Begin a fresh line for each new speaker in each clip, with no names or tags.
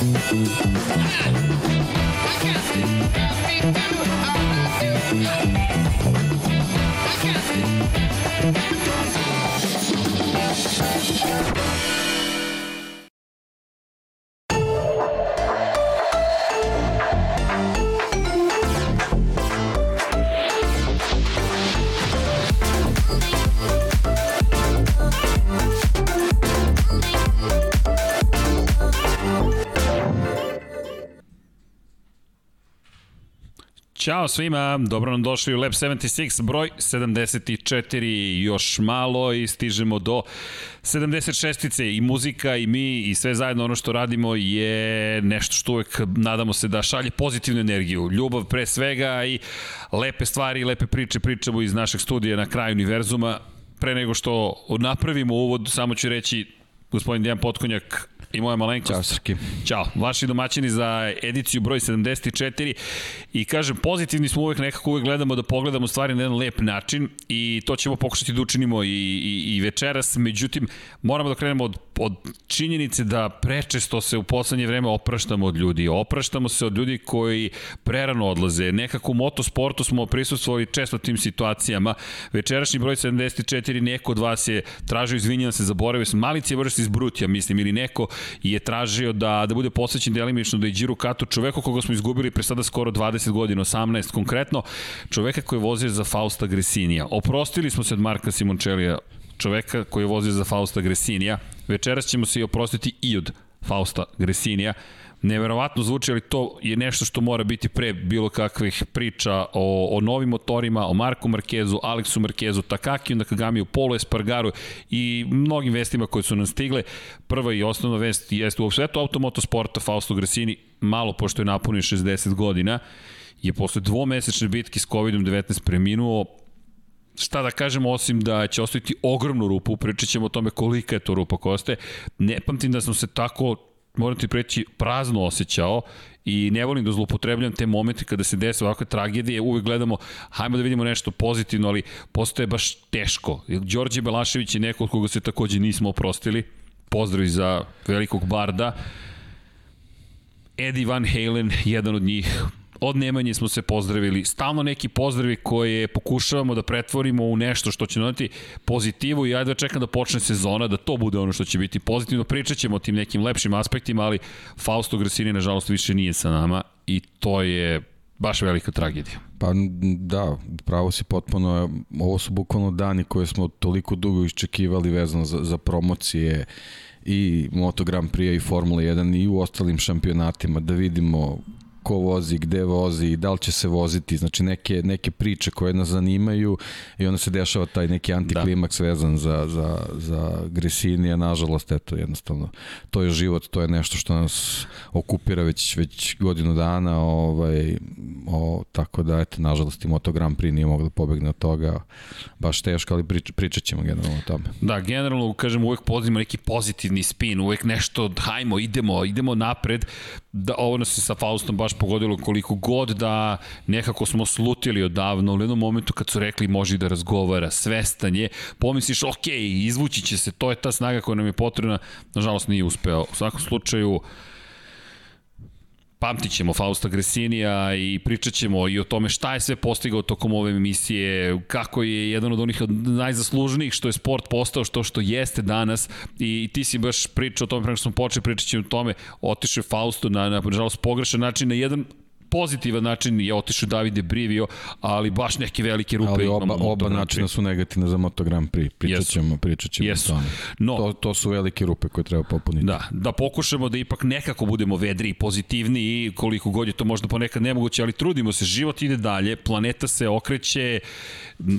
I can't Ćao svima, dobro nam došli u Lab 76, broj 74, još malo i stižemo do 76-ice i muzika i mi i sve zajedno ono što radimo je nešto što uvek nadamo se da šalje pozitivnu energiju, ljubav pre svega i lepe stvari i lepe priče pričamo iz našeg studija na kraju univerzuma. Pre nego što napravimo uvod, samo ću reći gospodin Dejan Potkonjak i moja malenkost.
Ćao Srki.
Ćao, vaši domaćini za ediciju broj 74 i kažem, pozitivni smo uvek nekako uvek gledamo da pogledamo stvari na jedan lep način i to ćemo pokušati da učinimo i, i, i večeras, međutim moramo da krenemo od, od činjenice da prečesto se u poslednje vreme opraštamo od ljudi, opraštamo se od ljudi koji prerano odlaze, nekako u motosportu smo prisustvovali često tim situacijama, večerašnji broj 74 neko od vas je tražio izvinjena se, zaboravio sam, malici je vrši iz Brutija, mislim, ili neko je tražio da, da bude posvećen delimično da je Giro Kato, čoveku koga smo izgubili pre sada skoro 20 godina, 18 konkretno, čoveka koji je vozio za Fausta Gresinija. Oprostili smo se od Marka Simončelija, čoveka koji je vozio za Fausta Gresinija. Večeras ćemo se i oprostiti i od Fausta Gresinija neverovatno zvuči, ali to je nešto što mora biti pre bilo kakvih priča o, o novim motorima, o Marku Markezu, Aleksu Markezu, Takaki, Nakagami, Polo Espargaru i mnogim vestima koje su nam stigle. Prva i osnovna vest jeste u svetu automotosporta Fausto Gresini, malo pošto je napunio 60 godina, je posle dvomesečne bitke s COVID-19 preminuo, šta da kažemo osim da će ostaviti ogromnu rupu, pričat ćemo o tome kolika je to rupa koja ostaje. Ne pamtim da sam se tako moram ti preći, prazno osjećao i ne volim da zlopotrebljam te momente kada se desi ovakve tragedije, uvek gledamo, hajmo da vidimo nešto pozitivno, ali postoje baš teško. Đorđe Belašević je neko od koga se takođe nismo oprostili, pozdrav za velikog barda, Eddie Van Halen, jedan od njih, od Nemanje smo se pozdravili, stalno neki pozdravi koje pokušavamo da pretvorimo u nešto što će donati pozitivu i ajde da čekam da počne sezona, da to bude ono što će biti pozitivno. Pričat ćemo o tim nekim lepšim aspektima, ali Fausto Grasini nažalost više nije sa nama i to je baš velika tragedija.
Pa da, pravo si potpuno, ovo su bukvalno dani koje smo toliko dugo iščekivali vezano za, za promocije i Moto Grand Prix i Formula 1 i u ostalim šampionatima da vidimo ko vozi, gde vozi, da li će se voziti, znači neke, neke priče koje nas zanimaju i onda se dešava taj neki antiklimaks da. vezan za, za, za Gresinija, nažalost, eto, jednostavno, to je život, to je nešto što nas okupira već, već godinu dana, ovaj, o, tako da, eto, nažalost, i Moto Grand Prix nije mogli da pobegne od toga, baš teško, ali prič, pričat ćemo generalno o tome.
Da, generalno, kažem, uvek pozivamo neki pozitivni spin, uvek nešto, hajmo, idemo, idemo napred, da ovo nas se sa Faustom baš pogodilo koliko god da nekako smo slutili odavno, u jednom momentu kad su rekli može da razgovara, svestan je, pomisliš ok, izvući će se, to je ta snaga koja nam je potrebna, nažalost nije uspeo. U svakom slučaju, uh, Pamtit ćemo Fausta Gresinija i pričat ćemo i o tome šta je sve postigao tokom ove emisije, kako je jedan od onih najzaslužnijih što je sport postao, što što jeste danas. I ti si baš pričao o tome, prema što smo počeli pričat ćemo o tome, otišao je Fausto na, na, na pogrešan način, na jedan pozitivan način je otišao Davide Brivio, ali baš neke velike rupe
ali oba, imamo. oba načina su negativne za Moto Grand Prix. Pričat ćemo, pričat ćemo yes. tome. No, to, to su velike rupe koje treba popuniti.
Da, da pokušamo da ipak nekako budemo vedri i pozitivni i koliko god je to možda ponekad nemoguće, ali trudimo se, život ide dalje, planeta se okreće,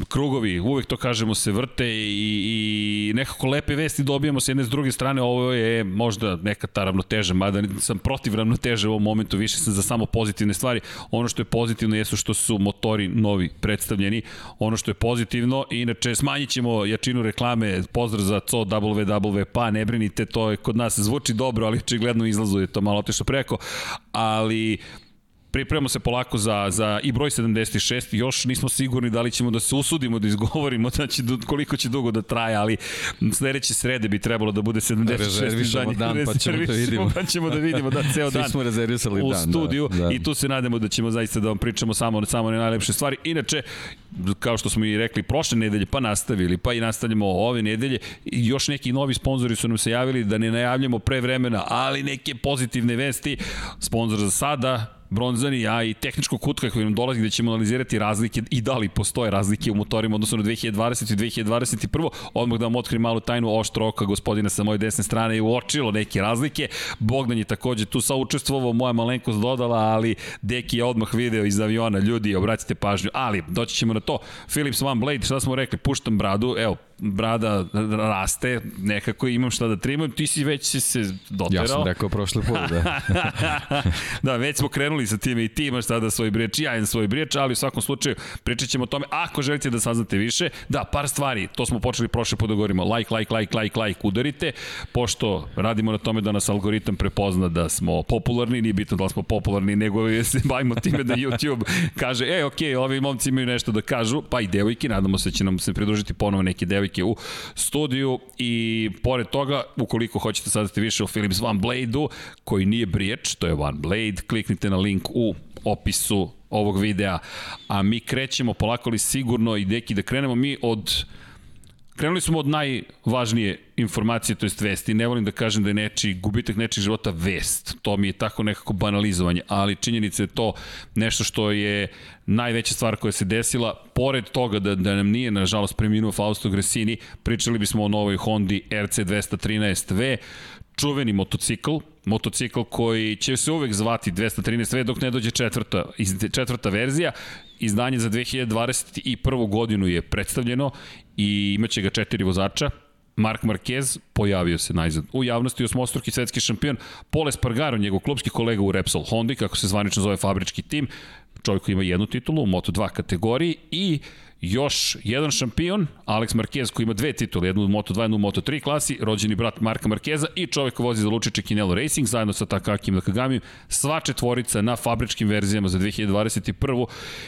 krugovi, uvek to kažemo, se vrte i, i nekako lepe vesti dobijamo s jedne s druge strane, ovo je možda neka ta ravnoteža, mada sam protiv ravnoteže u ovom momentu, više sam za samo pozitivne stvari. Ono što je pozitivno jesu što su motori novi predstavljeni. Ono što je pozitivno, inače smanjit ćemo jačinu reklame, pozdrav za CO WW, pa ne brinite, to je kod nas zvuči dobro, ali očigledno izlazu je to malo otišlo preko, ali pripremamo se polako za, za i broj 76, još nismo sigurni da li ćemo da se usudimo da izgovorimo da će, koliko će dugo da traje, ali sledeće srede bi trebalo da bude 76.
Rezervišemo dan, pa ćemo da vidimo.
Pa ćemo da vidimo, da, ceo dan.
Svi smo rezervisali
u
dan.
U studiju da, da. i tu se nadamo da ćemo zaista da vam pričamo samo, samo najlepše stvari. Inače, kao što smo i rekli prošle nedelje, pa nastavili, pa i nastavljamo ove nedelje, i još neki novi sponzori su nam se javili da ne najavljamo pre vremena, ali neke pozitivne vesti. Sponzor za sada, bronzani, a i tehničko kutka koji nam dolazi gde ćemo analizirati razlike i da li postoje razlike u motorima odnosno na 2020 i 2021. Odmah da vam otkrim malu tajnu oštro oka gospodina sa moje desne strane i uočilo neke razlike. Bogdan je takođe tu saučestvovao, moja malenkost dodala, ali Deki je odmah video iz aviona, ljudi, obratite pažnju, ali doći ćemo na to. Philips One Blade, šta smo rekli, puštam bradu, evo, brada raste, nekako imam šta da trimam, ti si već si se doterao.
Ja sam rekao prošle put, da.
da, već smo krenuli sa time i ti imaš tada svoj briječ, ja imam svoj briječ, ali u svakom slučaju pričat ćemo o tome. Ako želite da saznate više, da, par stvari, to smo počeli prošle put da govorimo, like, like, like, like, like, udarite, pošto radimo na tome da nas algoritam prepozna da smo popularni, nije bitno da li smo popularni, nego se bavimo time da YouTube kaže, e, okej, okay, ovi momci imaju nešto da kažu, pa i devojke, nadamo se da će nam se pridružiti ponovo neke devojke devojke u studiju i pored toga, ukoliko hoćete saznati više o Philips One Blade-u, koji nije briječ, to je One Blade, kliknite na link u opisu ovog videa, a mi krećemo polako li sigurno i deki da krenemo. Mi od Krenuli smo od najvažnije informacije, to jest vesti. Ne volim da kažem da je neči, gubitak nečih života vest. To mi je tako nekako banalizovanje, ali činjenica je to nešto što je najveća stvar koja se desila. Pored toga da, da nam nije, nažalost, preminuo Fausto Gresini, pričali bismo o novoj Hondi RC213V, čuveni motocikl, motocikl koji će se uvek zvati 213V dok ne dođe četvrta, četvrta verzija. Izdanje za 2021. godinu je predstavljeno i imaće ga četiri vozača, Mark Marquez pojavio se najzad u javnosti osmostruki svetski šampion, Pole Spargaro, njegov klubski kolega u Repsol Hondi, kako se zvanično zove fabrički tim, čovjek koji ima jednu titulu u Moto2 kategoriji i još jedan šampion, Alex Marquez koji ima dve titule, jednu u Moto2, jednu u Moto3 klasi, rođeni brat Marka Markeza i čovjek koji vozi za Lučiće Kinelo Racing zajedno sa Takakim Nakagami, sva četvorica na fabričkim verzijama za 2021.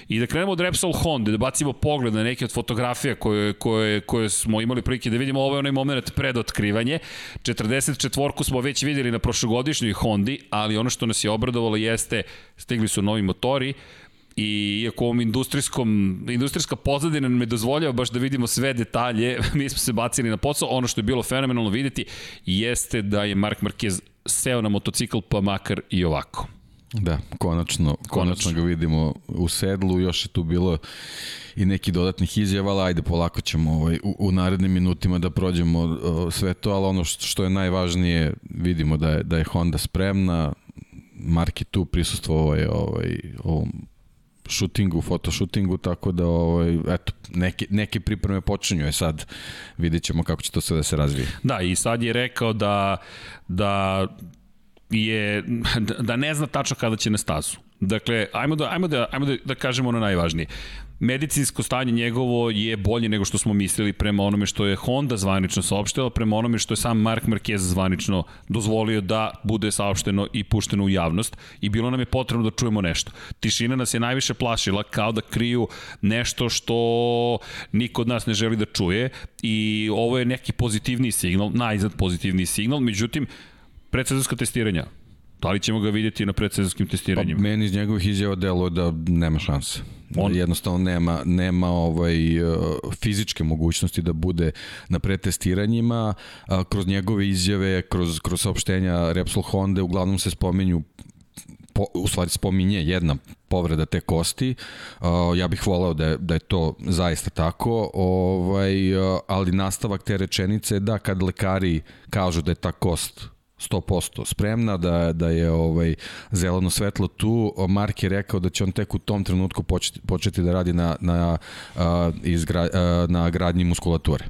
I da krenemo od Repsol Honda, da bacimo pogled na neke od fotografija koje, koje, koje smo imali prilike da vidimo, ovo je onaj moment pred otkrivanje. 44-ku smo već videli na prošlogodišnjoj Hondi, ali ono što nas je obradovalo jeste, stigli su novi motori, I iako ovom industrijskom, industrijska pozadina ne dozvoljava baš da vidimo sve detalje, mi smo se bacili na posao. Ono što je bilo fenomenalno videti jeste da je Mark Marquez seo na motocikl pa makar i ovako.
Da, konačno, konačno, konačno ga vidimo u sedlu, još je tu bilo i neki dodatnih izjava, ali ajde polako ćemo ovaj, u, u narednim minutima da prođemo o, sve to, ali ono što, što je najvažnije, vidimo da je, da je Honda spremna, Mark je tu prisustvo ovaj, ovaj, ovom šutingu, fotošutingu, tako da ovaj, eto, neke, neke pripreme počinju, je sad vidjet ćemo kako će to sve da se razvije.
Da, i sad je rekao da, da je, da ne zna tačno kada će na stazu. Dakle, ajmo da, ajmo da, ajmo da, da kažemo ono najvažnije medicinsko stanje njegovo je bolje nego što smo mislili prema onome što je Honda zvanično saopštila, prema onome što je sam Mark Marquez zvanično dozvolio da bude saopšteno i pušteno u javnost. I bilo nam je potrebno da čujemo nešto. Tišina nas je najviše plašila kao da kriju nešto što niko od nas ne želi da čuje. I ovo je neki pozitivni signal, najzad pozitivni signal, međutim, predsezonska testiranja, Da li ćemo ga vidjeti na predsezonskim testiranjima?
Pa, meni iz njegovih izjava delo da nema šanse. On... Jednostavno nema, nema ovaj, e, fizičke mogućnosti da bude na pretestiranjima. Kroz njegove izjave, kroz, kroz saopštenja Repsol Honda uglavnom se spominju po, u stvari spominje jedna povreda te kosti. Uh, ja bih voleo da je, da je to zaista tako, ovaj, uh, ali nastavak te rečenice je da kad lekari kažu da je ta kost 100% spremna, da, da je ovaj zeleno svetlo tu. Mark je rekao da će on tek u tom trenutku početi, početi da radi na, na, a, izgra, a, na gradnji muskulature.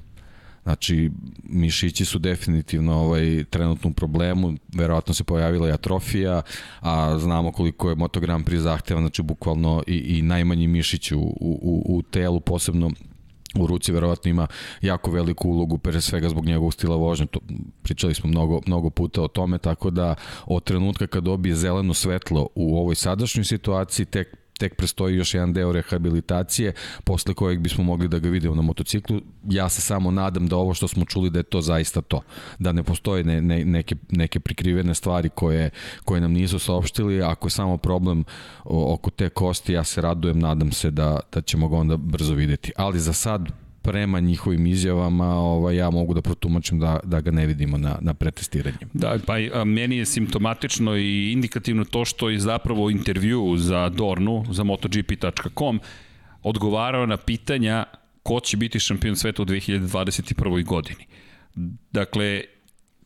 Znači, mišići su definitivno ovaj, trenutno u problemu, verovatno se pojavila i atrofija, a znamo koliko je motogram pri zahteva, znači bukvalno i, i najmanji mišić u, u, u telu, posebno u ruci verovatno ima jako veliku ulogu pre svega zbog njegovog stila vožnje. To, pričali smo mnogo, mnogo puta o tome tako da od trenutka kad dobije zeleno svetlo u ovoj sadašnjoj situaciji tek tek prestoji još jedan deo rehabilitacije posle kojeg bismo mogli da ga vidimo na motociklu. Ja se samo nadam da ovo što smo čuli da je to zaista to. Da ne postoje ne, ne, neke, neke prikrivene stvari koje, koje nam nisu saopštili. Ako je samo problem oko te kosti, ja se radujem, nadam se da, da ćemo ga onda brzo videti. Ali za sad prema njihovim izjavama ovaj, ja mogu da protumačim da, da ga ne vidimo na, na pretestiranju.
Da, pa a, meni je simptomatično i indikativno to što je zapravo intervju za Dornu, za MotoGP.com, odgovarao na pitanja ko će biti šampion sveta u 2021. godini. Dakle,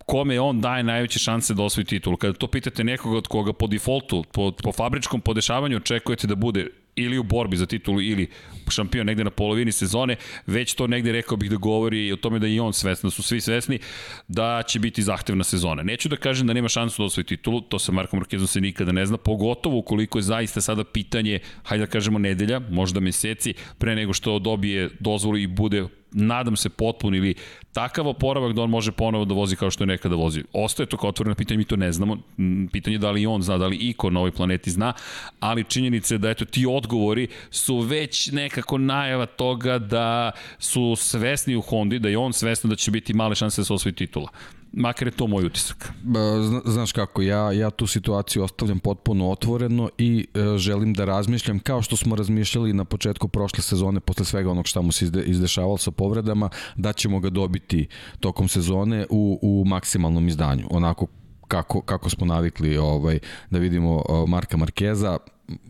kome on daje najveće šanse da osvoji titul. Kada to pitate nekoga od koga po defaultu, po, po fabričkom podešavanju očekujete da bude ili u borbi za titulu ili šampion negde na polovini sezone, već to negde rekao bih da govori o tome da i on svestan, da su svi svesni da će biti zahtevna sezona. Neću da kažem da nema šansu da osvoji titulu, to sa Markom Markezom se nikada ne zna, pogotovo ukoliko je zaista sada pitanje, hajde da kažemo nedelja, možda meseci, pre nego što dobije dozvolu i bude nadam se potpun ili takav oporavak da on može ponovo da vozi kao što je nekada vozio. Ostaje to kao otvoreno pitanje, mi to ne znamo. Pitanje da li on zna, da li iko na ovoj planeti zna, ali činjenica je da eto ti odgovori su već nekako najava toga da su svesni u Hondi, da je on svestan da će biti male šanse da se osvoji titula makar je to moj utisak.
Zna, znaš kako, ja, ja tu situaciju ostavljam potpuno otvoreno i e, želim da razmišljam kao što smo razmišljali na početku prošle sezone, posle svega onog šta mu se izde, izdešavalo sa povredama, da ćemo ga dobiti tokom sezone u, u maksimalnom izdanju, onako kako, kako smo navikli ovaj, da vidimo Marka Markeza,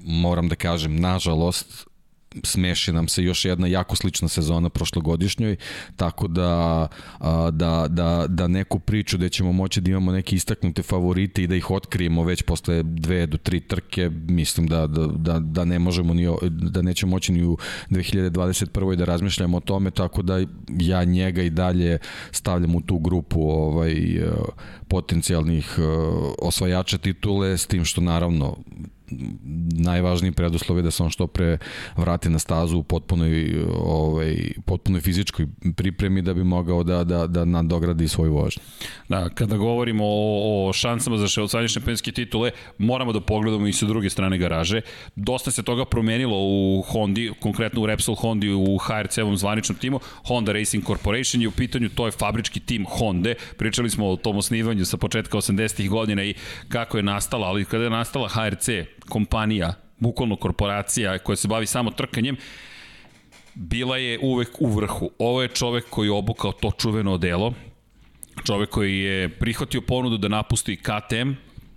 moram da kažem, nažalost, smeši nam se još jedna jako slična sezona prošlogodišnjoj, tako da, da, da, da neku priču da ćemo moći da imamo neke istaknute favorite i da ih otkrijemo već posle dve do tri trke, mislim da, da, da, da ne možemo ni, da nećemo moći ni u 2021. da razmišljamo o tome, tako da ja njega i dalje stavljam u tu grupu ovaj, potencijalnih osvajača titule, s tim što naravno najvažniji preduslov je da se on što pre vrati na stazu u potpunoj, ovaj, potpunoj fizičkoj pripremi da bi mogao da, da, da nadogradi svoju vožnju.
Da, kada govorimo o, o šansama za osvajanje šampionske titule, moramo da pogledamo i sa druge strane garaže. Dosta se toga promenilo u Hondi, konkretno u Repsol Hondi u HRC-ovom zvaničnom timu. Honda Racing Corporation je u pitanju, to je fabrički tim Honda. Pričali smo o tom osnivanju sa početka 80-ih godina i kako je nastala, ali kada je nastala HRC, kompanija, bukvalno korporacija koja se bavi samo trkanjem, bila je uvek u vrhu. Ovo je čovek koji je obukao to čuveno odelo, čovek koji je prihvatio ponudu da napusti KTM,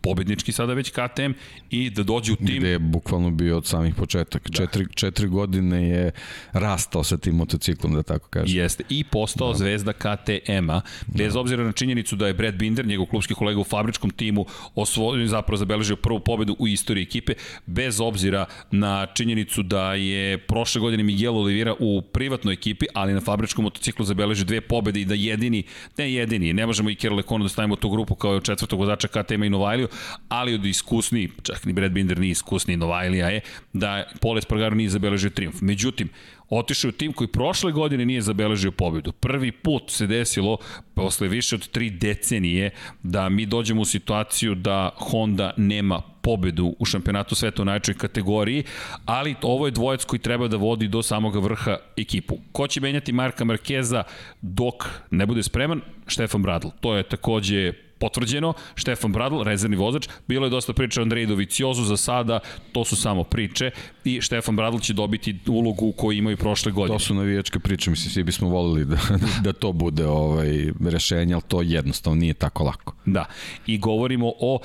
pobednički sada već KTM i da dođe u tim...
Gde je bukvalno bio od samih početaka. Da. Četiri, četiri godine je rastao sa tim motociklom, da tako kažem.
Jeste. I postao da. zvezda KTM-a, bez da. obzira na činjenicu da je Brad Binder, njegov klubski kolega u fabričkom timu, osvojio, zapravo zabeležio prvu pobedu u istoriji ekipe, bez obzira na činjenicu da je prošle godine Miguel Oliveira u privatnoj ekipi, ali na fabričkom motociklu zabeležio dve pobede i da jedini, ne jedini, ne možemo i Kerle Kono da stavimo tu grupu kao četvrtog vozača KTM-a i Novajliju, ali od iskusni, čak ni Brad Binder nije iskusni, Novajlija je, da Pole Spargaro nije zabeležio triumf. Međutim, otišao u tim koji prošle godine nije zabeležio pobedu. Prvi put se desilo posle više od tri decenije da mi dođemo u situaciju da Honda nema pobedu u šampionatu sveta u najčoj kategoriji, ali ovo je dvojec koji treba da vodi do samog vrha ekipu. Ko će menjati Marka Markeza dok ne bude spreman? Štefan Bradl. To je takođe potvrđeno, Štefan Bradl, rezervni vozač, bilo je dosta priča o Andreji Doviciozu, za sada. To su samo priče. I Štefan Bradl će dobiti ulogu koju imaju prošle godine.
To su navijačke priče, mislim, svi bismo volili da, da to bude ovaj, rešenje, ali to jednostavno nije tako lako.
Da, i govorimo o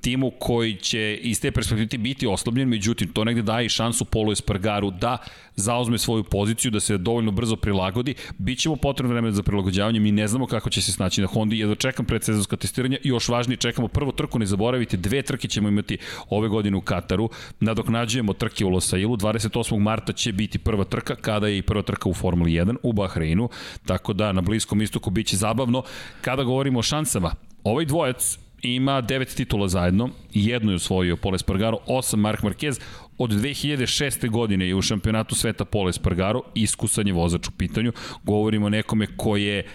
timu koji će iz te perspektive biti oslobljen, međutim, to negde daje i šansu Polo Espargaru da zauzme svoju poziciju, da se dovoljno brzo prilagodi. Bićemo potrebno vremena za prilagođavanje, mi ne znamo kako će se snaći na Hondi, jedva čekam predsezonska testiranja i još važnije čekamo prvo trku, ne zaboravite, dve trke ćemo imati ove godine u Kataru, nadoknađujemo trke u Losailu, 28. marta će biti prva trka, kada je i prva trka u Formuli 1 u Bahreinu, tako da na Bliskom istoku biće zabavno. Kada govorimo o šansama, ovaj dvojec ima devet titula zajedno, jednu je osvojio Pole Espargaro, osam Mark Marquez, od 2006. godine je u šampionatu sveta Pole Espargaro, iskusan je vozač u pitanju, govorimo o nekome ko je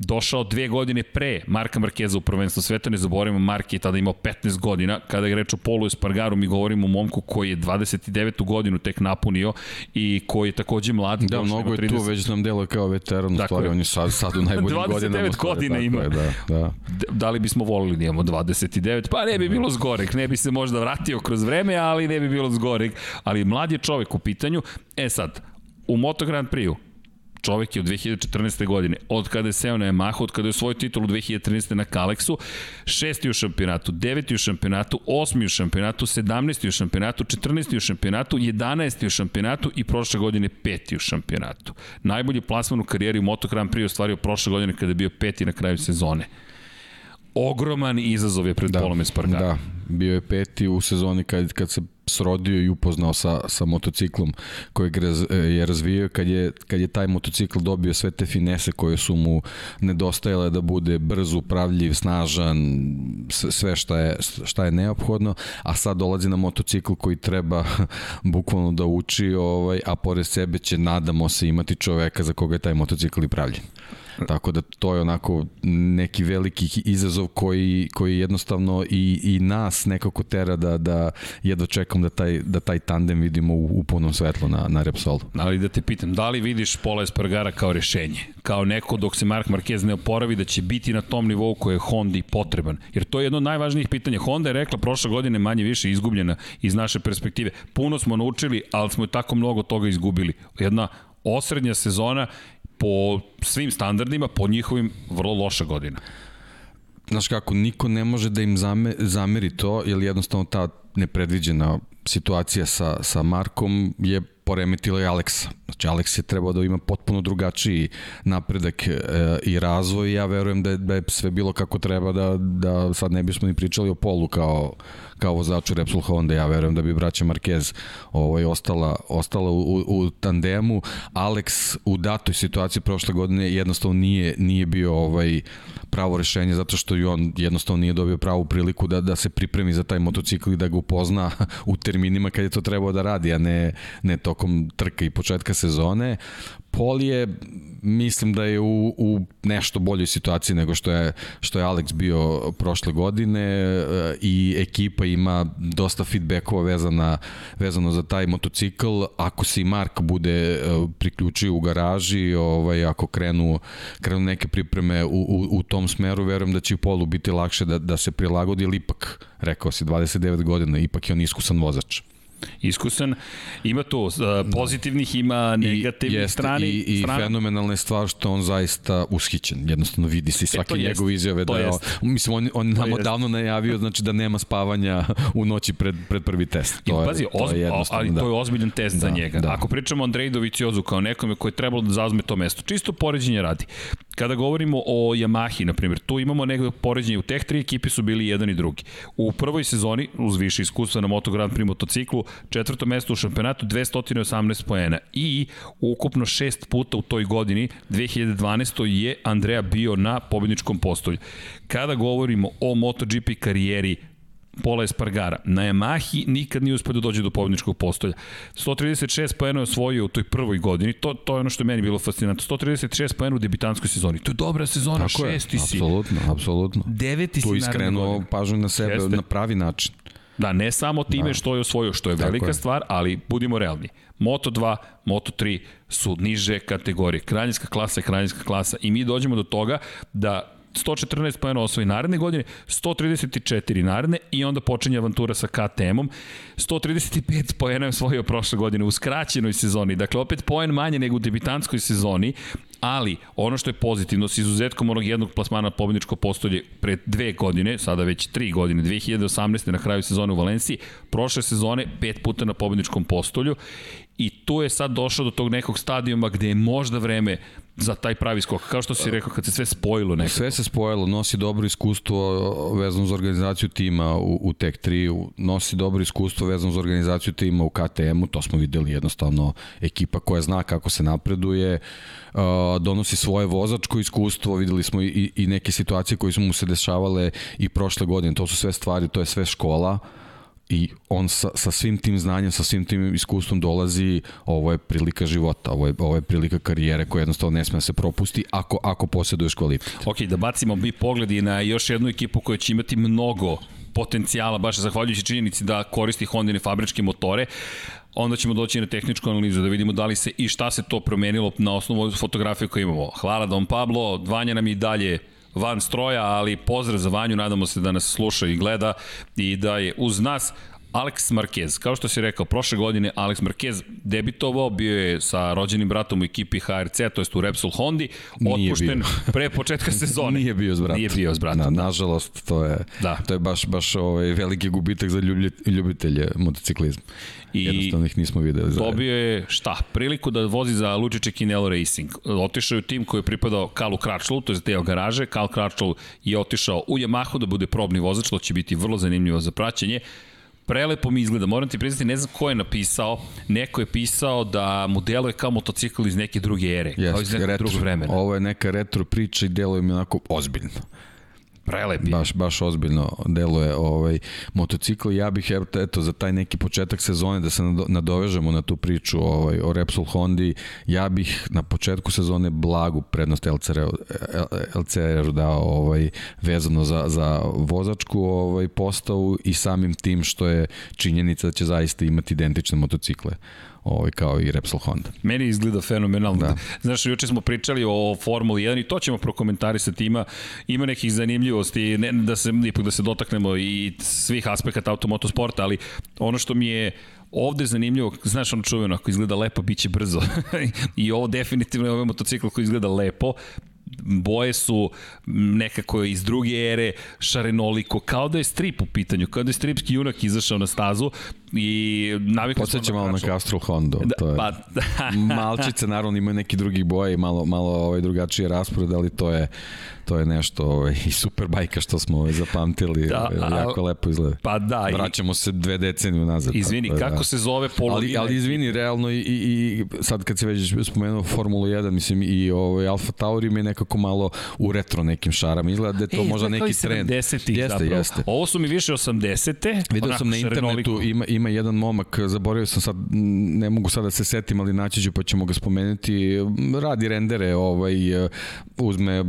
došao dve godine pre Marka Markeza u prvenstvo sveta, ne zaboravimo, Mark je tada imao 15 godina, kada je reč o Polu Espargaru, mi govorimo o momku koji je 29. godinu tek napunio i koji je takođe mlad.
Da, mnogo je 30... tu, već nam delo kao veteran, dakle, stvari, on je sad, sad u najboljim godinama.
29 godina ima.
Je, da, da.
da li bismo volili da imamo 29? Pa ne bi bilo zgorek, ne bi se možda vratio kroz vreme, ali ne bi bilo zgorek. Ali mlad je čovek u pitanju. E sad, u Moto Grand Prix-u, čovek je od 2014. godine, od kada je seo na Yamaha, od kada je svoj titul u 2013. na Kalexu, šesti u šampionatu, deveti u šampionatu, osmi u šampionatu, sedamnesti u šampionatu, 14. u šampionatu, 11. u šampionatu i prošle godine peti u šampionatu. Najbolji plasman u karijeri u Moto Grand Prix ostvario prošle godine kada je bio peti na kraju sezone ogroman izazov je pred da, Polom Espargaro.
Da, bio je peti u sezoni kad, kad se srodio i upoznao sa, sa motociklom kojeg raz, je razvijao kad je, kad je taj motocikl dobio sve te finese koje su mu nedostajale da bude brz, upravljiv, snažan, sve šta je, šta je neophodno, a sad dolazi na motocikl koji treba bukvalno da uči, ovaj, a pored sebe će, nadamo se, imati čoveka za koga je taj motocikl i pravljen. Tako da to je onako neki veliki izazov koji, koji jednostavno i, i nas nekako tera da, da jedva čekam da taj, da taj tandem vidimo u, u punom svetlu na, na Repsolu.
Ali da te pitam, da li vidiš Pola Espargara kao rešenje? Kao neko dok se Mark Marquez ne oporavi da će biti na tom nivou koje je Hondi potreban? Jer to je jedno od najvažnijih pitanja. Honda je rekla prošle godine manje više izgubljena iz naše perspektive. Puno smo naučili, ali smo i tako mnogo toga izgubili. Jedna osrednja sezona po svim standardima, po njihovim vrlo loša godina.
Znaš kako, niko ne može da im zameri to, jer jednostavno ta nepredviđena situacija sa, sa Markom je poremetila i Aleksa. Znači, Aleks je trebao da ima potpuno drugačiji napredak e, i razvoj. Ja verujem da je, da je sve bilo kako treba, da, da sad ne bismo ni pričali o polu kao, kao vozaču Repsol Honda. Ja verujem da bi braća Marquez ovaj, ostala, ostala u, u tandemu. Alex u datoj situaciji prošle godine jednostavno nije, nije bio ovaj, pravo rešenje zato što i on jednostavno nije dobio pravu priliku da, da se pripremi za taj motocikl i da ga upozna u terminima kad je to trebao da radi, a ne, ne tokom trka i početka sezone. Pol je, mislim da je u, u nešto boljoj situaciji nego što je, što je Alex bio prošle godine e, i ekipa ima dosta feedbackova vezana, vezano za taj motocikl. Ako se i Mark bude e, priključio u garaži, ovaj, ako krenu, krenu neke pripreme u, u, u tom smeru, verujem da će i Polu biti lakše da, da se prilagodi, ali ipak, rekao si, 29 godina, ipak je on iskusan vozač
iskusan. Ima to uh, pozitivnih, ima negativnih
I,
strani.
I, i strana. fenomenalna je stvar što on zaista ushićen. Jednostavno vidi se svake e, njegove izjave da je, mislim, on, on nam odavno najavio znači da nema spavanja u noći pred, pred prvi test.
To I, pazi, je, to je ali da. to je ozbiljan test da, za njega. Da. Ako pričamo o Andrej Doviciozu kao nekome koji je trebalo da zauzme to mesto, čisto poređenje radi. Kada govorimo o Yamahi, na primjer, tu imamo nekog poređenje. U teh tri ekipi su bili jedan i drugi. U prvoj sezoni, uz više iskustva na Moto Grand Prix motociklu, četvrto mesto u šampionatu, 218 poena. I ukupno šest puta u toj godini, 2012. je Andrea bio na pobjedničkom postolju. Kada govorimo o MotoGP karijeri Pola Espargara. Na Yamahi nikad nije uspio da dođe do pobjedničkog postolja. 136 poena je osvojio u toj prvoj godini. To, to je ono što je meni bilo fascinantno. 136 poena u debitanskoj sezoni. To je dobra sezona, Tako šesti je, si.
Apsolutno, apsolutno.
Deveti
si Tu iskreno pažnju na sebe Jeste. na pravi način.
Da, ne samo time da. što je osvojio, što je Tako velika je. stvar, ali budimo realni. Moto 2, Moto 3 su niže kategorije. Kraljinska klasa je kraljinska klasa i mi dođemo do toga da 114 pojena osvoji naredne godine, 134 naredne i onda počinje avantura sa KTM-om. 135 pojena je osvojio prošle godine u skraćenoj sezoni, dakle opet poen manje nego u debitanskoj sezoni, ali ono što je pozitivno s izuzetkom onog jednog plasmana pobedničko postolje pre dve godine, sada već tri godine, 2018. na kraju sezone u Valenciji, prošle sezone pet puta na pobedničkom postolju i tu je sad došao do tog nekog stadijuma gde je možda vreme za taj pravi skok. Kao što si rekao, kad se sve spojilo nekako.
Sve se spojilo, nosi dobro iskustvo vezano za organizaciju tima u, u Tech 3, nosi dobro iskustvo vezano za organizaciju tima u KTM-u, to smo videli jednostavno ekipa koja zna kako se napreduje, uh, donosi svoje vozačko iskustvo, videli smo i, i neke situacije koje su mu se dešavale i prošle godine, to su sve stvari, to je sve škola, i on sa, sa svim tim znanjem, sa svim tim iskustvom dolazi, ovo je prilika života, ovo je, ovo je prilika karijere koja jednostavno ne sme da se propusti ako, ako posjeduješ kvalitet.
Ok, da bacimo bi pogledi na još jednu ekipu koja će imati mnogo potencijala, baš zahvaljujući činjenici da koristi Hondine fabričke motore onda ćemo doći na tehničku analizu da vidimo da li se i šta se to promenilo na osnovu fotografije koje imamo. Hvala Don Pablo, Vanja nam i dalje van stroja, ali pozdrav za Vanju, nadamo se da nas sluša i gleda i da je uz nas Alex Marquez, kao što si rekao, prošle godine Alex Marquez debitovao, bio je sa rođenim bratom u ekipi HRC, to jest u Repsol Hondi, otpušten pre početka sezone.
Nije bio s bratom.
Nije bio s bratom.
Na, nažalost, to je, da. to je baš, baš ovaj veliki gubitak za ljubitelje motociklizma. I Jednostavno ih nismo videli.
Dobio je šta? Priliku da vozi za Lučiće Kinelo Racing. Otišao je u tim koji je pripadao Kalu Kračlu, to je deo garaže. Kal Kračl je otišao u Yamahu da bude probni vozač, što će biti vrlo zanimljivo za praćenje prelepo mi izgleda. Moram ti priznati, ne znam ko je napisao, neko je pisao da mu deluje kao motocikl iz neke druge ere, yes, kao iz nekog drugog vremena.
Ovo je neka retro priča i deluje mi onako ozbiljno
prelepi.
Baš, baš ozbiljno deluje ovaj motocikl. Ja bih eto za taj neki početak sezone da se nadovežemo na tu priču ovaj o Repsol Hondi, ja bih na početku sezone blagu prednost LCR LCR dao ovaj vezano za za vozačku ovaj postavu i samim tim što je činjenica da će zaista imati identične motocikle ovaj, kao i Repsol Honda.
Meni izgleda fenomenalno. Da. Znaš, juče smo pričali o Formuli 1 i to ćemo prokomentarisati. Ima, ima nekih zanimljivosti, ne, da se, ipak da se dotaknemo i svih aspekata automotosporta, ali ono što mi je ovde zanimljivo, znaš ono čuveno, ako izgleda lepo, bit će brzo. I ovo definitivno je ovaj motocikl koji izgleda lepo, boje su nekako iz druge ere, šarenoliko, kao da je strip u pitanju, kao da je stripski junak izašao na stazu i navikli
smo na malo na Castrol Honda. Da, to je. Pa, da. malčice naravno imaju neki drugi boje i malo, malo ovaj drugačije raspored, ali to je to je nešto ovaj, i super bajka što smo ovaj, zapamtili, da, ovaj, jako lepo izgleda.
Pa da.
Vraćamo i, se dve decenije unazad.
Izvini, tako, kako da. se zove polovine?
Ali, ali izvini, realno i, i, i sad kad se već spomenuo Formulu 1, mislim i ovaj, Alfa Tauri mi je nekako malo u retro nekim šarama. Izgleda da je to e, možda neki trend.
Jeste, zapravo. jeste. Ovo su mi više 80-te.
Video sam na internetu, ima, ima jedan momak, zaboravio sam sad, ne mogu sad da se setim, ali naći ću pa ćemo ga spomenuti. Radi rendere, ovaj, uzme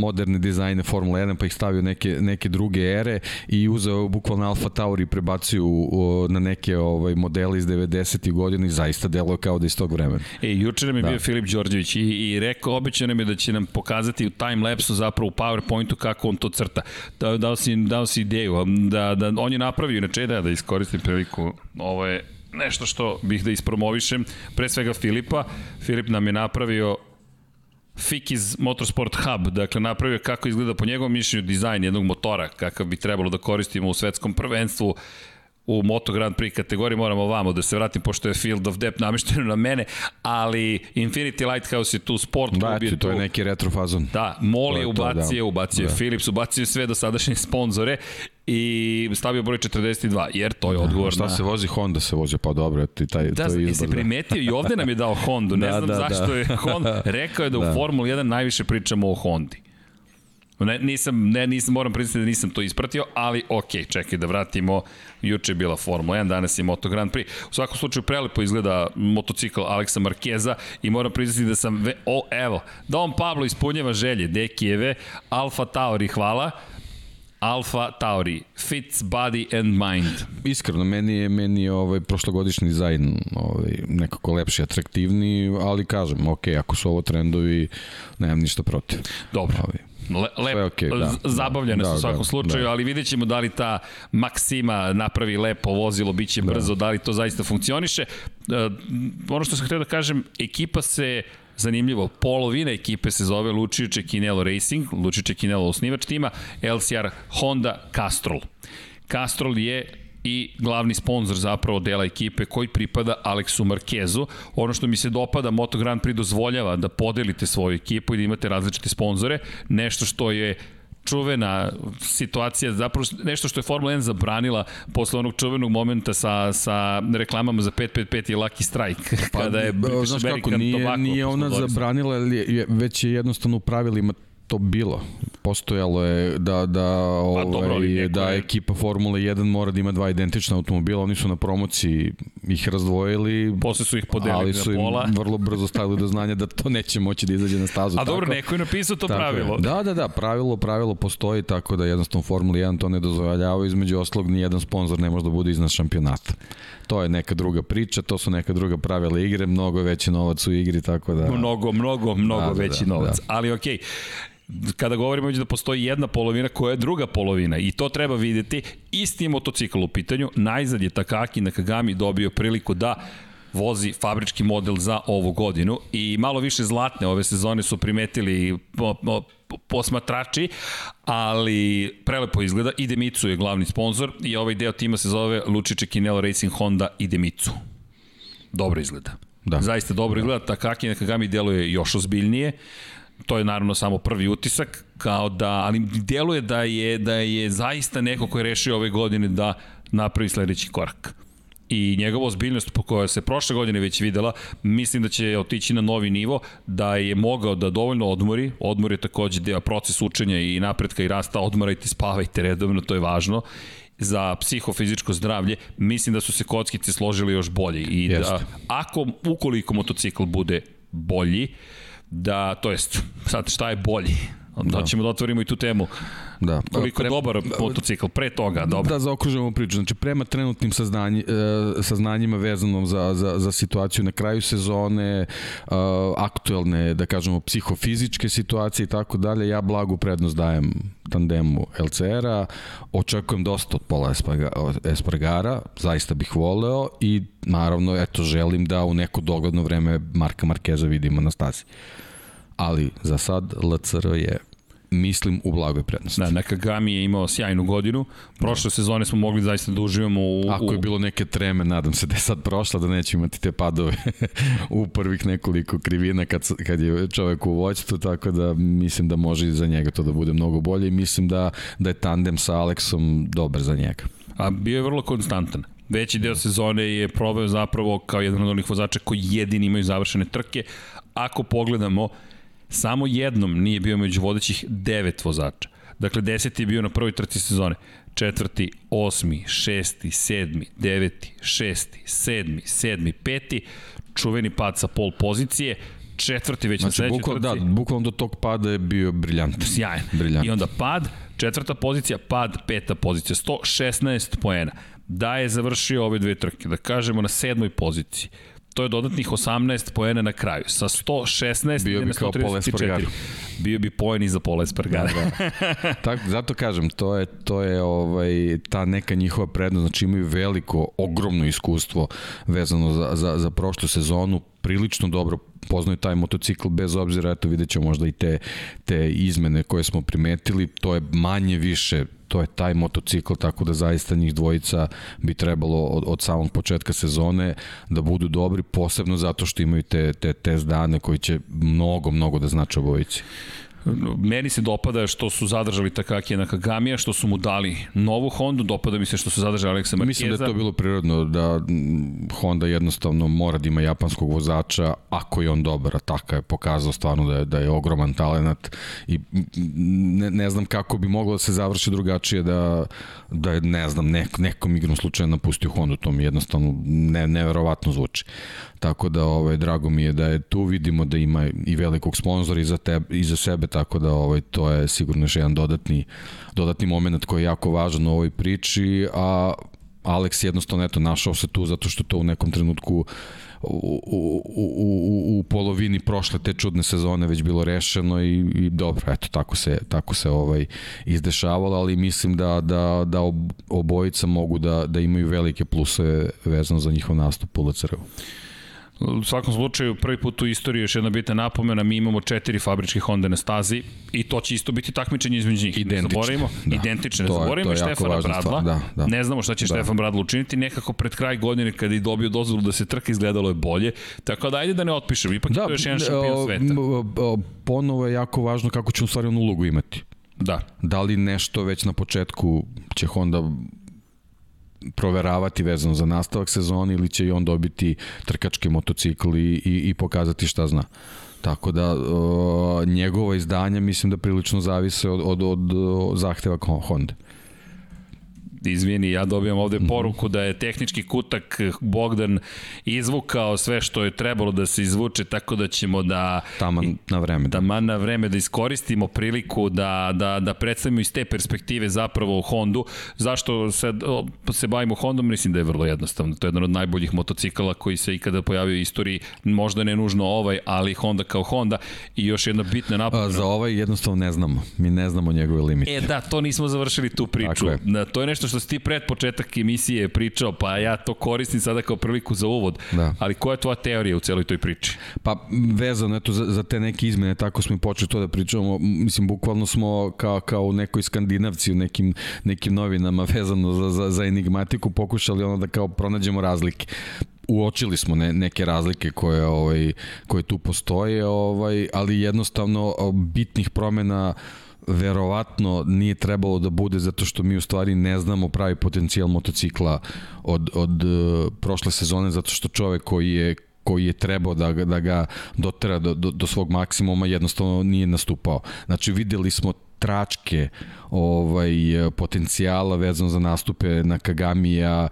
moderne dizajne Formula 1 pa ih stavio neke, neke druge ere i uzeo bukvalno Alfa Tauri prebacio na neke ovaj, modele iz 90. godina i zaista delo kao da iz tog vremena.
E, juče nam je da. bio Filip Đorđević i, i rekao, običao nam je da će nam pokazati u timelapsu zapravo u PowerPointu kako on to crta. Da, dao, si, dao si ideju, da, da on je napravio, inače da, da iskoristim priliku, ovo je nešto što bih da ispromovišem, pre svega Filipa. Filip nam je napravio Fikiz Motorsport Hub, dakle napravio kako izgleda po njegovom mišljenju dizajn jednog motora, kakav bi trebalo da koristimo u svetskom prvenstvu u Moto Grand Prix kategoriji, moramo vamo da se vratim, pošto je Field of Depth namješteno na mene, ali Infinity Lighthouse je tu, Sport
da, Club je tu. to je neki retro fazon.
Da, Mol je ubacio, da. ubacio da. Philips, ubacio sve dosadašnje sponzore i stavio broj 42, jer to je da, odgovor
šta na... se vozi? Honda se vozi, pa dobro, ti taj,
da,
to je
izbor. Da. primetio i ovde nam je dao Hondu, ne da, znam da, zašto da. je Honda, rekao je da, da. u Formuli 1 najviše pričamo o Hondi. Ne, nisam, ne, nisam, moram priznati da nisam to ispratio, ali ok, čekaj da vratimo. Juče je bila Formula 1, danas je Moto Grand Prix. U svakom slučaju prelepo izgleda motocikl Aleksa Markeza i moram priznati da sam, ve, o, evo, Don Pablo ispunjava želje, Dekijeve, Alfa Tauri, hvala. Alfa Tauri, fits body and mind.
Iskreno, meni je, meni je ovaj prošlogodišnji dizajn ovaj, nekako lepši, atraktivni, ali kažem, ok, ako su ovo trendovi, nemam ništa protiv.
Dobro. Ovaj. Le, lep, okay, da, zabavljene da, su u da, svakom da, slučaju, da. ali vidjet ćemo da li ta Maksima napravi lepo vozilo, bit će da. brzo, da li to zaista funkcioniše. Uh, ono što sam htio da kažem, ekipa se zanimljivo, polovina ekipe se zove Lucio Čekinelo Racing, Lucio Čekinelo osnivač tima, LCR Honda Castrol. Castrol je i glavni sponsor zapravo dela ekipe koji pripada Aleksu Markezu. Ono što mi se dopada, Moto Grand Prix dozvoljava da podelite svoju ekipu i da imate različite sponzore, nešto što je čuvena situacija, zapravo nešto što je Formula 1 zabranila posle onog čuvenog momenta sa, sa reklamama za 555 i Lucky Strike, pa, kada je British
znaš American kako, nije, Tobacco. Nije ona zabranila, već je jednostavno u pravilima to bilo. Postojalo je da, da, ovaj, pa, dobro, ovaj, da je... ekipa Formule 1 mora da ima dva identična automobila, oni su na promociji ih razdvojili.
Posle su ih podelili ali
su im vrlo brzo stavili do znanja da to neće moći da izađe na stazu.
A dobro, neko je napisao to pravilo.
Je. Da, da, da, pravilo, pravilo postoji tako da jednostavno Formula 1 to ne dozvoljava, između oslog ni jedan sponsor ne može da bude iznad šampionata to je neka druga priča, to su neka druga pravila igre, mnogo veći novac u igri, tako da...
Mnogo, mnogo, mnogo da, da veći da, novac. Da. Ali okej, okay kada govorimo da postoji jedna polovina koja je druga polovina i to treba videti, isti je motocikl u pitanju, najzad je Takaki Nakagami dobio priliku da vozi fabrički model za ovu godinu i malo više zlatne ove sezone su primetili posmatrači, ali prelepo izgleda. Idemitsu je glavni sponsor i ovaj deo tima se zove Lučiće Kinelo Racing Honda Idemitsu. Dobro izgleda. Da. Zaista dobro da. izgleda. Takaki Nakagami deluje još ozbiljnije to je naravno samo prvi utisak, kao da, ali deluje da je, da je zaista neko ko je rešio ove godine da napravi sledeći korak i njegova ozbiljnost po kojoj se prošle godine već videla, mislim da će otići na novi nivo, da je mogao da dovoljno odmori, odmor je takođe deo proces učenja i napretka i rasta, odmorajte, spavajte redovno, to je važno za psihofizičko zdravlje, mislim da su se kockice složili još bolje i da Jeste. ako, ukoliko motocikl bude bolji, da, to jest, sad šta je bolji? Da. da ćemo da otvorimo i tu temu. Da. Koliko je dobar motocikl pre toga, dobro.
Da, zaokružujemo priču. Znači, prema trenutnim saznanji, e, saznanjima vezanom za, za, za situaciju na kraju sezone, e, aktuelne, da kažemo, psihofizičke situacije i tako dalje, ja blagu prednost dajem tandemu LCR-a, očekujem dosta od Pola Espargara, zaista bih voleo i naravno, eto, želim da u neko dogodno vreme Marka Markeza vidimo na stazi ali za sad LCR je mislim u blagoj prednosti.
Da, Nakagami je imao sjajnu godinu. Prošle da. sezone smo mogli zaista da uživamo u...
Ako je bilo neke treme, nadam se da je sad prošla, da neće imati te padove u prvih nekoliko krivina kad, kad je čovek u voćstvu, tako da mislim da može i za njega to da bude mnogo bolje i mislim da, da je tandem sa Aleksom dobar za njega.
A bio je vrlo konstantan. Veći deo sezone je proveo zapravo kao jedan od onih vozača koji jedini imaju završene trke. Ako pogledamo, Samo jednom nije bio među vodećih devet vozača. Dakle, deseti je bio na prvoj trci sezone. Četvrti, osmi, šesti, sedmi, deveti, šesti, sedmi, sedmi, peti. Čuveni pad sa pol pozicije četvrti već znači, na sledećoj bukval,
trci. Da, bukvalno do tog pada je bio briljant.
Sjajan. Briljant. I onda pad, četvrta pozicija, pad, peta pozicija. 116 poena. Da je završio ove dve trke, da kažemo na sedmoj poziciji to je dodatnih 18 poena na kraju. Sa 116
bio bi Paul Espargaro.
Bio bi poen i za Paul Espargaro. Da,
da. tak, zato kažem, to je, to je ovaj, ta neka njihova prednost. Znači imaju veliko, ogromno iskustvo vezano za, za, za prošlu sezonu. Prilično dobro poznaju taj motocikl bez obzira, eto vidjet ćemo možda i te, te izmene koje smo primetili. To je manje više to je taj motocikl, tako da zaista njih dvojica bi trebalo od, od samog početka sezone da budu dobri, posebno zato što imaju te, te test dane koji će mnogo, mnogo da znače obojici.
Meni se dopada što su zadržali Takaki Nakagamija, što su mu dali novu Hondu, dopada mi se što su zadržali Aleksa Markeza.
Mislim da je to bilo prirodno da Honda jednostavno mora da ima japanskog vozača ako je on dobar, a Taka je pokazao stvarno da je, da je ogroman talent i ne, ne znam kako bi moglo da se završi drugačije da, da je, ne znam, nek, nekom igrom slučaju napustio Hondu, to mi jednostavno ne, neverovatno zvuči. Tako da ovaj drago mi je da je tu vidimo da ima i velikog sponzora i za tebe i za sebe tako da ovaj to je sigurno još jedan dodatni dodatni momenat koji je jako važan u ovoj priči, a Alex jednostavno eto našao se tu zato što to u nekom trenutku u, u, u, u polovini prošle te čudne sezone već bilo rešeno i, i dobro, eto, tako se, tako se ovaj izdešavalo, ali mislim da, da, da obojica mogu da, da imaju velike pluse vezano za njihov nastup u LCR-u.
U svakom slučaju, prvi put u istoriji još jedna bitna napomena, mi imamo četiri fabričke Honda na stazi i to će isto biti takmičenje između njih.
Identične.
Ne da. Identične. Ne zaboravimo i Štefana Bradla. Da, da. Ne znamo šta će da. Štefan Bradla učiniti. Nekako pred kraj godine kada je dobio dozvolu da se trka izgledalo je bolje. Tako da ajde da ne otpišem. Ipak da, je to još jedan šampion sveta.
Ponovo je jako važno kako će u stvari on ulogu imati.
Da.
Da li nešto već na početku će Honda proveravati vezano za nastavak sezoni ili će i on dobiti trkački motocikl i, i, i pokazati šta zna. Tako da o, njegova izdanja mislim da prilično zavise od, od, od, od zahteva Honda
izvini, ja dobijam ovde mhm. poruku da je tehnički kutak Bogdan izvukao sve što je trebalo da se izvuče, tako da ćemo da...
Taman na vreme.
Da. Taman na vreme, da iskoristimo priliku da, da, da predstavimo iz te perspektive zapravo Hondu. Zašto se, se bavimo Hondom? Mislim da je vrlo jednostavno. To je jedan od najboljih motocikala koji se ikada pojavio u istoriji. Možda ne nužno ovaj, ali Honda kao Honda. I još jedna bitna napomena.
Za ovaj jednostavno ne znamo. Mi ne znamo njegove limite.
E da, to nismo završili tu priču. Je. Da, to je nešto što si ti pred početak emisije pričao, pa ja to koristim sada kao priliku za uvod. Da. Ali koja je tvoja teorija u celoj toj priči?
Pa vezano eto za, za te neke izmene, tako smo i počeli to da pričamo. Mislim, bukvalno smo kao, kao u nekoj skandinavci, u nekim, nekim novinama vezano za, za, za enigmatiku pokušali ono da kao pronađemo razlike uočili smo ne, neke razlike koje ovaj koje tu postoje, ovaj ali jednostavno bitnih promena verovatno nije trebalo da bude zato što mi u stvari ne znamo pravi potencijal motocikla od, od uh, prošle sezone zato što čovek koji je koji je trebao da, da ga dotera do, do, do svog maksimuma jednostavno nije nastupao. Znači videli smo tračke ovaj potencijala vezano za nastupe na Kagamija,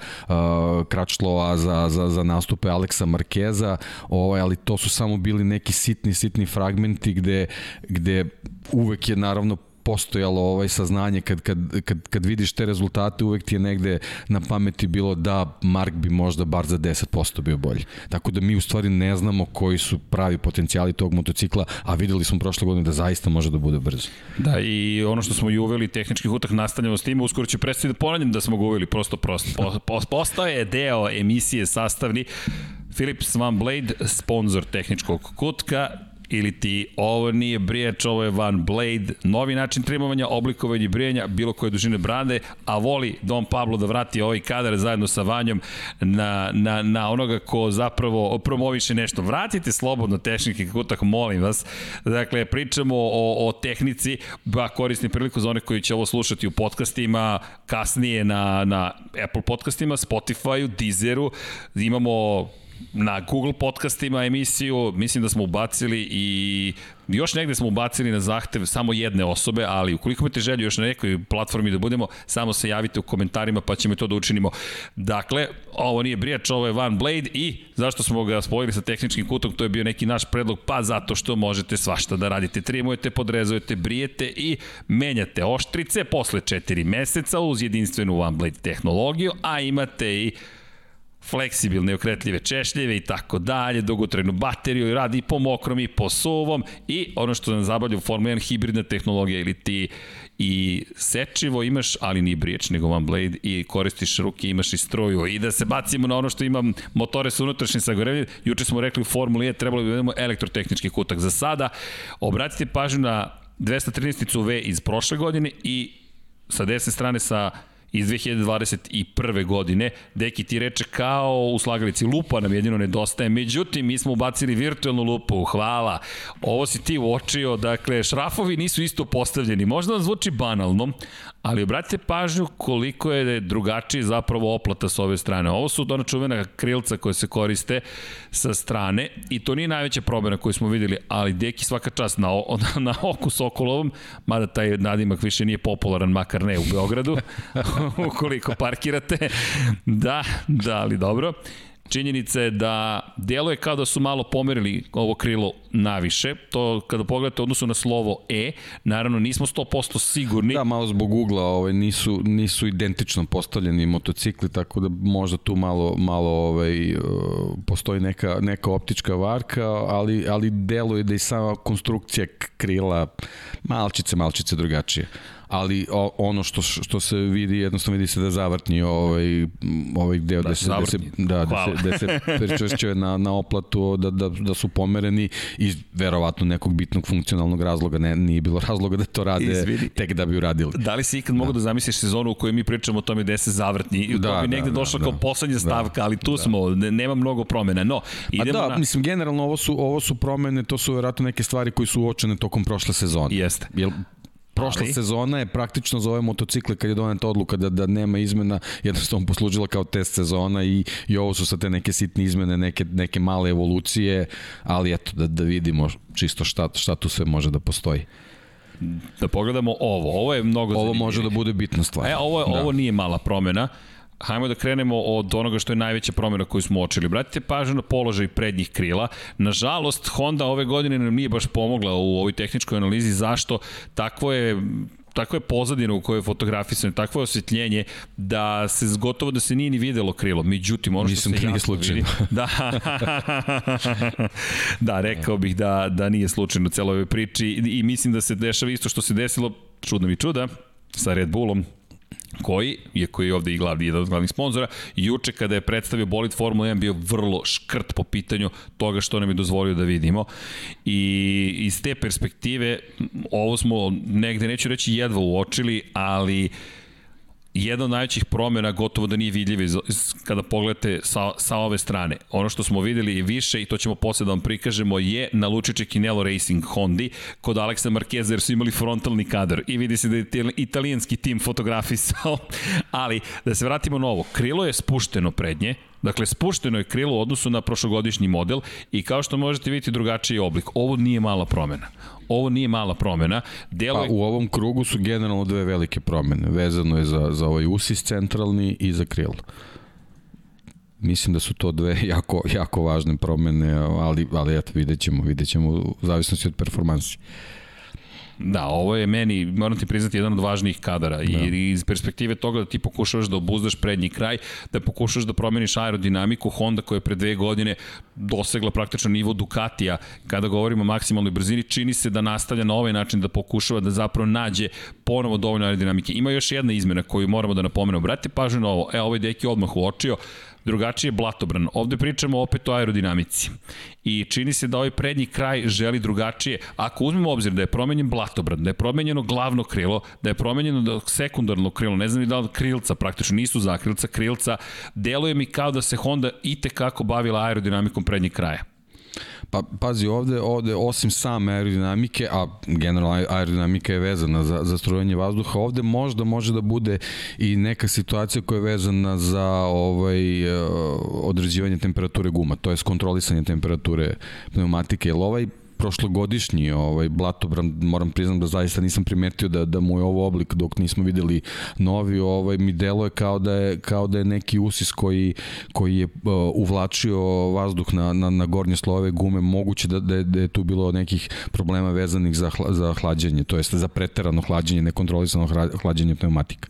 Kračlova za, za, za nastupe Aleksa Markeza, ovaj, ali to su samo bili neki sitni, sitni fragmenti gde, gde uvek je naravno postojalo ovaj saznanje kad, kad, kad, kad vidiš te rezultate uvek ti je negde na pameti bilo da Mark bi možda bar za 10% bio bolji. Tako da mi u stvari ne znamo koji su pravi potencijali tog motocikla, a videli smo prošle godine da zaista može da bude brzo.
Da, i ono što smo i uveli, utak nastavljamo s tim, uskoro će predstaviti da ponavljam da smo ga uveli, prosto, prosto po, postao je deo emisije sastavni Philips Van Blade, sponsor tehničkog kutka, ili ti ovo nije brijač, ovo je Van Blade, novi način trimovanja, oblikovanja i brijanja, bilo koje dužine brade, a voli Don Pablo da vrati ovaj kadar zajedno sa Vanjom na, na, na onoga ko zapravo promoviše nešto. Vratite slobodno tehnike kako tako molim vas. Dakle, pričamo o, o tehnici, ba koristim priliku za one koji će ovo slušati u podcastima, kasnije na, na Apple podcastima, Spotifyu, Deezeru, imamo na Google podcastima emisiju, mislim da smo ubacili i još negde smo ubacili na zahtev samo jedne osobe, ali ukoliko imate želju još na nekoj platformi da budemo, samo se javite u komentarima pa ćemo to da učinimo. Dakle, ovo nije Brijač, ovo je Van Blade i zašto smo ga spojili sa tehničkim kutom, to je bio neki naš predlog, pa zato što možete svašta da radite. Trimujete, podrezujete, brijete i menjate oštrice posle 4 meseca uz jedinstvenu Van Blade tehnologiju, a imate i fleksibilne, okretljive češljeve i tako dalje, dugotrajnu bateriju, radi i po mokrom i po suvom i ono što nam zabavlja u Formula 1 hibridna tehnologija ili ti i sečivo imaš, ali nije briječ, nego One Blade i koristiš ruke, imaš i struju i da se bacimo na ono što ima motore sa unutrašnjim sagorevljem, juče smo rekli u Formuli 1 trebalo bi da imamo elektrotehnički kutak. Za sada obratite pažnju na 213 V iz prošle godine i sa desne strane sa iz 2021. godine. Deki ti reče kao u slagalici lupa nam jedino nedostaje. Međutim, mi smo ubacili virtualnu lupu. Hvala. Ovo si ti uočio. Dakle, šrafovi nisu isto postavljeni. Možda vam zvuči banalno, ali obratite pažnju koliko je drugačiji zapravo oplata s ove strane. Ovo su ona čuvena krilca koje se koriste sa strane i to nije najveća promena koju smo videli, ali deki svaka čast na, na, na oku Sokolovom, mada taj nadimak više nije popularan, makar ne u Beogradu, ukoliko parkirate. Da, da, ali dobro. Činjenica je da deluje kao da su malo pomerili ovo krilo naviše. To kada pogledate odnosu na slovo E, naravno nismo 100% sigurni.
Da, malo zbog ugla ovaj, nisu, nisu identično postavljeni motocikli, tako da možda tu malo, malo ovaj, uh, postoji neka, neka optička varka, ali, ali deluje da i sama konstrukcija krila malčice, malčice drugačije ali o, ono što što se vidi jednostavno vidi se da zavrtni ovaj ovaj deo da, da se da se da da se da se pričešćuje na na oplatu da da da su pomereni iz verovatno nekog bitnog funkcionalnog razloga ne nije bilo razloga da to rade Izvini. tek da bi uradili.
Da li si ikad da. mogu da zamisliš sezonu u kojoj mi pričamo o tome da se zavrtni i da, to bi negde da, došlo da, kao da. poslednja da. stavka, ali tu da. smo, nema mnogo promena. No, idemo
A da,
na...
mislim generalno ovo su ovo su promene, to su verovatno neke stvari koji su uočene tokom prošle sezone.
Jeste.
Jel prošla Ali... sezona je praktično za ove motocikle kad je doneta odluka da, da nema izmena, jednostavno poslužila kao test sezona i, i ovo su sa te neke sitne izmene, neke, neke male evolucije, ali eto, da, da vidimo čisto šta, šta tu sve može da postoji
da pogledamo ovo. Ovo je mnogo
Ovo može da bude bitna stvar.
E, ovo, da. ovo nije mala promena. Hajmo da krenemo od onoga što je najveća promjena koju smo očili. Bratite pažnju na položaj prednjih krila. Nažalost, Honda ove godine nam nije baš pomogla u ovoj tehničkoj analizi. Zašto? Takvo je takva je pozadina u kojoj je fotografisano, takvo je osvetljenje da se gotovo da se nije ni videlo krilo. Međutim, ono
Mislim
što
se jasno vidi...
Da, da, rekao bih da, da nije slučajno celo ovoj priči i mislim da se dešava isto što se desilo, čudno mi čuda, sa Red Bullom, koji, iako je ovde i glavni, jedan od glavnih sponzora, juče kada je predstavio bolid Formula 1 bio vrlo škrt po pitanju toga što nam je dozvolio da vidimo. I iz te perspektive, ovo smo negde, neću reći jedva uočili, ali uh, jedna od najvećih promjena gotovo da nije vidljiva kada pogledate sa, sa ove strane. Ono što smo videli više i to ćemo posle da vam prikažemo je na Lučiće Kinelo Racing Hondi kod Aleksa Markeza jer su imali frontalni kadar. I vidi se da je italijanski tim fotografisao, ali da se vratimo na ovo, krilo je spušteno prednje, Dakle, spušteno je krilo u odnosu na prošlogodišnji model i kao što možete vidjeti drugačiji oblik. Ovo nije mala promena. Ovo nije mala promena.
Delo. Pa u ovom krugu su generalno dve velike promene. Vezano je za, za ovaj usis centralni i za krilo. Mislim da su to dve jako, jako važne promene, ali, ali eto, vidjet ćemo, vidjet ćemo u zavisnosti od performansi.
Da, ovo je meni, moram ti priznati, jedan od važnijih kadara da. i iz perspektive toga da ti pokušavaš da obuzdaš prednji kraj, da pokušavaš da promeniš aerodinamiku, Honda koja je pre dve godine dosegla praktično nivo Ducatija, kada govorimo o maksimalnoj brzini, čini se da nastavlja na ovaj način da pokušava da zapravo nađe ponovo dovoljno aerodinamike. Ima još jedna izmena koju moramo da napomenemo. Brate, pažnju na ovo. E, ovaj deki odmah uočio drugačije blatobran. Ovde pričamo opet o aerodinamici. I čini se da ovaj prednji kraj želi drugačije. Ako uzmemo obzir da je promenjen blatobran, da je promenjeno glavno krilo, da je promenjeno sekundarno krilo, ne znam ni da li krilca, praktično nisu zakrilca, krilca, deluje mi kao da se Honda i tekako bavila aerodinamikom prednjeg kraja.
Pa pazi ovde, ovde osim same aerodinamike, a generalno aerodinamika je vezana za, za strojanje vazduha, ovde možda može da bude i neka situacija koja je vezana za ovaj uh, određivanje temperature guma, to je kontrolisanje temperature pneumatike, jer ovaj prošlogodišnji ovaj Blatobran moram priznam da zaista nisam primetio da da mu je ovo oblik dok nismo videli novi ovaj mi deluje kao da je kao da je neki usis koji koji je uh, uvlačio vazduh na na na gornje slojeve gume. Moguće da da je, da je tu bilo nekih problema vezanih za hla, za hlađenje to jest za preterano hlađenje nekontrolisano hlađenje pneumatika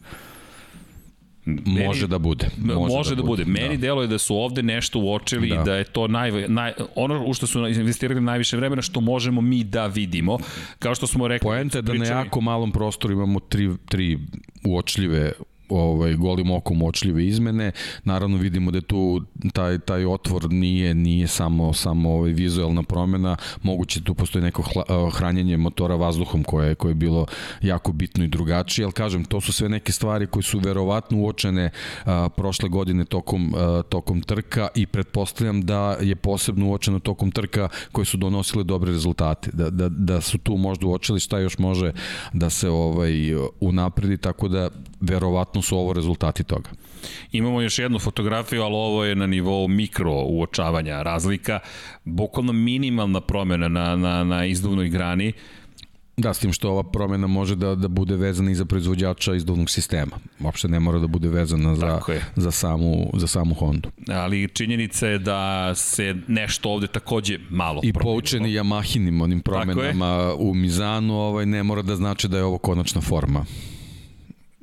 Meni, može da bude.
Može, može da, da bude. bude. Meni da. delo je da su ovde nešto uočili da. da je to naj, naj, ono u što su investirali najviše vremena što možemo mi da vidimo. Kao što smo rekli...
Poenta je da na jako malom prostoru imamo tri, tri uočljive ovaj golim okom očljive izmene. Naravno vidimo da tu taj taj otvor nije nije samo samo ovaj vizuelna promena, moguće tu postoji neko eh, hranjenje motora vazduhom koje koje je bilo jako bitno i drugačije, al kažem to su sve neke stvari koje su verovatno uočene a, eh, prošle godine tokom a, eh, tokom trka i pretpostavljam da je posebno uočeno tokom trka koje su donosile dobre rezultate. Da, da, da su tu možda uočili šta još može da se ovaj unapredi tako da verovatno su ovo rezultati toga.
Imamo još jednu fotografiju, ali ovo je na nivou mikro uočavanja razlika. Bukvalno minimalna promena na, na, na izduvnoj grani.
Da, s tim što ova promena može da, da bude vezana i za proizvođača izduvnog sistema. Uopšte ne mora da bude vezana za, za, samu, za samu Hondu.
Ali činjenica je da se nešto ovde takođe malo
I poučeni Yamahinim onim promenama u Mizanu ovaj, ne mora da znači da je ovo konačna forma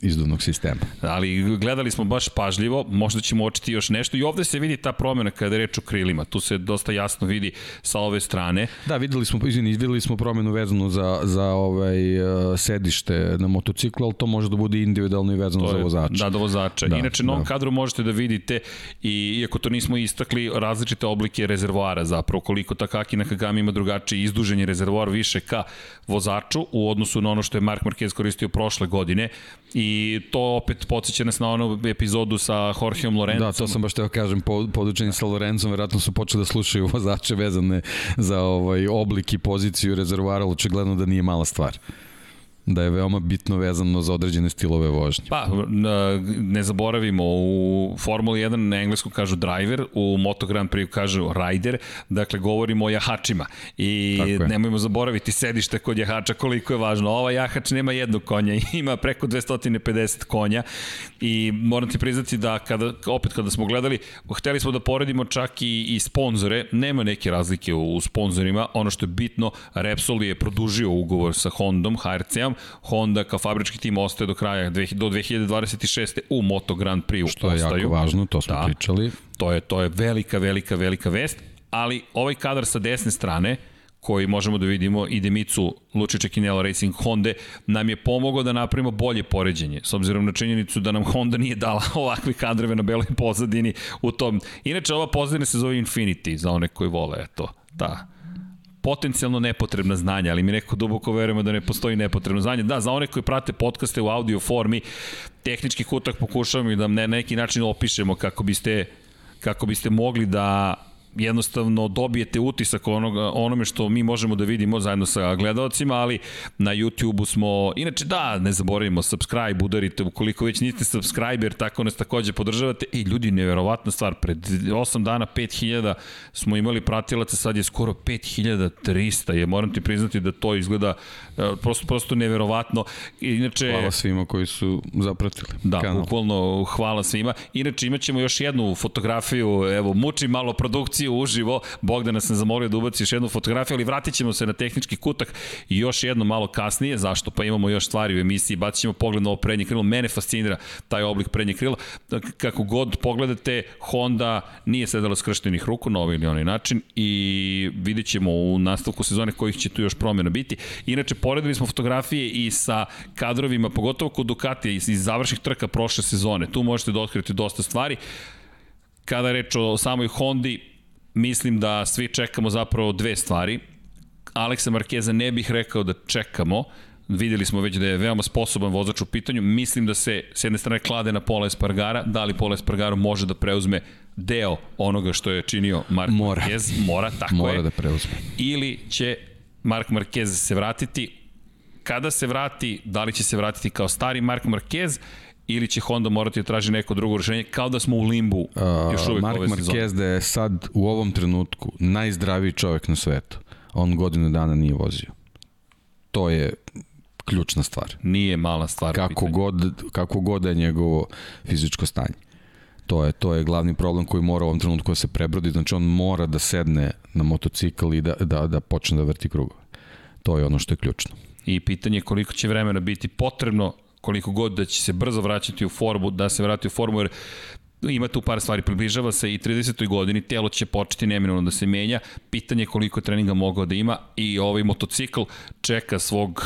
izduvnog sistema.
Ali gledali smo baš pažljivo, možda ćemo očiti još nešto i ovde se vidi ta promjena kada je reč o krilima. Tu se dosta jasno vidi sa ove strane.
Da, videli smo, izvini, videli smo promenu vezanu za, za ovaj, uh, sedište na motociklu, ali to može da bude individualno i vezano je, za vozača.
Da, do vozača. Da, Inače, na ovom da. kadru možete da vidite i iako to nismo istakli, različite oblike rezervoara zapravo, koliko Takaki Nakagami ima drugačiji izduženje rezervoar više ka vozaču u odnosu na ono što je Mark Marquez koristio prošle godine i to opet podsjeća nas na onu epizodu sa Jorgeom Lorenzom.
Da, to sam baš teo kažem, podučeni sa Lorenzom, verovatno su počeli da slušaju vozače vezane za ovaj oblik i poziciju rezervoara, očigledno da nije mala stvar da je veoma bitno vezano za određene stilove vožnje.
Pa, ne zaboravimo, u Formuli 1 na engleskom kažu driver, u Moto Grand Prix kažu rider, dakle govorimo o jahačima. I nemojmo zaboraviti sedište kod jahača koliko je važno. Ova jahač nema jednog konja, ima preko 250 konja. I moram ti priznati da kada, opet kada smo gledali, hteli smo da poredimo čak i, i sponzore, nema neke razlike u, u sponzorima, ono što je bitno, Repsol je produžio ugovor sa Hondom, HRC-om, Honda kao fabrički tim ostaje do kraja, do 2026. u Moto Grand Prix
Što je ostaju. jako važno, to smo da, pričali.
To je, to je velika, velika, velika vest, ali ovaj kadar sa desne strane, koji možemo da vidimo i Demicu Lučića Kinelo Racing Honda nam je pomogao da napravimo bolje poređenje, s obzirom na činjenicu da nam Honda nije dala ovakve kadrove na beloj pozadini u tom. Inače, ova pozadina se zove Infinity, za one koji vole, eto, da potencijalno nepotrebna znanja, ali mi neko duboko verujemo da ne postoji nepotrebno znanje. Da, za one koji prate podcaste u audio formi, tehnički kutak pokušavamo i da na neki način opišemo kako biste kako biste mogli da jednostavno dobijete utisak onoga, onome što mi možemo da vidimo zajedno sa gledalcima, ali na YouTube-u smo, inače da, ne zaboravimo, subscribe, udarite, ukoliko već niste subscriber, tako nas takođe podržavate. I ljudi, neverovatna stvar, pred 8 dana 5000 smo imali pratilaca, sad je skoro 5300, je, moram ti priznati da to izgleda e, prosto, prosto neverovatno. Inače,
hvala svima koji su zapratili.
Da, kanal. bukvalno hvala svima. Inače, imaćemo još jednu fotografiju, evo, muči malo produkciju emisiju uživo. Bogdana sam zamolio da ubaci još jednu fotografiju, ali vratit ćemo se na tehnički kutak i još jedno malo kasnije. Zašto? Pa imamo još stvari u emisiji, bacit ćemo pogled na ovo prednje krilo. Mene fascinira taj oblik prednje krila. Kako god pogledate, Honda nije sedala skrštenih ruku na ovaj ili onaj način i vidit ćemo u nastavku sezone kojih će tu još promjena biti. Inače, poredili smo fotografije i sa kadrovima, pogotovo kod Ducatija iz završnih trka prošle sezone. Tu možete da otkriti dosta stvari. Kada je reč o samoj Hondi, mislim da svi čekamo zapravo dve stvari. Aleksa Markeza ne bih rekao da čekamo, videli smo već da je veoma sposoban vozač u pitanju, mislim da se s jedne strane klade na Pola Espargara, da li Pola Espargaro može da preuzme deo onoga što je činio Mark mora. Marquez, mora, tako
mora
je.
da preuzme.
Ili će Mark Marquez se vratiti, kada se vrati, da li će se vratiti kao stari Mark Marquez ili će Honda morati da traži neko drugo rešenje, kao da smo u limbu uh, još uvijek
Mark
ove sezone.
Marquez da je sad u ovom trenutku najzdraviji čovek na svetu. On godinu dana nije vozio. To je ključna stvar.
Nije mala stvar.
Kako god, kako god je njegovo fizičko stanje. To je, to je glavni problem koji mora u ovom trenutku da se prebrodi. Znači on mora da sedne na motocikl i da, da, da počne da vrti krugove. To je ono što je ključno.
I pitanje je koliko će vremena biti potrebno koliko god da će se brzo vraćati u formu, da se vrati u formu, jer ima tu par stvari, približava se i 30. godini, telo će početi neminovno da se menja, pitanje koliko treninga mogao da ima i ovaj motocikl čeka svog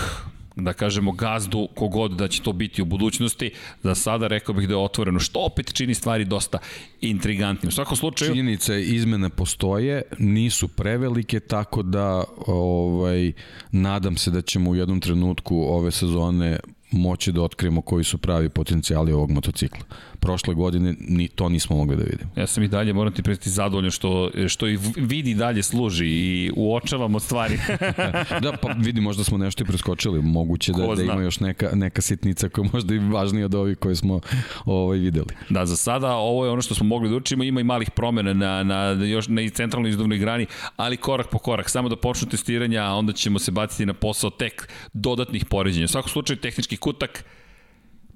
da kažemo gazdu kogod da će to biti u budućnosti, za sada rekao bih da je otvoreno, što opet čini stvari dosta intrigantnim. U svakom slučaju...
Činjenice izmene postoje, nisu prevelike, tako da ovaj, nadam se da ćemo u jednom trenutku ove sezone moći da otkrijemo koji su pravi potencijali ovog motocikla. Prošle godine ni to nismo mogli da vidimo.
Ja sam i dalje, moram ti prestiti zadovoljno što, što i vidi dalje služi i uočavamo stvari.
da, pa vidi, možda smo nešto i preskočili. Moguće da, da ima još neka, neka sitnica koja možda i važnija od ovih koje smo ovaj, videli.
Da, za sada ovo je ono što smo mogli da učimo. Ima i malih promena na, na, još, na centralnoj izduvnoj grani, ali korak po korak. Samo da počnu testiranja, a onda ćemo se baciti na posao tek dodatnih poređenja. U svakom slučaju, tehnički kutak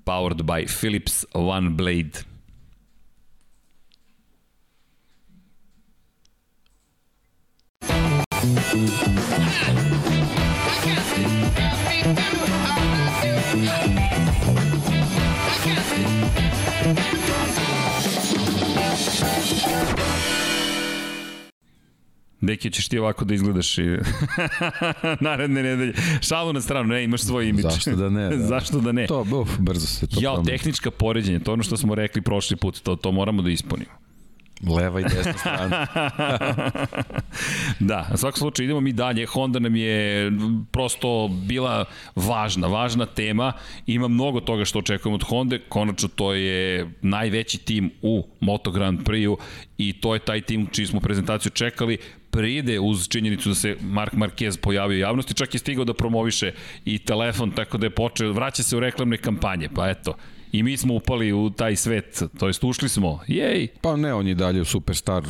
powered by Philips One Blade. Deki, ćeš ti ovako da izgledaš i naredne nedelje. Šalu na stranu, ne, imaš svoj imič.
Zašto da ne? Da.
Zašto da ne?
To, uf, brzo se to
Jao, tehnička poređenja, to ono što smo rekli prošli put, to, to moramo da ispunimo.
Leva i desna strana.
da, na svakom slučaju idemo mi dalje. Honda nam je prosto bila važna, važna tema. Ima mnogo toga što očekujemo od Honda. Konačno to je najveći tim u Moto Grand Prix-u i to je taj tim čiji smo prezentaciju čekali pride uz činjenicu da se Mark Marquez pojavio u javnosti, čak je stigao da promoviše i telefon, tako da je počeo, vraća se u reklamne kampanje, pa eto, I mi smo upali u taj svet, to jest ušli smo. Jej!
Pa ne, on je dalje superstar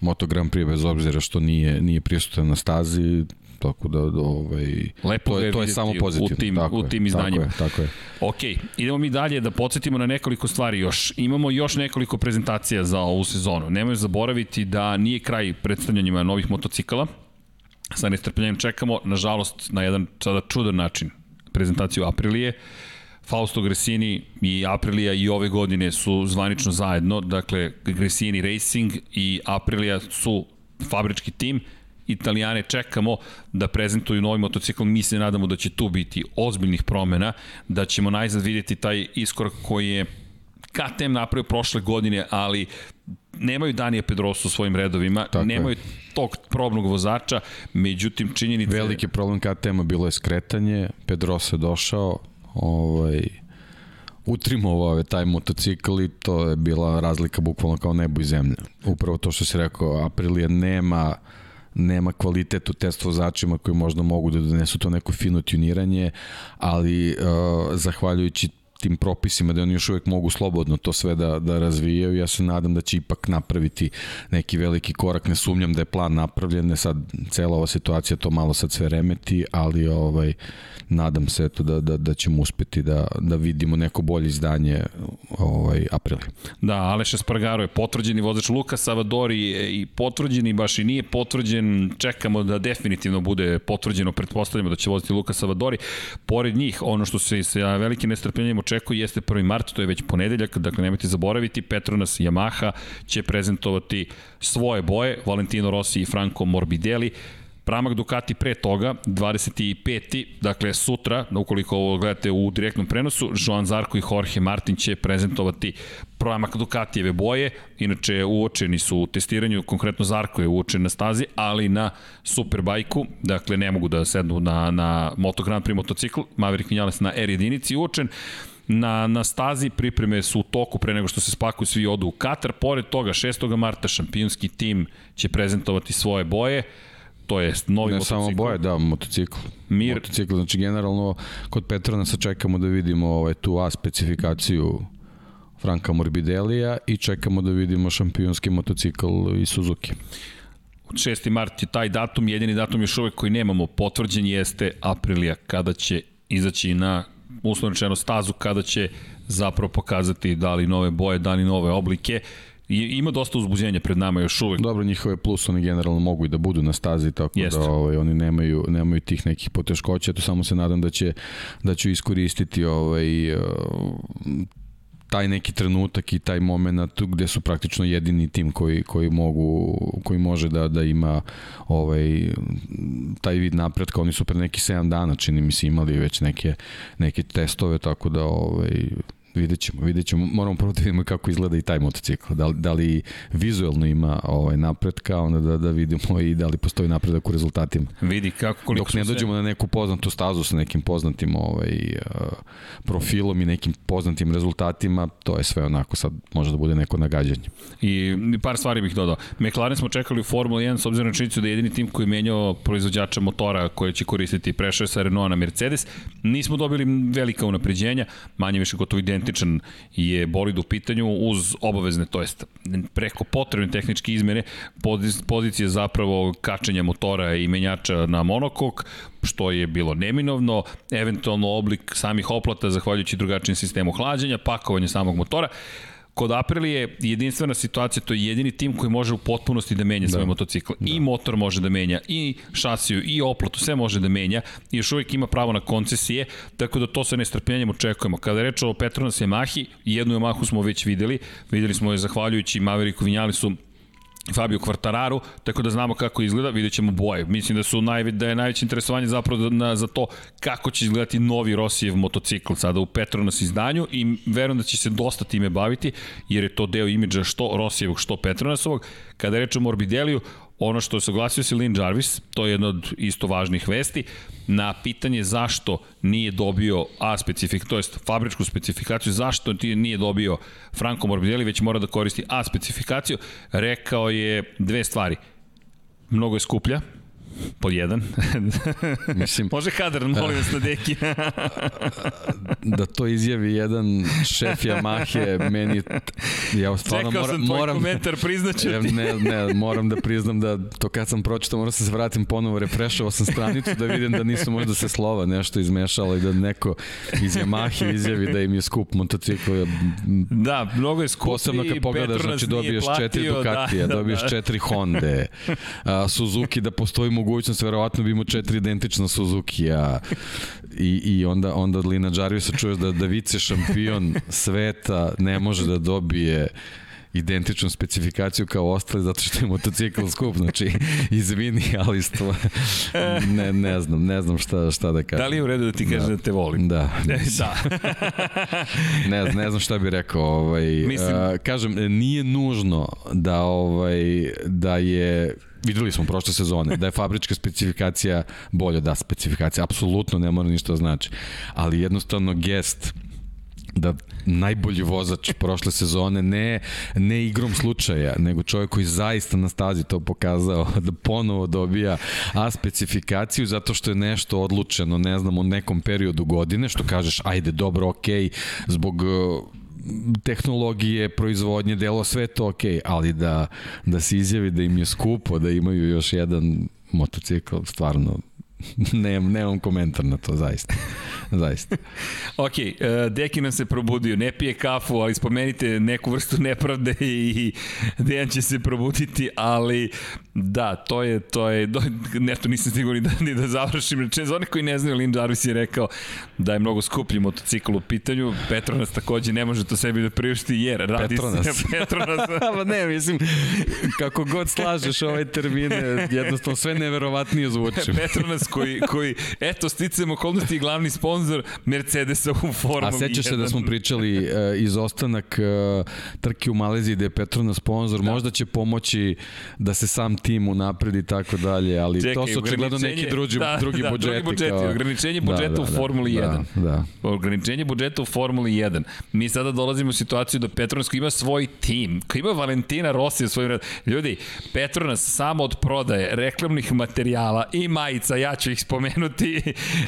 Moto Grand Prix bez obzira što nije nije prisutan na stazi, tako da ovaj
Lepo
to je to je samo pozitivno
u tim
tako
u tim izdanjima.
Tako je, tako je.
Ok, idemo mi dalje da podsjetimo na nekoliko stvari još. Imamo još nekoliko prezentacija za ovu sezonu. Nemoj zaboraviti da nije kraj predstavljanjima novih motocikala. Sa nestrpljenjem čekamo, nažalost, na jedan sada čudan način prezentaciju Aprilije. Fausto Gresini i Aprilia i ove godine su zvanično zajedno, dakle Gresini Racing i Aprilia su fabrički tim, Italijane čekamo da prezentuju novi motocikl, mi se nadamo da će tu biti ozbiljnih promena, da ćemo najzad vidjeti taj iskorak koji je KTM napravio prošle godine, ali nemaju Danija Pedrosa u svojim redovima, Tako nemaju je. tog probnog vozača, međutim činjenica...
Veliki problem KTM-a bilo je skretanje, Pedrosa je došao, ovaj, utrimovao je taj motocikl i to je bila razlika bukvalno kao nebo i zemlja. Upravo to što si rekao, Aprilia nema nema kvalitet u test vozačima koji možda mogu da donesu to neko fino tuniranje, ali uh, zahvaljujući tim propisima da oni još uvek mogu slobodno to sve da, da razvijaju. Ja se nadam da će ipak napraviti neki veliki korak. Ne sumnjam da je plan napravljen, ne sad cela ova situacija to malo sad sve remeti, ali ovaj nadam se eto da, da, da ćemo uspeti da, da vidimo neko bolje izdanje ovaj, aprili.
Da, Aleš Espargaro je potvrđeni vozač Luka Savadori i potvrđeni, baš i nije potvrđen, čekamo da definitivno bude potvrđeno, pretpostavljamo da će voziti Luka Savadori. Pored njih, ono što se sa velikim nestrpljenjem očekuje jeste 1. mart, to je već ponedeljak, dakle nemojte zaboraviti, Petronas Yamaha će prezentovati svoje boje, Valentino Rossi i Franco Morbidelli, Pramak Ducati pre toga, 25. Dakle, sutra, ukoliko ovo gledate u direktnom prenosu, Joan Zarko i Jorge Martin će prezentovati Pramak Ducatijeve boje. Inače, uočeni su u testiranju, konkretno Zarko je uočen na stazi, ali na Superbajku, dakle, ne mogu da sednu na, na Moto Grand Prix motocikl, Maverick Vinales na R jedinici uočen na, na stazi pripreme su u toku pre nego što se spakuju svi odu u Katar. Pored toga, 6. marta šampionski tim će prezentovati svoje boje to je novi
ne
motocikl.
samo boje, da, motocikl. Mir. Motocikl, znači generalno kod Petronasa čekamo da vidimo ovaj, tu A specifikaciju Franka Morbidelija i čekamo da vidimo šampionski motocikl i Suzuki.
6. mart je taj datum, jedini datum još uvek koji nemamo potvrđen jeste Aprilija, kada će izaći na uslovno rečeno stazu, kada će zapravo pokazati da li nove boje, da li nove oblike. I, ima dosta uzbuđenja pred nama još uvek.
Dobro, njihove plus oni generalno mogu i da budu na stazi, tako Jeste. da ovaj, oni nemaju, nemaju tih nekih poteškoća, to samo se nadam da će, da će iskoristiti ovaj, taj neki trenutak i taj moment gde su praktično jedini tim koji, koji mogu koji može da da ima ovaj taj vid napretka. Oni su pre neki 7 dana čini mi se imali već neke neke testove tako da ovaj Vidjet ćemo, vidjet ćemo. Moramo prvo da vidimo kako izgleda i taj motocikl. Da li, da li vizuelno ima ovaj napretka, onda da, da vidimo i da li postoji napredak u rezultatima.
Vidi kako koliko
Dok ne dođemo se... na neku poznatu stazu sa nekim poznatim ovaj, uh, profilom i nekim poznatim rezultatima, to je sve onako sad može da bude neko nagađanje.
I par stvari bih dodao. McLaren smo čekali u Formula 1 s obzirom na činjenicu da je jedini tim koji je menjao proizvođača motora koje će koristiti prešao sa Renault na Mercedes. Nismo dobili velika unapređenja, manje više gotovo identično identičan je bolid u pitanju uz obavezne, to jest preko potrebne tehničke izmene, pozicije zapravo kačenja motora i menjača na monokok, što je bilo neminovno, eventualno oblik samih oplata zahvaljujući drugačijem sistemu hlađenja, pakovanje samog motora. Kod Aprilije je jedinstvena situacija, to je jedini tim koji može u potpunosti da menja da. svoj motocikl. Da. I motor može da menja, i šasiju, i oplatu, sve može da menja. I još uvijek ima pravo na koncesije, tako da to sa nestrpljenjem očekujemo. Kada je reč o Petronas Yamahi, jednu Yamahu smo već videli, videli smo je zahvaljujući Mavericku Vinjalisu Fabio Quartararu, tako da znamo kako izgleda, vidjet ćemo boje. Mislim da su najve, da je najveće interesovanje zapravo na, za to kako će izgledati novi Rosijev motocikl sada u Petronas izdanju i verujem da će se dosta time baviti, jer je to deo imidža što Rosijevog, što Petronasovog. Kada rečemo o Morbideliju, ono što je saglasio se Lin Jarvis, to je jedna od isto važnih vesti, na pitanje zašto nije dobio A specifik, to jest fabričku specifikaciju, zašto nije dobio Franco Morbidelli, već mora da koristi A specifikaciju, rekao je dve stvari. Mnogo je skuplja, Pod jedan. Mislim, Može kadar, molim vas na deki.
da to izjavi jedan šef Yamahe, meni...
Ja stvarno Čekao moram, sam tvoj moram, komentar, priznaću ti.
Ne, ne, moram da priznam da to kad sam pročitao, moram da se vratim ponovo, refrešao sam stranicu da vidim da nisu možda se slova nešto izmešalo i da neko iz Yamahe izjavi da im je skup motocikl.
Da, mnogo je skup
Posebno kad pogledaš, znači dobiješ platio, četiri Ducatija, da, dobiješ da, da. četiri Honda, a, Suzuki da postoji mogućnost, verovatno bi imao četiri identična Suzuki-a i, i onda, onda od Lina Jarvisa čuješ da, da vice šampion sveta ne može da dobije identičnu specifikaciju kao ostali zato što je motocikl skup, znači izvini, ali stvo, ne, ne znam, ne znam šta, šta da kažem.
Da li je u redu da ti kažem da, da te volim?
Da.
da.
ne, ne znam šta bih rekao. Ovaj, Mislim... Uh, kažem, nije nužno da, ovaj, da je videli smo prošle sezone, da je fabrička specifikacija bolja, da, specifikacija apsolutno ne mora ništa da znači, ali jednostavno gest da najbolji vozač prošle sezone ne, ne igrom slučaja, nego čovjek koji zaista na stazi to pokazao da ponovo dobija A specifikaciju zato što je nešto odlučeno, ne znam, u nekom periodu godine, što kažeš, ajde, dobro, okej, okay, zbog tehnologije, proizvodnje, delo, sve to ok, ali da, da se izjavi da im je skupo, da imaju još jedan motocikl, stvarno nemam, nemam komentar na to, zaista. zaista.
ok, uh, Deki nam se probudio, ne pije kafu, ali spomenite neku vrstu nepravde i Dejan će se probuditi, ali da, to je, to je, do, nešto nisam siguran ni da, ni da završim. Reče, za one koji ne znaju, Lin Jarvis je rekao da je mnogo skuplji motocikl u pitanju, Petronas takođe ne može to sebi da priušti, jer radi
Petronas.
se Petronas.
pa ne, mislim, kako god slažeš ove termine, jednostavno sve neverovatnije zvuči.
Petronas koji, koji eto, sticamo okolnosti i glavni sponsor Mercedesa u Formuli
A sećaš se da smo pričali uh, izostanak uh, trke u Maleziji da je Petronas sponsor, da. možda će pomoći da se sam tim unapred i tako dalje, ali Čekaj, to su očigledno neki drugi, da, drugi da, budžeti. Drugi budžeti,
kao... ograničenje budžeta da, da, u da. Formuli da, 1. Da, da. Ograničenje budžeta u Formuli 1. Mi sada dolazimo u situaciju da Petronas koji ima svoj tim, koji ima Valentina Rossi u svojim Ljudi, Petronas samo od prodaje reklamnih materijala i majica, ja ću ih spomenuti,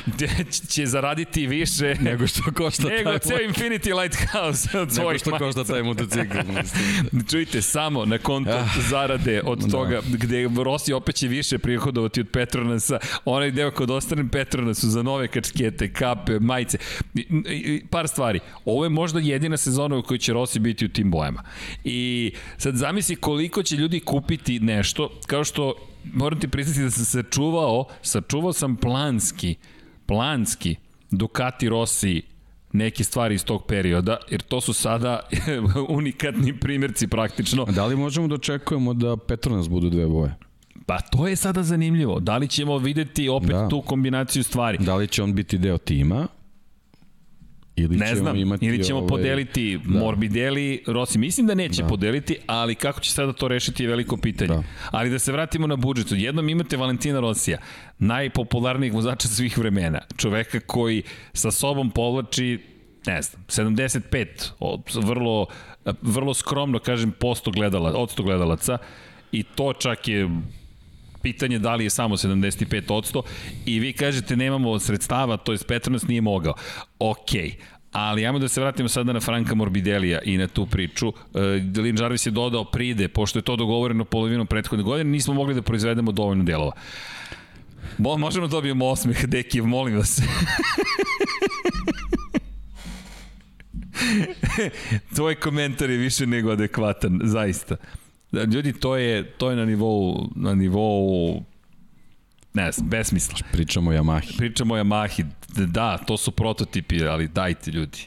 će zaraditi više
nego što košta
nego taj ceo Infinity Lighthouse od
nego što majica. košta taj motocikl.
Čujte, samo na konto ah, zarade od da. toga gde Rossi opet će više prihodovati od Petronasa, onaj deo kod ostane Petronasu za nove kačkete, kape, majice, par stvari. Ovo je možda jedina sezona u kojoj će Rossi biti u tim bojama. I sad zamisli koliko će ljudi kupiti nešto, kao što moram ti priznati da sam sačuvao, sačuvao sam planski, planski Ducati Rossi neke stvari iz tog perioda, jer to su sada unikatni primjerci praktično.
Da li možemo da očekujemo da Petronas budu dve boje?
Pa to je sada zanimljivo. Da li ćemo videti opet da. tu kombinaciju stvari?
Da li će on biti deo tima?
Ili ne znam, imati ili ćemo ove... podeliti da. Morbidelli, Rossi. Mislim da neće da. podeliti, ali kako će sada to rešiti je veliko pitanje. Da. Ali da se vratimo na budžet. Jednom imate Valentina Rosija, najpopularnijeg vozača svih vremena. Čoveka koji sa sobom povlači ne znam, 75, od, vrlo, vrlo skromno, kažem, posto gledala, od 100 gledalaca i to čak je pitanje da li je samo 75% i vi kažete nemamo sredstava, to je Petronas nije mogao. Okej. Ali ajmo da se vratimo sada na Franka Morbidelija i na tu priču. Uh, Lin Jarvis je dodao pride, pošto je to dogovoreno polovinom prethodne godine, nismo mogli da proizvedemo dovoljno delova. Bo, možemo da dobijemo osmeh, Dekiv, molim vas. Tvoj komentar je više nego adekvatan, zaista. Da, ljudi, to je, to je na nivou, na nivou ne znam, besmisla.
Pričamo o Yamahi.
Pričamo o Yamahi. Da, to su prototipi, ali dajte ljudi.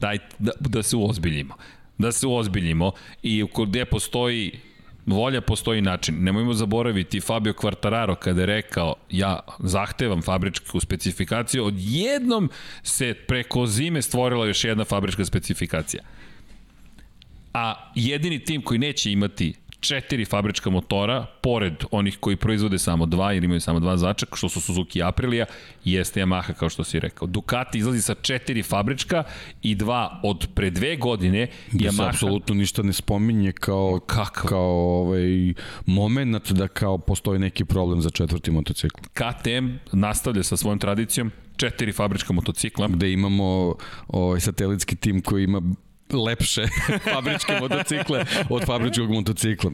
Dajte, da, da se uozbiljimo. Da se uozbiljimo i gde postoji volja postoji način. Nemojmo zaboraviti Fabio Quartararo kada je rekao ja zahtevam fabričku specifikaciju, odjednom se preko zime stvorila još jedna fabrička specifikacija. A jedini tim koji neće imati četiri fabrička motora, pored onih koji proizvode samo dva, jer imaju samo dva začak, što su Suzuki i Aprilia, jeste Yamaha, kao što si rekao. Ducati izlazi sa četiri fabrička i dva od pre dve godine.
Da Yamaha... se apsolutno ništa ne spominje kao, Kakav? kao ovaj, moment da kao postoji neki problem za četvrti motocikl.
KTM nastavlja sa svojom tradicijom, četiri fabrička motocikla.
Gde imamo ovaj satelitski tim koji ima lepše fabričke motocikle od fabričkog motocikla.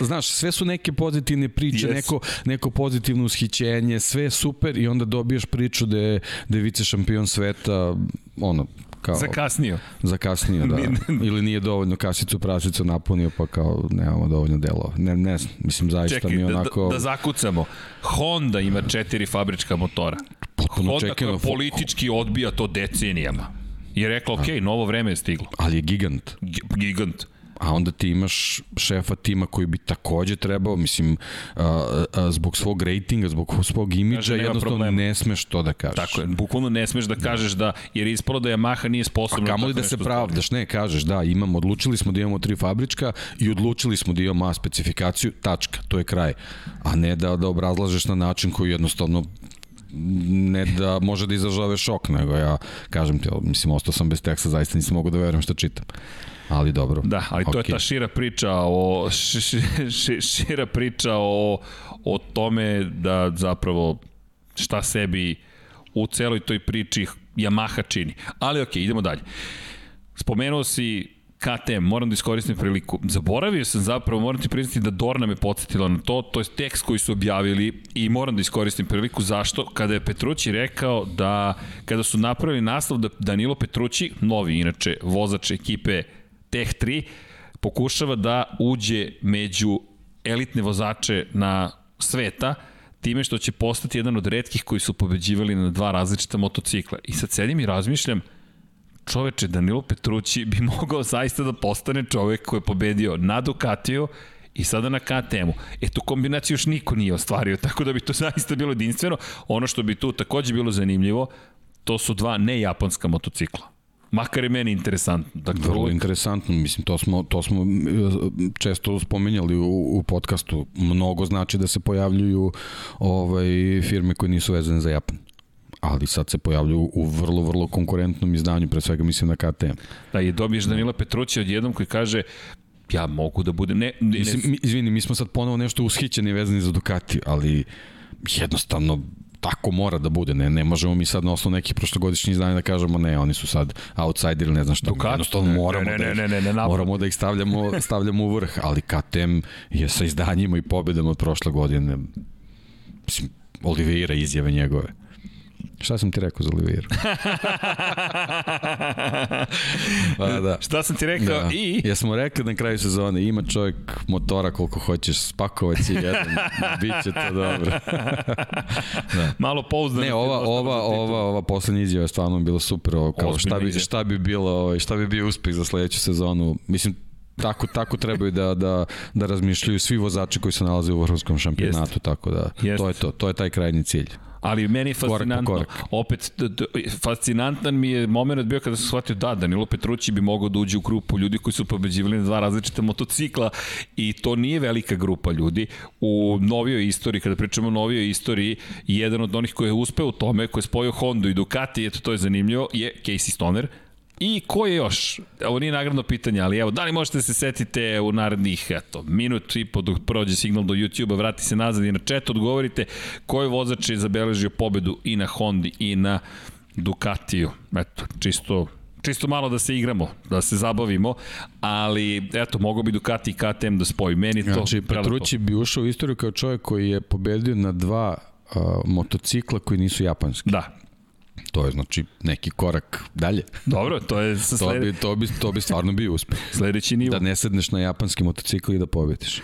Znaš, sve su neke pozitivne priče, yes. neko, neko pozitivno ushićenje, sve je super i onda dobiješ priču da je, da je vice šampion sveta, ono, kao...
Zakasnio.
Zakasnio, da. Ili nije dovoljno kasicu prasicu napunio, pa kao nemamo dovoljno delo. Ne, ne mislim, zaista Čekaj, mi onako...
Da, da, da zakucamo. Honda ima četiri fabrička motora. Potpuno Honda čekano. koja politički odbija to decenijama. I rekla, ok, novo vreme je stiglo.
Ali je gigant.
G gigant
a onda ti imaš šefa tima koji bi takođe trebao, mislim, a, a, zbog svog rejtinga, zbog svog imidža, Kaže, jednostavno problema. ne smeš to da kažeš.
Tako je, bukvalno ne smeš da kažeš da, jer je ispalo da Yamaha nije sposobna.
A kamo li da se pravdaš, ne, kažeš, da, imamo, odlučili smo da imamo tri fabrička i odlučili smo da imamo A specifikaciju, tačka, to je kraj. A ne da, da obrazlažeš na način koji jednostavno ne da može da izražave šok, nego ja kažem ti, mislim, ostao sam bez teksta, zaista nisam mogu da verujem šta čitam. Ali dobro.
Da, ali to okay. je ta šira priča o š, š, šira priča o, o tome da zapravo šta sebi u celoj toj priči Yamaha čini. Ali okej, okay, idemo dalje. Spomenuo si KTM, moram da iskoristim priliku. Zaboravio sam zapravo, moram ti priznati da Dorna me podsjetila na to, to je tekst koji su objavili i moram da iskoristim priliku. Zašto? Kada je Petrući rekao da, kada su napravili naslov da Danilo Petrući, novi inače vozač ekipe Tech 3, pokušava da uđe među elitne vozače na sveta, time što će postati jedan od redkih koji su pobeđivali na dva različita motocikla. I sad sedim i razmišljam, čoveče, Danilo Petrući bi mogao zaista da postane čovek koji je pobedio na Ducatiju i sada na KTM-u. E, tu kombinaciju još niko nije ostvario, tako da bi to zaista bilo jedinstveno. Ono što bi tu takođe bilo zanimljivo, to su dva nejaponska motocikla. Makar je meni interesantno.
Dakle, Vrlo uvijek... interesantno, mislim, to smo, to smo e, često spomenjali u, u podcastu. Mnogo znači da se pojavljuju ovaj, firme koje nisu vezane za Japan ali sad se pojavljuju u vrlo, vrlo konkurentnom izdanju, pre svega mislim na KTM.
Da, je dobiješ Danila Petruća odjednom koji kaže ja mogu da budem... Ne, ne,
Mislim, mi, izvini, mi smo sad ponovo nešto ushićeni vezani za Ducati, ali jednostavno tako mora da bude, ne, ne možemo mi sad na osnovu nekih prošlogodišnjih izdanja da kažemo ne, oni su sad outsider ili ne znam šta. Ducati? Jednostavno moramo, ne, ne, ne, ne, ne, ne, moramo da ih stavljamo, stavljamo u vrh, ali KTM je sa izdanjima i pobedama od prošle godine, mislim, Oliveira izjave njegove. Šta sam ti rekao za Oliveira?
pa, da. Šta sam ti rekao da. i...
Jesmo rekli na kraju sezone, ima čovjek motora koliko hoćeš, spakovać si jedan, bit će to dobro.
da. Malo pouzdano.
Ne, ova, ova, ova, ova poslednja izjava je stvarno bilo super, ovo, kao šta bi, šta bi bilo, ovaj, šta bi bio uspeh za sledeću sezonu. Mislim, tako tako trebaju da da da razmišljaju svi vozači koji se nalaze u vrhunskom šampionatu Jest. tako da Jest. to je to to je taj krajnji cilj
Ali meni je fascinantno, korak korak. opet, fascinantan mi je moment bio kada sam shvatio da, Danilo Petrući bi mogao da uđe u grupu ljudi koji su pobeđivali na dva različita motocikla i to nije velika grupa ljudi. U novijoj istoriji, kada pričamo o novijoj istoriji, jedan od onih koji je uspeo u tome, koji je spojio Honda i Ducati, eto to je zanimljivo, je Casey Stoner, I ko je još? Ovo nije nagradno pitanje, ali evo, da li možete da se setite u narednih, eto, minut i po dok prođe signal do YouTube-a, vrati se nazad i na chat odgovorite koji vozač je zabeležio pobedu i na Hondi i na Ducatiju. Eto, čisto čisto malo da se igramo, da se zabavimo, ali eto, mogo bi Ducati i KTM da spoji. Meni to
znači, Petrući bi ušao u istoriju kao čovjek koji je pobedio na dva uh, motocikla koji nisu japanski.
Da,
To je znači neki korak dalje.
Dobro, to je sa
slede... to, bi, to, bi, to bi stvarno bio uspeh.
Sledeći nivo.
Da ne sedneš na japanski motocikl i da pobediš.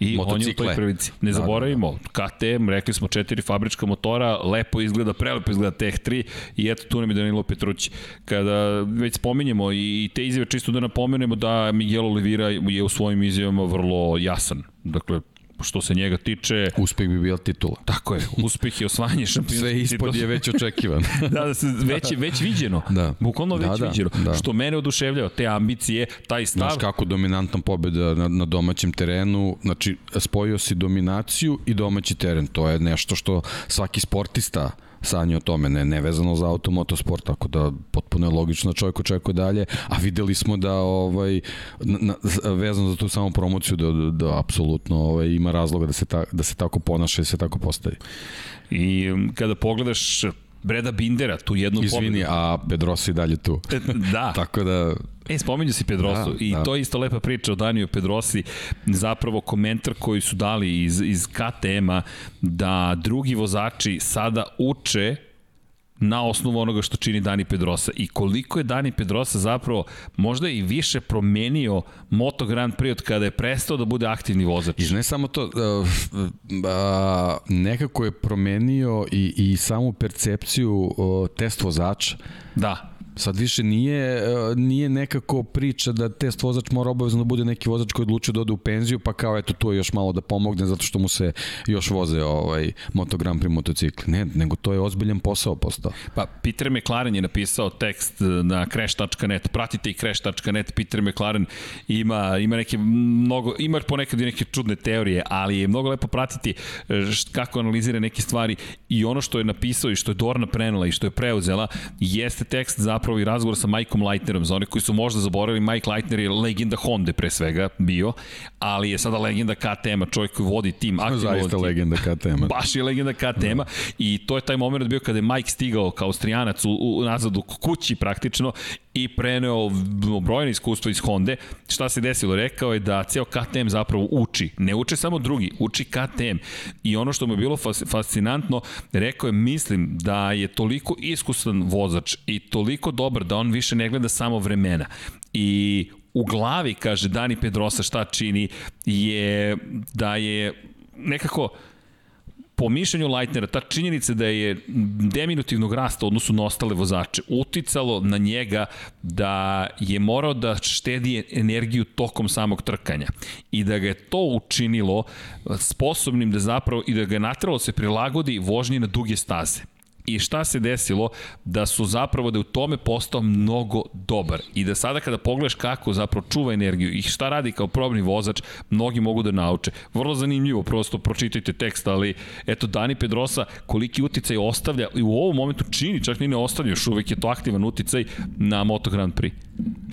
I on je u toj prvici. Ne da, zaboravimo, da, da. KTM, rekli smo četiri fabrička motora, lepo izgleda, prelepo izgleda Tech 3 i eto tu nam je Danilo Petrući. Kada već spominjemo i te izjave čisto da napomenemo da Miguel Oliveira je u svojim izjavama vrlo jasan. Dakle, što se njega tiče...
Uspeh bi bio titula.
Tako je, uspeh je osvajanje šampionskog
Sve ispod je već očekivan.
da, da se već, već viđeno. Da. Bukvalno već da, da, viđeno. Da. Što mene oduševljava, te ambicije, taj stav...
Znaš kako dominantna pobeda na, na domaćem terenu, znači spojio si dominaciju i domaći teren. To je nešto što svaki sportista sanje o tome, ne, ne vezano za auto motosport, tako da potpuno je logično da čovjek očekuje dalje, a videli smo da ovaj, na, vezano za tu samu promociju da, da, da apsolutno ovaj, ima razloga da se, ta, da se tako ponaša i da se tako postavi.
I kada pogledaš Breda Bindera, tu jednu
Izvini, pobedu. a Pedrosa i dalje tu.
E, da.
Tako da...
E, spominju si Pedrosu da, i da. to je isto lepa priča o Daniju Pedrosi, zapravo komentar koji su dali iz, iz KTM-a da drugi vozači sada uče na osnovu onoga što čini Dani Pedrosa i koliko je Dani Pedrosa zapravo možda i više promenio Moto Grand Prix od kada je prestao da bude aktivni vozač.
I ne samo to, uh, uh, nekako je promenio i, i samu percepciju uh, test vozača.
Da.
Sad više nije, e, nije nekako priča da test vozač mora obavezno da bude neki vozač koji odlučio da ode u penziju, pa kao eto to još malo da pomogne zato što mu se još voze ovaj Moto Grand Prix motocikli. Ne, nego to je ozbiljan posao postao.
Pa Peter McLaren je napisao tekst na crash.net, pratite i crash.net, Peter McLaren ima, ima neke mnogo, ima ponekad i neke čudne teorije, ali je mnogo lepo pratiti e, kako analizira neke stvari i ono što je napisao i što je Dorna prenela i što je preuzela jeste tekst zapravo zapravo i razgovor sa Mikeom Leitnerom. Za one koji su možda zaboravili, Mike Leitner je legenda Honda pre svega bio, ali je sada legenda KTM-a, čovjek koji vodi tim.
Zaista tim. legenda KTM-a.
Baš je legenda KTM-a i to je taj moment bio kada je Mike stigao kao Austrijanac u, u, nazad u kući praktično i preneo brojne iskustva iz Honda. Šta se desilo? Rekao je da ceo KTM zapravo uči. Ne uče samo drugi, uči KTM. I ono što mu je bilo fascinantno, rekao je, mislim da je toliko iskusan vozač i toliko dobar da on više ne gleda samo vremena. I u glavi, kaže Dani Pedrosa šta čini, je da je nekako po mišljenju Leitnera, ta činjenica da je deminutivnog rasta odnosu na ostale vozače uticalo na njega da je morao da štedi energiju tokom samog trkanja i da ga je to učinilo sposobnim da zapravo i da ga je natralo da se prilagodi vožnji na duge staze. I šta se desilo? Da su zapravo da je u tome postao mnogo dobar. I da sada kada pogledaš kako zapravo čuva energiju i šta radi kao probni vozač, mnogi mogu da nauče. Vrlo zanimljivo, prosto pročitajte tekst, ali eto Dani Pedrosa koliki uticaj ostavlja i u ovom momentu čini, čak ni ne ostavlja, još uvek je to aktivan uticaj na Moto Grand Prix.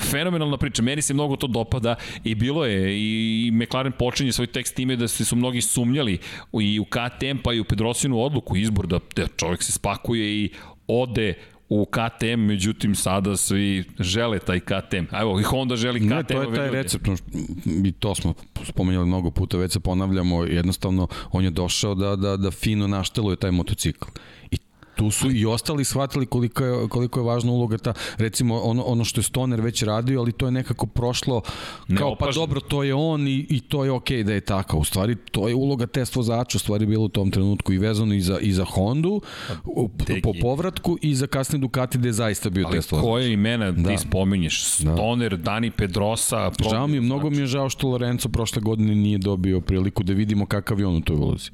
Fenomenalna priča, meni se mnogo to dopada i bilo je i McLaren počinje svoj tekst time da se su mnogi sumnjali i u KTM pa i u Pedrosinu odluku, izbor da, da čovjek se spakuje i ode u KTM, međutim sada svi žele taj KTM. A evo, i Honda želi KTM. Ne,
to je taj recept, i to smo spomenjali mnogo puta, već se ponavljamo, jednostavno on je došao da, da, da fino našteluje taj motocikl. I tu su i ostali shvatili koliko je, koliko je važna uloga ta, recimo ono, ono što je Stoner već radio, ali to je nekako prošlo kao pa dobro, to je on i, i to je okej okay da je tako. U stvari, to je uloga test vozača, u stvari bilo u tom trenutku i vezano i za, i za Hondu, u, po povratku i za kasne Ducati da je zaista bio ali test vozač.
koje imena da. ti spominješ? Da. Stoner, da. Dani Pedrosa,
Žao mi je, mnogo mi je žao što Lorenzo prošle godine nije dobio priliku da vidimo kakav je on u toj ulozi.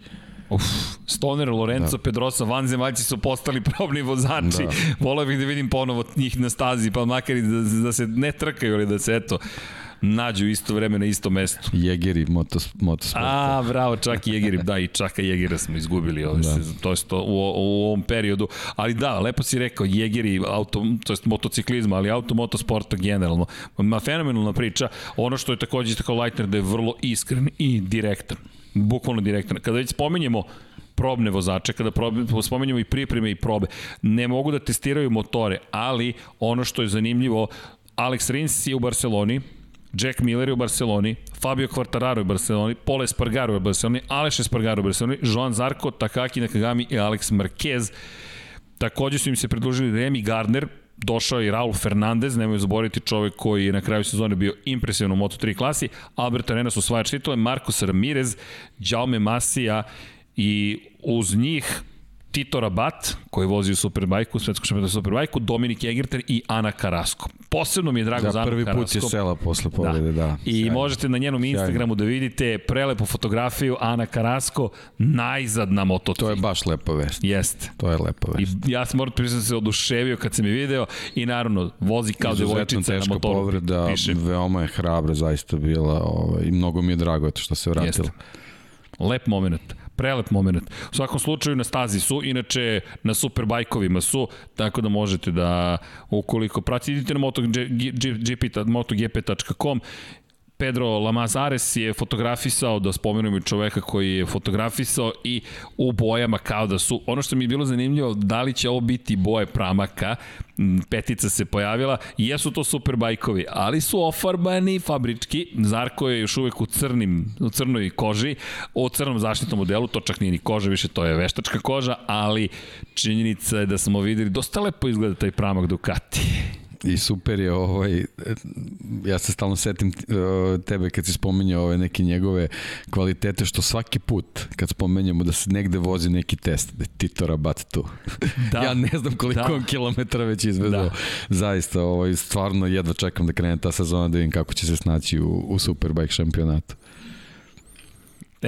Uf, Stoner, Lorenzo, da. Pedrosa, vanzemaljci su postali probni vozači. Da. Voleo bih da vidim ponovo njih na stazi, pa makar i da, da se ne trkaju, ali da se eto nađu isto vreme na isto mesto.
Jegeri motos, motosport.
A, bravo, čak i Jegeri, da, i čak i Jegera smo izgubili ovaj da. sezon, to je to u, u, ovom periodu. Ali da, lepo si rekao, Jegeri, auto, to je motociklizma, ali auto motosporta generalno. Ma fenomenalna priča. Ono što je takođe tako Leitner da je vrlo iskren i direktan bukvalno direktno. Kada već spomenjemo probne vozače, kada probe, spomenjamo i pripreme i probe, ne mogu da testiraju motore, ali ono što je zanimljivo, Alex Rins je u Barceloni, Jack Miller je u Barceloni, Fabio Quartararo je u Barceloni, Pole Spargaro je u Barceloni, Aleš Spargaro je u Barceloni, Joan Zarko, Takaki Nakagami i Alex Marquez. Takođe su im se pridružili Remy Gardner, došao i Raul Fernandez, nemoj zaboraviti čovek koji je na kraju sezone bio impresivan u Moto3 klasi, Alberto Arenas osvajač titule, Marcos Ramirez, Jaume Masija i uz njih Tito Rabat, koji vozi u Superbajku, u svetskom šampionatu Superbajku, Dominik Egerter i Ana Karasko. Posebno mi je drago za Ana
prvi
Karasko.
put je sela posle pobjede, da. da.
I Sjajno. možete na njenom Instagramu da vidite prelepu fotografiju Ana Karasko najzad na Moto3.
To je baš lepa vest.
Jeste.
To je lepa vest.
I ja sam moram priznati da se oduševio kad sam je video i naravno vozi kao devojčica na motoru.
povreda, piše. veoma je hrabra zaista bila ovaj, i mnogo mi je drago što se vratila. Jeste.
Lep moment prelep moment. U svakom slučaju na stazi su, inače na superbajkovima su, tako da možete da, ukoliko pratite, idite na motogp.com Pedro Lamazares je fotografisao, da spomenujem i čoveka koji je fotografisao i u bojama kao da su, ono što mi je bilo zanimljivo, da li će ovo biti boje pramaka, petica se pojavila, jesu to super bajkovi, ali su ofarbani fabrički, Zarko je još uvek u crnim, u crnoj koži, u crnom zaštitnom modelu, to čak nije ni koža, više to je veštačka koža, ali činjenica je da smo videli, dosta lepo izgleda taj pramak Ducati.
I super je ovaj, ja se stalno setim uh, tebe kad si spominjao ove neke njegove kvalitete, što svaki put kad spomenjamo da se negde vozi neki test, da je Tito Rabat tu. Da. ja ne znam koliko da. on kilometara već izvezao. Da. Zaista, ovaj, stvarno jedva čekam da krene ta sezona da vidim kako će se snaći u, u Superbike šampionatu.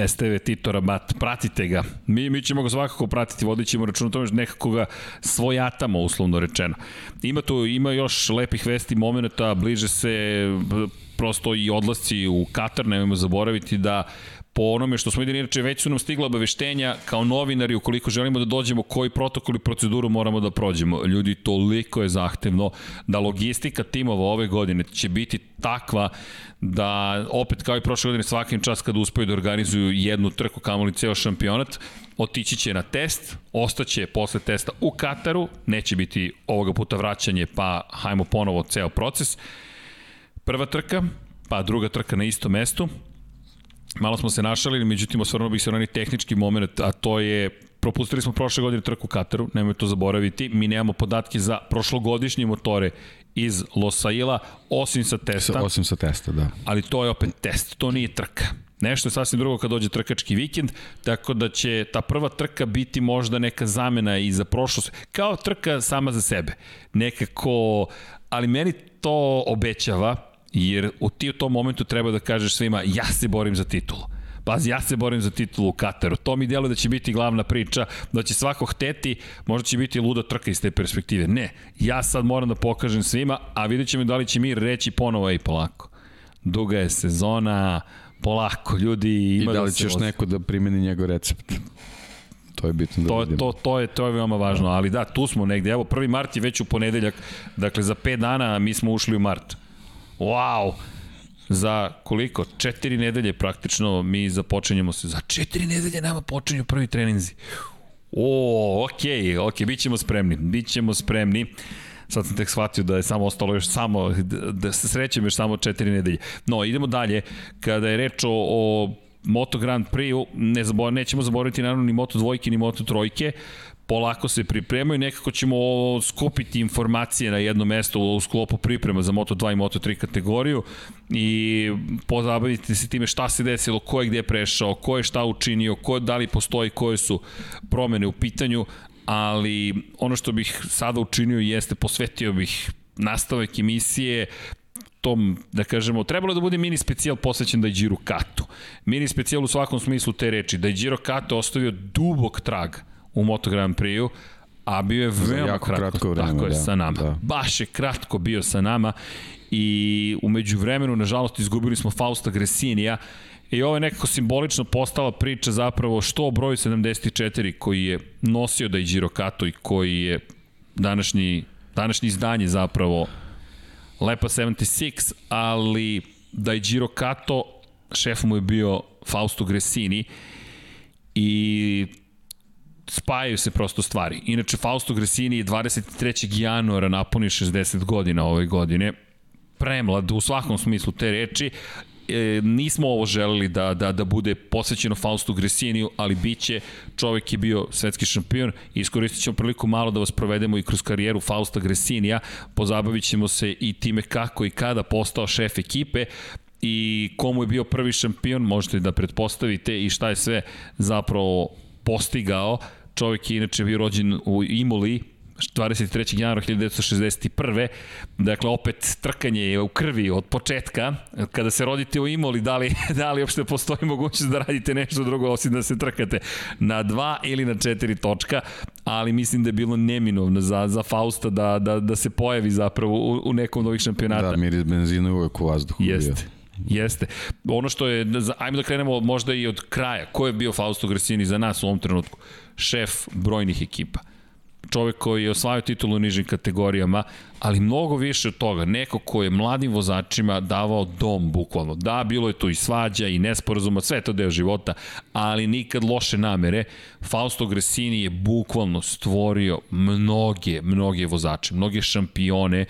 STV Tito Rabat, pratite ga. Mi, mi ćemo ga svakako pratiti, vodit ćemo račun o tome što nekako ga svojatamo, uslovno rečeno. Ima tu, ima još lepih vesti, momenta, bliže se prosto i odlasci u Katar, nemojmo zaboraviti da po onome što smo videli, inače već su nam stigla obaveštenja kao novinari ukoliko želimo da dođemo koji protokol i proceduru moramo da prođemo. Ljudi, toliko je zahtevno da logistika timova ove godine će biti takva da opet kao i prošle godine svakim čas kada uspeju da organizuju jednu trku kamoli ceo šampionat, otići će na test, ostaće posle testa u Kataru, neće biti ovoga puta vraćanje, pa hajmo ponovo ceo proces. Prva trka, pa druga trka na istom mestu, Malo smo se našalili, međutim osvrnuo bih se na onaj tehnički moment, a to je propustili smo prošle godine trku Kataru, nemoj to zaboraviti, mi nemamo podatke za prošlogodišnje motore iz Losaila, osim sa testa.
Osim sa testa, da.
Ali to je opet test, to nije trka. Nešto je sasvim drugo kad dođe trkački vikend, tako da će ta prva trka biti možda neka zamena i za prošlost, kao trka sama za sebe. Nekako, ali meni to obećava, Jer u ti u tom momentu treba da kažeš svima, ja se borim za titulu. Pazi, ja se borim za titulu u Kataru. To mi djeluje da će biti glavna priča, da će svako hteti, možda će biti luda trka iz te perspektive. Ne, ja sad moram da pokažem svima, a vidjet ćemo da li će mir reći ponovo i polako. Duga je sezona, polako, ljudi
ima I da li da će još neko da primeni njegov recept? To je bitno da
to, vidimo. To, to, je, to je veoma važno, ali da, tu smo negde. Evo, prvi mart je već u ponedeljak, dakle za 5 dana mi smo ušli u mart. Wow! Za koliko? Četiri nedelje praktično mi započenjamo se. Za četiri nedelje nama počinju prvi treninzi. O, okej, okay, okej, okay, bit ćemo spremni, bit ćemo spremni. Sad sam tek shvatio da je samo ostalo još samo, da se srećem još samo četiri nedelje. No, idemo dalje. Kada je reč o, o Moto Grand Prix, ne zabor, nećemo zaboraviti naravno ni Moto dvojke, ni Moto trojke polako se pripremaju, nekako ćemo skupiti informacije na jedno mesto u sklopu priprema za Moto2 i Moto3 kategoriju i pozabaviti se time šta se desilo, ko je gde prešao, ko je šta učinio, ko, da li postoji, koje su promene u pitanju, ali ono što bih sada učinio jeste posvetio bih nastavak emisije tom, da kažemo, trebalo da bude mini specijal posvećen da je Giro Kato. Mini specijal u svakom smislu te reči, da je Giro Kato ostavio dubog trag u Moto Grand Prix-u, a bio je veoma kratko, kratko vreme, tako je, da, sa nama. Da. Baš je kratko bio sa nama i umeđu vremenu, nažalost, izgubili smo Fausta Gresinija i ovo je nekako simbolično postala priča zapravo što o broju 74 koji je nosio da je Giro Kato i koji je današnji, današnji izdanje zapravo Lepa 76, ali da je Giro Kato, šef mu je bio Fausto Gresini i spajaju se prosto stvari. Inače, Fausto Gresini je 23. januara napuni 60 godina ove godine, premlad u svakom smislu te reči e, nismo ovo želeli da, da, da bude posvećeno Faustu Gresiniju, ali bit će, čovek je bio svetski šampion i iskoristit ćemo priliku malo da vas provedemo i kroz karijeru Fausta Gresinija, pozabavit ćemo se i time kako i kada postao šef ekipe, i komu je bio prvi šampion, možete da pretpostavite i šta je sve zapravo postigao. Čovjek je inače bio rođen u Imoli, 23. januara 1961. Dakle, opet trkanje je u krvi od početka. Kada se rodite u Imoli, da li, da li uopšte postoji mogućnost da radite nešto drugo osim da se trkate na dva ili na četiri točka, ali mislim da je bilo neminovno za, za Fausta da, da, da se pojavi zapravo u, u nekom od ovih šampionata.
Da, miris benzina uvek u vazduhu.
Jeste. Bio. Jeste. Ono što je, ajmo da krenemo možda i od kraja. Ko je bio Fausto Gresini za nas u ovom trenutku? Šef brojnih ekipa čovek koji je osvajao titulu u nižim kategorijama, ali mnogo više od toga, neko ko je mladim vozačima davao dom, bukvalno. Da, bilo je tu i svađa i nesporazuma, sve to deo života, ali nikad loše namere. Fausto Gresini je bukvalno stvorio mnoge, mnoge vozače, mnoge šampione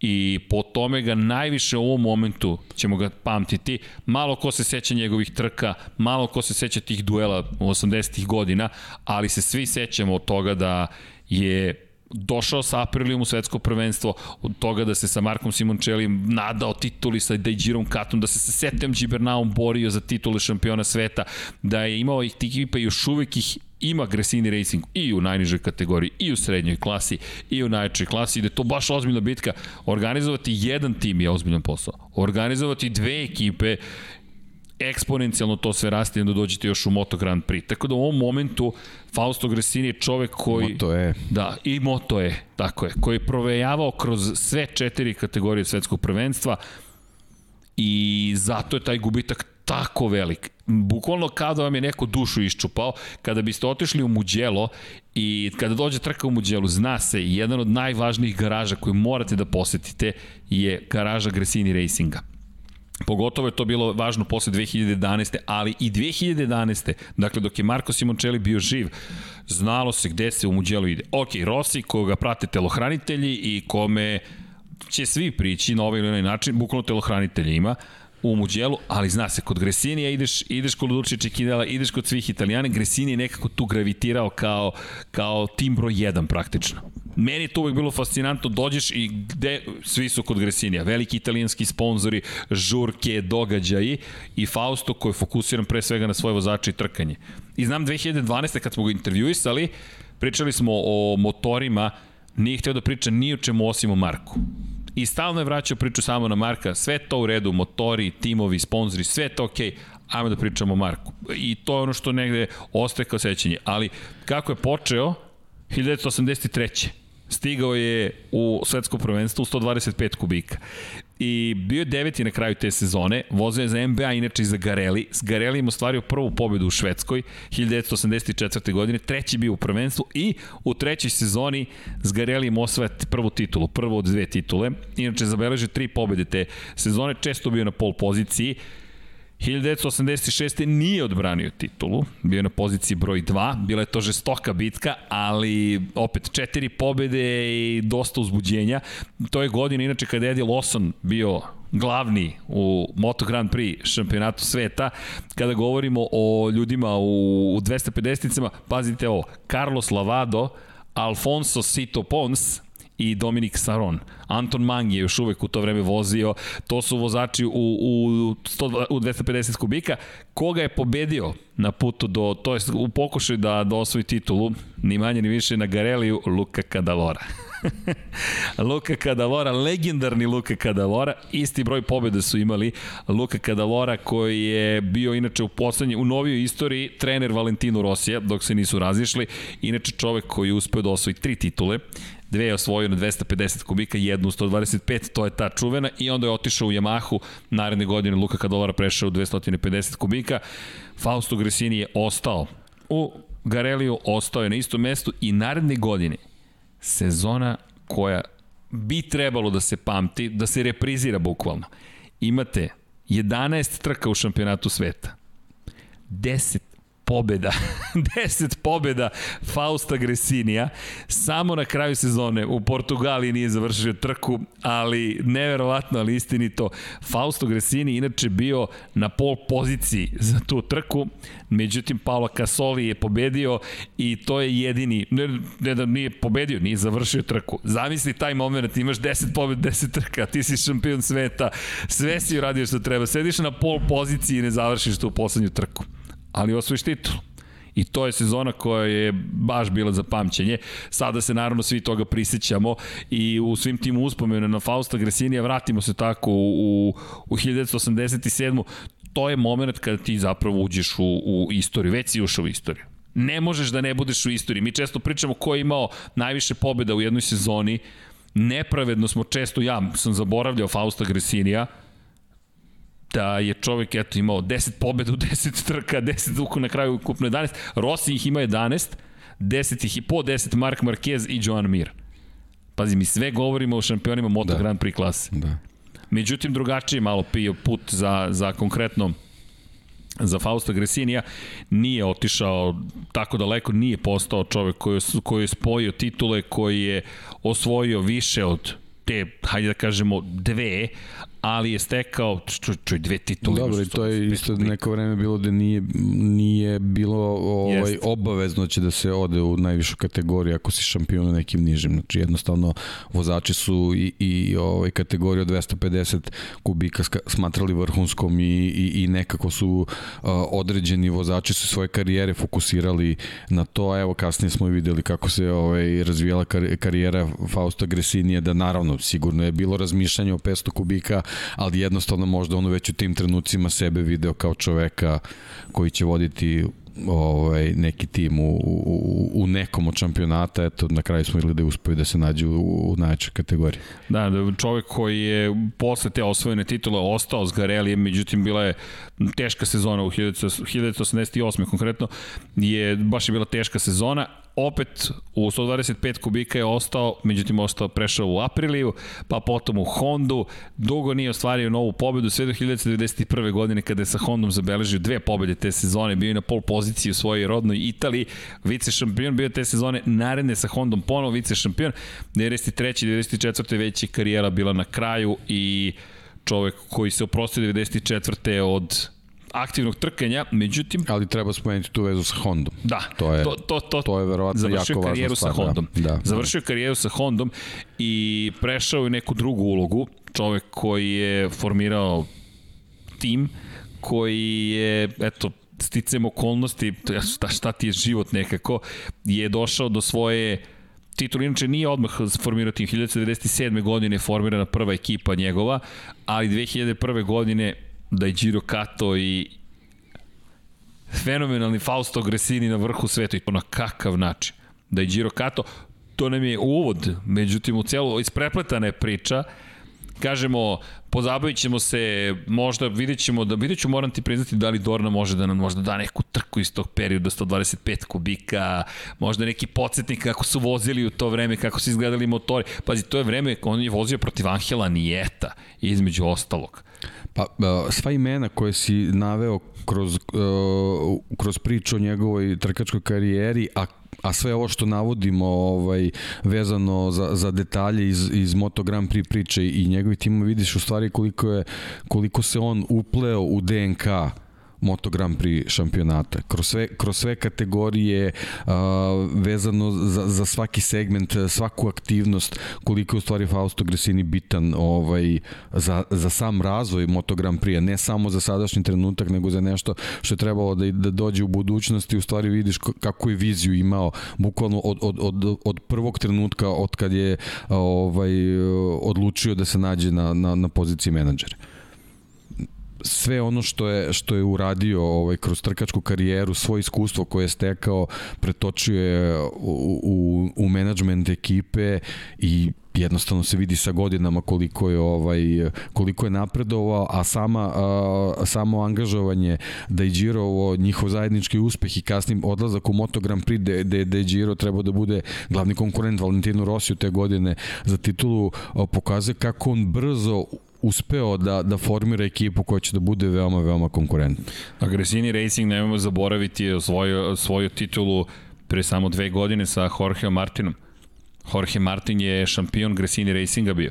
i po tome ga najviše u ovom momentu ćemo ga pamtiti. Malo ko se seća njegovih trka, malo ko se seća tih duela u 80-ih godina, ali se svi sećamo od toga da je došao sa Aprilijom u svetsko prvenstvo, od toga da se sa Markom Simoncelli nadao tituli sa Dejđirom Katom, da se sa Setem Gibernaom borio za titule šampiona sveta, da je imao ih ekipa još uvek ih ima Gresini Racing i u najnižoj kategoriji, i u srednjoj klasi, i u najčoj klasi, da je to baš ozbiljna bitka. Organizovati jedan tim je ozbiljan posao. Organizovati dve ekipe eksponencijalno to sve raste i onda dođete još u Moto Grand Prix. Tako da u ovom momentu Fausto Gresini je čovek koji...
Moto je.
Da, i Moto je, tako je, koji je provejavao kroz sve četiri kategorije svetskog prvenstva i zato je taj gubitak tako velik. Bukvalno kao da vam je neko dušu iščupao, kada biste otišli u Muđelo i kada dođe trka u Muđelu, zna se, jedan od najvažnijih garaža koju morate da posetite je garaža Gresini Racinga Pogotovo je to bilo važno posle 2011. ali i 2011. Dakle, dok je Marko Simoncelli bio živ, znalo se gde se u Muđelu ide. Ok, Rossi, koga prate telohranitelji i kome će svi prići na ovaj ili onaj način, bukvalno telohranitelji ima, u Muđelu, ali zna se, kod Gresinija ideš, ideš kod Luče Čekidela, ideš kod svih Italijana, Gresini je nekako tu gravitirao kao, kao tim broj 1 praktično. Meni je to uvek bilo fascinantno, dođeš i gde, svi su kod Gresinija, veliki italijanski sponzori, žurke, događaji i Fausto koji je fokusiran pre svega na svoje vozače i trkanje. I znam 2012. kad smo ga intervjuisali, pričali smo o motorima, nije hteo da priča ni o čemu osim o Marku. I stalno je vraćao priču samo na Marka, sve to u redu, motori, timovi, sponzori, sve to okej, okay, ajmo da pričamo o Marku. I to je ono što negde ostaje kao sećanje. Ali kako je počeo, 1983 stigao je u svetsko prvenstvo u 125 kubika. I bio je deveti na kraju te sezone, vozio je za NBA, inače i za Garelli. S Garelli ostvario prvu pobedu u Švedskoj 1984. godine, treći bio u prvenstvu i u trećoj sezoni s Garelli osvaja prvu titulu, prvu od dve titule. Inače zabeleže tri pobede te sezone, često bio na pol poziciji. 1986. nije odbranio titulu, bio na poziciji broj 2, bila je to žestoka bitka, ali opet četiri pobede i dosta uzbuđenja. To je godina inače kada je Eddie Lawson bio glavni u Moto Grand Prix šampionatu sveta. Kada govorimo o ljudima u 250-icama, pazite ovo, Carlos Lavado, Alfonso Sito Pons, i Dominik Saron. Anton Mang je još uvek u to vreme vozio, to su vozači u, u, 100, u 250 kubika. Koga je pobedio na putu do, to je u pokušaju da, da osvoji titulu, ni manje ni više na Gareliju, Luka Kadalora. Luka Kadalora, legendarni Luka Kadalora, isti broj pobjede su imali. Luka Kadalora koji je bio inače u poslednje, u novijoj istoriji trener Valentino Rosija, dok se nisu razišli. Inače čovek koji je uspeo da osvoji tri titule dve je osvojio na 250 kubika, jednu 125, to je ta čuvena i onda je otišao u Yamahu, naredne godine Luka Kadolara prešao u 250 kubika, Fausto Gresini je ostao u Gareliju, ostao je na istom mestu i naredne godine sezona koja bi trebalo da se pamti, da se reprizira bukvalno. Imate 11 trka u šampionatu sveta, 10 pobeda. 10 pobeda Fausta Gresinija. Samo na kraju sezone u Portugaliji nije završio trku, ali neverovatno, ali istinito. Fausto Gresini inače bio na pol poziciji za tu trku, međutim Paolo Casoli je pobedio i to je jedini, ne, ne da nije pobedio, nije završio trku. Zamisli taj moment, imaš 10 pobed, 10 trka, ti si šampion sveta, sve si uradio što treba, sediš na pol poziciji i ne završiš tu poslednju trku ali osvojiš titul. I to je sezona koja je baš bila za pamćenje. Sada se naravno svi toga prisjećamo i u svim tim uspomenu na Fausta Gresinija vratimo se tako u, u 1987. To je moment kada ti zapravo uđeš u, u istoriju, već si ušao u istoriju. Ne možeš da ne budeš u istoriji. Mi često pričamo ko je imao najviše pobjeda u jednoj sezoni. Nepravedno smo često, ja sam zaboravljao Fausta Gresinija, da je čovjek eto imao 10 pobeda u 10 trka, 10 uku na kraju ukupno 11, Rossi ih ima 11, 10 ih i po 10 Mark Marquez i Joan Mir. Pazi, mi sve govorimo o šampionima Moto da. Grand Prix klase. Da. Međutim, drugačiji malo pio put za, za konkretno za Fausta Gresinija nije otišao tako daleko, nije postao čovek koji, koji je spojio titule, koji je osvojio više od te, hajde da kažemo, dve, ali je stekao čuj, čuj dve titule.
Dobro, i to je isto neko vreme bilo da nije, nije bilo ovaj, obavezno će da se ode u najvišu kategoriju ako si šampion na nekim nižim. Znači jednostavno vozači su i, i ovaj, kategoriju 250 kubika smatrali vrhunskom i, i, i nekako su uh, određeni vozači su svoje karijere fokusirali na to, a evo kasnije smo videli kako se ovaj, razvijala karijera Fausta Gresinija, da naravno sigurno je bilo razmišljanje o 500 kubika, ali jednostavno možda ono već u tim trenucima sebe video kao čoveka koji će voditi ovaj, neki tim u, u, u nekom od šampionata, eto, na kraju smo videli da uspio da se nađe u, u najvećoj kategoriji.
Da, da, čovek koji je posle te osvojene titule ostao s Garelijem, međutim bila je teška sezona u 1988. konkretno, je baš je bila teška sezona, opet u 125 kubika je ostao, međutim ostao prešao u Apriliju, pa potom u Hondu, dugo nije ostvario novu pobedu, sve do 1991. godine kada je sa Hondom zabeležio dve pobede te sezone, bio je na pol poziciji u svojoj rodnoj Italiji, vice šampion bio te sezone, naredne sa Hondom ponovo vice šampion, 93. 94. već je karijera bila na kraju i čovek koji se oprostio 94. od aktivnog trkanja, međutim...
Ali treba spomenuti tu vezu sa Hondom.
Da,
to je, to, to, to, to je verovatno jako važna stvar.
Sa Hondom.
Da, da,
završio karijeru sa Hondom i prešao u neku drugu ulogu. Čovek koji je formirao tim, koji je, eto, sticam okolnosti, šta, šta ti je život nekako, je došao do svoje titul inače nije odmah formirao tim. 1997. godine je formirana prva ekipa njegova, ali 2001. godine da je Giro Kato i fenomenalni Fausto Gresini na vrhu sveta i to na kakav način. Da je Giro Kato, to nam je uvod, međutim u celu isprepletana je priča, kažemo, pozabavit ćemo se, možda vidjet ćemo, da vidjet ću, moram ti priznati da li Dorna može da nam možda da neku trku iz tog perioda 125 kubika, možda neki podsjetnik kako su vozili u to vreme, kako su izgledali motori. Pazi, to je vreme, on je vozio protiv Angela Nijeta, između ostalog.
Pa, e, sva imena koje si naveo kroz, uh, kroz priču o njegovoj trkačkoj karijeri, a a sve ovo što navodimo ovaj vezano za, za detalje iz, iz Moto Grand Prix priče i njegovi timovi vidiš u stvari koliko je koliko se on upleo u DNK Moto Grand Prix šampionata. Kroz sve, kroz sve kategorije uh, vezano za, za svaki segment, svaku aktivnost, koliko je u stvari Fausto Gresini bitan ovaj, za, za sam razvoj Moto Grand Prix, ne samo za sadašnji trenutak, nego za nešto što je trebalo da, da dođe u budućnosti, u stvari vidiš kako je viziju imao, bukvalno od, od, od, od prvog trenutka, od kad je ovaj, odlučio da se nađe na, na, na poziciji menadžera sve ono što je što je uradio ovaj kroz trkačku karijeru, svoje iskustvo koje je stekao, pretočio je u u, u menadžment ekipe i jednostavno se vidi sa godinama koliko je ovaj koliko je napredovao, a sama a, samo angažovanje da je Giro njihov zajednički uspeh i kasnim odlazak u Moto Grand Prix da da da Giro trebao da bude glavni konkurent Valentinu Rosiju te godine za titulu pokazuje kako on brzo uspeo da, da formira ekipu koja će da bude veoma, veoma konkurentna.
Agresini Racing, nemojmo zaboraviti, je osvojio svoju titulu pre samo dve godine sa Jorge Martinom. Jorge Martin je šampion Gresini Racinga bio.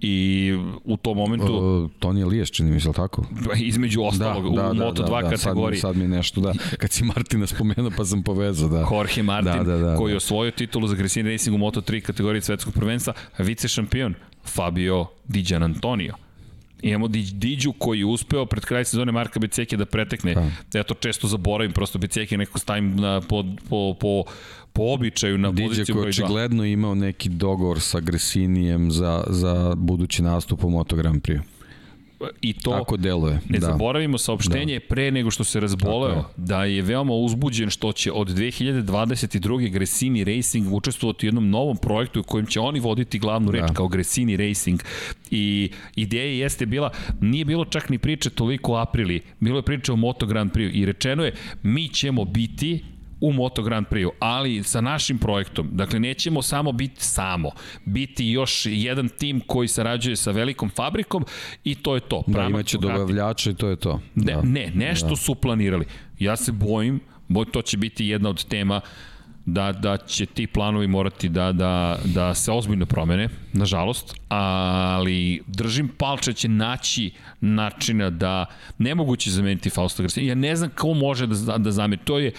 I u tom momentu...
Uh, Toni Elias, čini mi se, tako?
Između ostalog, da, da, u da, Moto2 da, da, kategoriji.
Sad mi, sad mi nešto, da. Kad si Martina spomenuo, pa sam povezao, da.
Jorge Martin, da, da, da, koji je osvojio titulu za Gresini Racing u Moto3 kategoriji svetskog prvenstva, vice šampion Fabio Diđan Antonio Imamo Diđu koji je uspeo pred kraj sezone Marka Beceke da pretekne. Da. Ja to često zaboravim, prosto Beceke neko stavim na, po, po, po, po običaju na Diđe poziciju
broj 2. Diđe koji očigledno imao neki dogovor sa Gresinijem za, za budući nastup u Moto Grand Prix
i to
Tako deluje.
Ne da. zaboravimo saopštenje da. pre nego što se razboleo je. da je veoma uzbuđen što će od 2022. Gresini Racing učestvovati u jednom novom projektu u kojem će oni voditi glavnu reč da. kao Gresini Racing i ideja jeste bila nije bilo čak ni priče toliko o Aprili, bilo je priče o Moto Grand Prix i rečeno je mi ćemo biti u Moto Grand Prix-u, ali sa našim projektom. Dakle, nećemo samo biti samo, biti još jedan tim koji sarađuje sa velikom fabrikom i to je to.
Da, imaće dobavljača i to je to.
Ne, da. ne nešto da. su planirali. Ja se bojim, boj, to će biti jedna od tema da, da će ti planovi morati da, da, da se ozbiljno promene, nažalost, ali držim palče će naći načina da nemoguće zameniti Fausto Garcia. Ja ne znam ko može da, da zameni. To je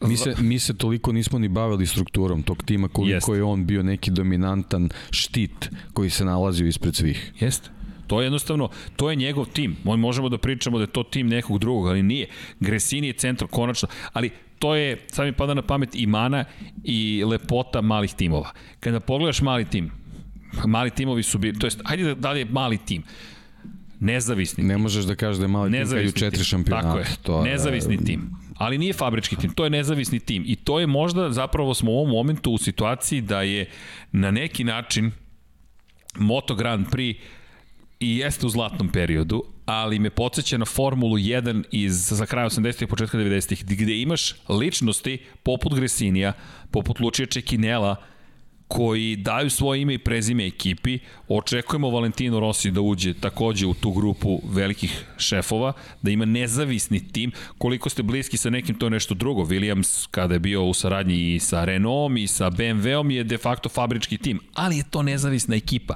Mi se, mi se toliko nismo ni bavili strukturom tog tima koliko Jest. je on bio neki dominantan štit koji se nalazio ispred svih.
Jeste. To je jednostavno, to je njegov tim. On možemo da pričamo da je to tim nekog drugog, ali nije. Gresini je centar, konačno. Ali to je, sad mi pada na pamet, i mana i lepota malih timova. Kada pogledaš mali tim, mali timovi su bili, to jest, hajde da, da li je mali tim, nezavisni
Ne možeš da kažeš da je mali tim kad je četiri šampionata. Tako je,
to nezavisni je, tim ali nije fabrički tim, to je nezavisni tim. I to je možda, zapravo smo u ovom momentu u situaciji da je na neki način Moto Grand Prix i jeste u zlatnom periodu, ali me podsjeća na Formulu 1 iz za kraj 80-ih, početka 90-ih, gde imaš ličnosti poput Gresinija, poput Lučija Čekinela, koji daju svoje ime i prezime ekipi. Očekujemo Valentino Rossi da uđe takođe u tu grupu velikih šefova, da ima nezavisni tim. Koliko ste bliski sa nekim, to je nešto drugo. Williams, kada je bio u saradnji i sa Renaultom i sa BMW-om, je de facto fabrički tim, ali je to nezavisna ekipa.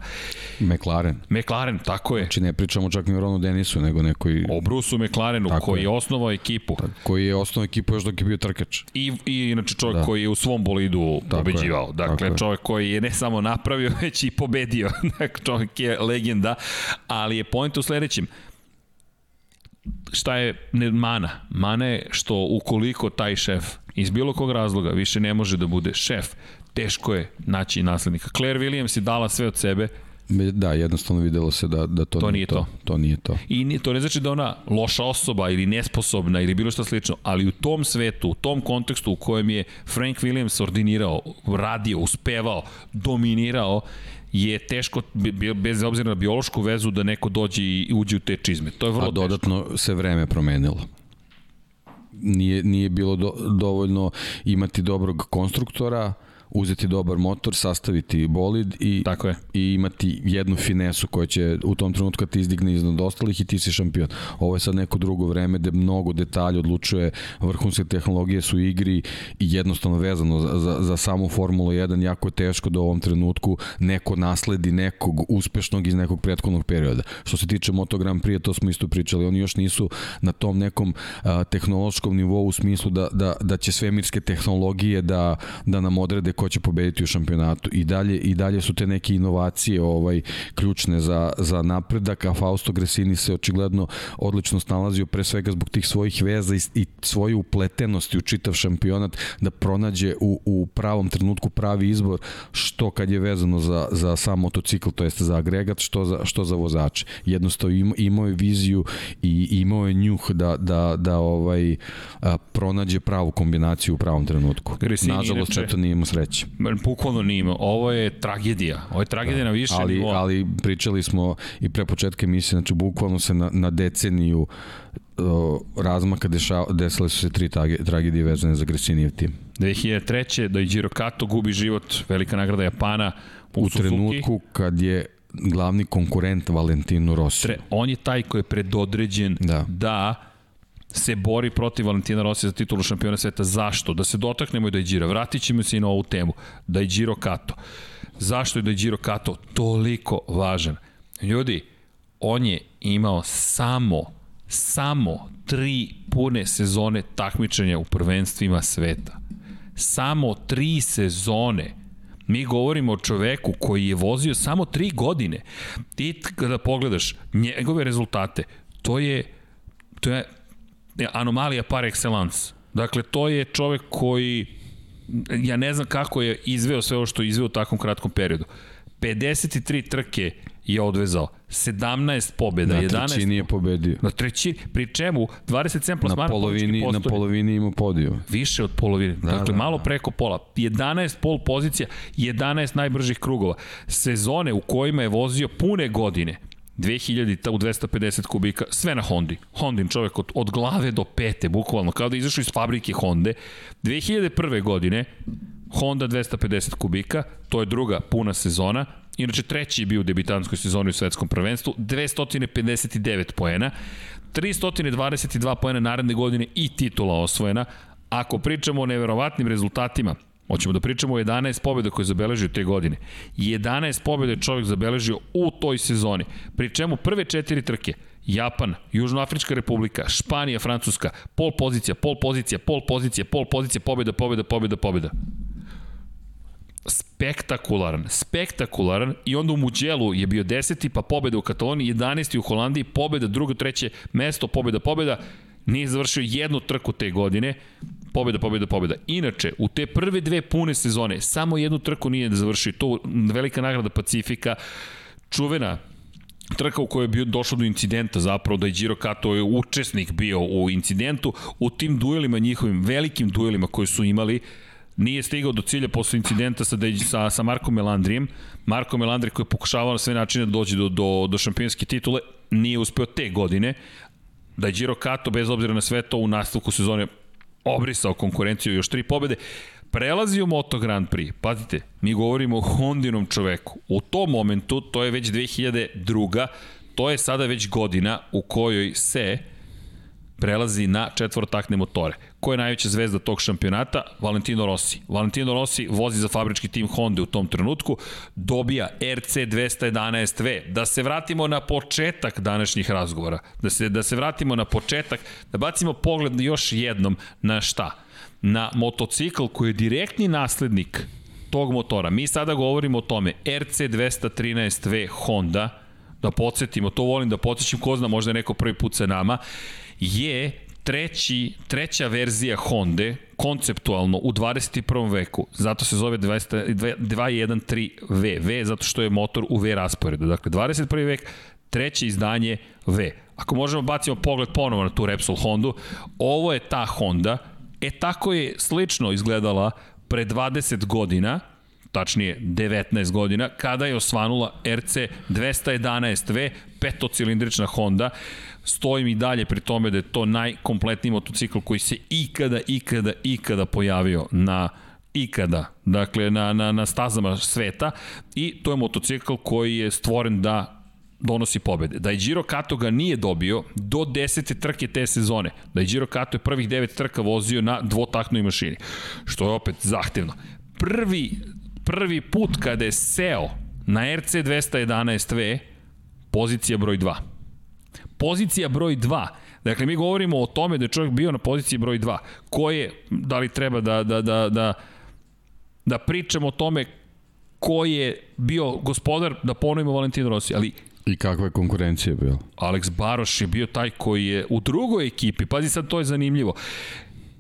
McLaren.
McLaren, tako je.
Znači ne pričamo čak ni o Ronu Denisu, nego nekoj...
O Brusu McLarenu, tako koji je. je osnovao ekipu.
Tako, koji je osnovao ekipu još dok je bio trkač.
I, i inače čovjek da. koji je u svom bolidu tako pobeđivao. Je. Dakle, tako čovjek koji je ne samo napravio, već i pobedio. Dakle, čovjek je legenda, ali je point u sledećem. Šta je mana? Mana je što ukoliko taj šef iz bilo kog razloga više ne može da bude šef, teško je naći naslednika. Claire Williams je dala sve od sebe,
Da, jednostavno videlo se da, da to, to nije to. to. To nije to.
I to ne znači da ona loša osoba ili nesposobna ili bilo šta slično, ali u tom svetu, u tom kontekstu u kojem je Frank Williams ordinirao, radio, uspevao, dominirao, je teško, bez obzira na biološku vezu, da neko dođe i uđe u te čizme. To je vrlo A
dodatno
teško.
se vreme promenilo nije, nije bilo do, dovoljno imati dobrog konstruktora, uzeti dobar motor, sastaviti bolid i,
Tako je.
i imati jednu finesu koja će u tom trenutku kad ti izdigne iznad ostalih i ti si šampion. Ovo je sad neko drugo vreme gde mnogo detalja odlučuje, vrhunske tehnologije su igri i jednostavno vezano za, za, za samu Formulu 1 jako je teško da u ovom trenutku neko nasledi nekog uspešnog iz nekog prethodnog perioda. Što se tiče Moto Grand Prix, to smo isto pričali, oni još nisu na tom nekom a, tehnološkom nivou u smislu da, da, da će svemirske tehnologije da, da nam odrede ko će pobediti u šampionatu. I dalje i dalje su te neke inovacije ovaj ključne za za napredak a Fausto Gresini se očigledno odlično snalazio pre svega zbog tih svojih veza i, i svoje upletenosti u čitav šampionat da pronađe u, u pravom trenutku pravi izbor što kad je vezano za, za sam motocikl to jest za agregat što za, što za vozače. Jednostavno ima, imao je viziju i imao je njuh da, da, da ovaj a, pronađe pravu kombinaciju u pravom trenutku. Gresini, nažalost inače, eto nije imao sreće
Vučić. Bukvalno nima. Ovo je tragedija. Ovo je tragedija da. na više
ali,
nivoa.
Ali pričali smo i pre početka emisije, znači bukvalno se na, na deceniju o, razmaka dešava, desile su se tri tragedije vezane za Gresinijev tim.
2003. da je Giro Kato gubi život, velika nagrada Japana u,
u trenutku kad je glavni konkurent Valentinu Rossi.
Tre, on je taj koji je predodređen da, da se bori protiv Valentina Rossi za titulu šampiona sveta. Zašto? Da se dotaknemo i da je Đira. Vratit ćemo se i na ovu temu. Da je Điro Kato. Zašto je da je Điro Kato toliko važan? Ljudi, on je imao samo, samo tri pune sezone takmičenja u prvenstvima sveta. Samo tri sezone. Mi govorimo o čoveku koji je vozio samo tri godine. Ti kada pogledaš njegove rezultate, to je, to je anomalija par excellence. Dakle, to je čovek koji, ja ne znam kako je izveo sve ovo što je izveo u takvom kratkom periodu. 53 trke je odvezao. 17 pobjeda,
na
11...
Na trećini je pobedio.
Na trećini, pri čemu 27 plasmana
na polovini, na polovini ima podio.
Više od polovine, da, dakle da, malo da. preko pola. 11 pol pozicija, 11 najbržih krugova. Sezone u kojima je vozio pune godine, 2000 u 250 kubika, sve na Hondi. Hondin čovek od, od glave do pete, bukvalno, kao da izašao iz fabrike Honde. 2001. godine, Honda 250 kubika, to je druga puna sezona, inače treći je bio u debitanskoj sezoni u svetskom prvenstvu, 259 poena, 322 poena naredne godine i titula osvojena. Ako pričamo o neverovatnim rezultatima, Hoćemo da pričamo o 11 pobjeda koje je zabeležio te godine. 11 pobjeda je čovjek zabeležio u toj sezoni. Pri čemu prve četiri trke, Japan, Južnoafrička republika, Španija, Francuska, pol pozicija, pol pozicija, pol pozicija, pol pozicija, pobjeda, pobjeda, pobjeda, pobjeda spektakularan, spektakularan i onda u Muđelu je bio 10. pa pobeda u Kataloniji, 11. u Holandiji, pobeda, drugo, treće mesto, pobeda, pobeda, nije završio jednu trku te godine, pobeda, pobeda, pobeda. Inače, u te prve dve pune sezone, samo jednu trku nije da završio, to velika nagrada Pacifika, čuvena trka u kojoj je bio došlo do incidenta zapravo da je Giro Kato je učesnik bio u incidentu u tim duelima njihovim velikim duelima koji su imali nije stigao do cilja posle incidenta sa, sa, sa Markom Melandrijem. Marko Melandri koji je pokušavao na sve načine da dođe do, do, do šampionske titule, nije uspeo te godine. Da je Giro Kato, bez obzira na sve to, u nastavku sezone obrisao konkurenciju još tri pobede. Prelazi u Moto Grand Prix. Pazite, mi govorimo o Hondinom čoveku. U tom momentu, to je već 2002. To je sada već godina u kojoj se prelazi na četvorotakne motore. Ko je najveća zvezda tog šampionata? Valentino Rossi. Valentino Rossi vozi za fabrički tim Honda u tom trenutku, dobija RC 211V. Da se vratimo na početak današnjih razgovora, da se, da se vratimo na početak, da bacimo pogled još jednom na šta? Na motocikl koji je direktni naslednik tog motora. Mi sada govorimo o tome. RC 213V Honda, da podsjetimo, to volim da podsjećam, ko zna, možda je neko prvi put sa nama, je treći, treća verzija Honda konceptualno u 21. veku. Zato se zove 213V. V zato što je motor u V rasporedu. Dakle, 21. vek, treće izdanje V. Ako možemo bacimo pogled ponovo na tu Repsol Hondu, ovo je ta Honda. E tako je slično izgledala pre 20 godina, tačnije 19 godina, kada je osvanula RC 211V, petocilindrična Honda. Stojim i dalje pri tome da je to najkompletniji motocikl koji se ikada, ikada, ikada pojavio na ikada, dakle na, na, na stazama sveta i to je motocikl koji je stvoren da donosi pobede. Da je Giro Kato ga nije dobio do 10. trke te sezone. Da je Giro Kato je prvih 9 trka vozio na dvotaknoj mašini. Što je opet zahtevno. Prvi prvi put kada je seo na RC 211V, pozicija broj 2. Pozicija broj 2. Dakle, mi govorimo o tome da je čovjek bio na poziciji broj 2. Ko je, da li treba da, da, da, da, da pričamo o tome ko je bio gospodar, da ponovimo Valentino Rossi, ali
I kakva je konkurencija bila?
Alex Baroš je bio taj koji je u drugoj ekipi, pazi sad to je zanimljivo.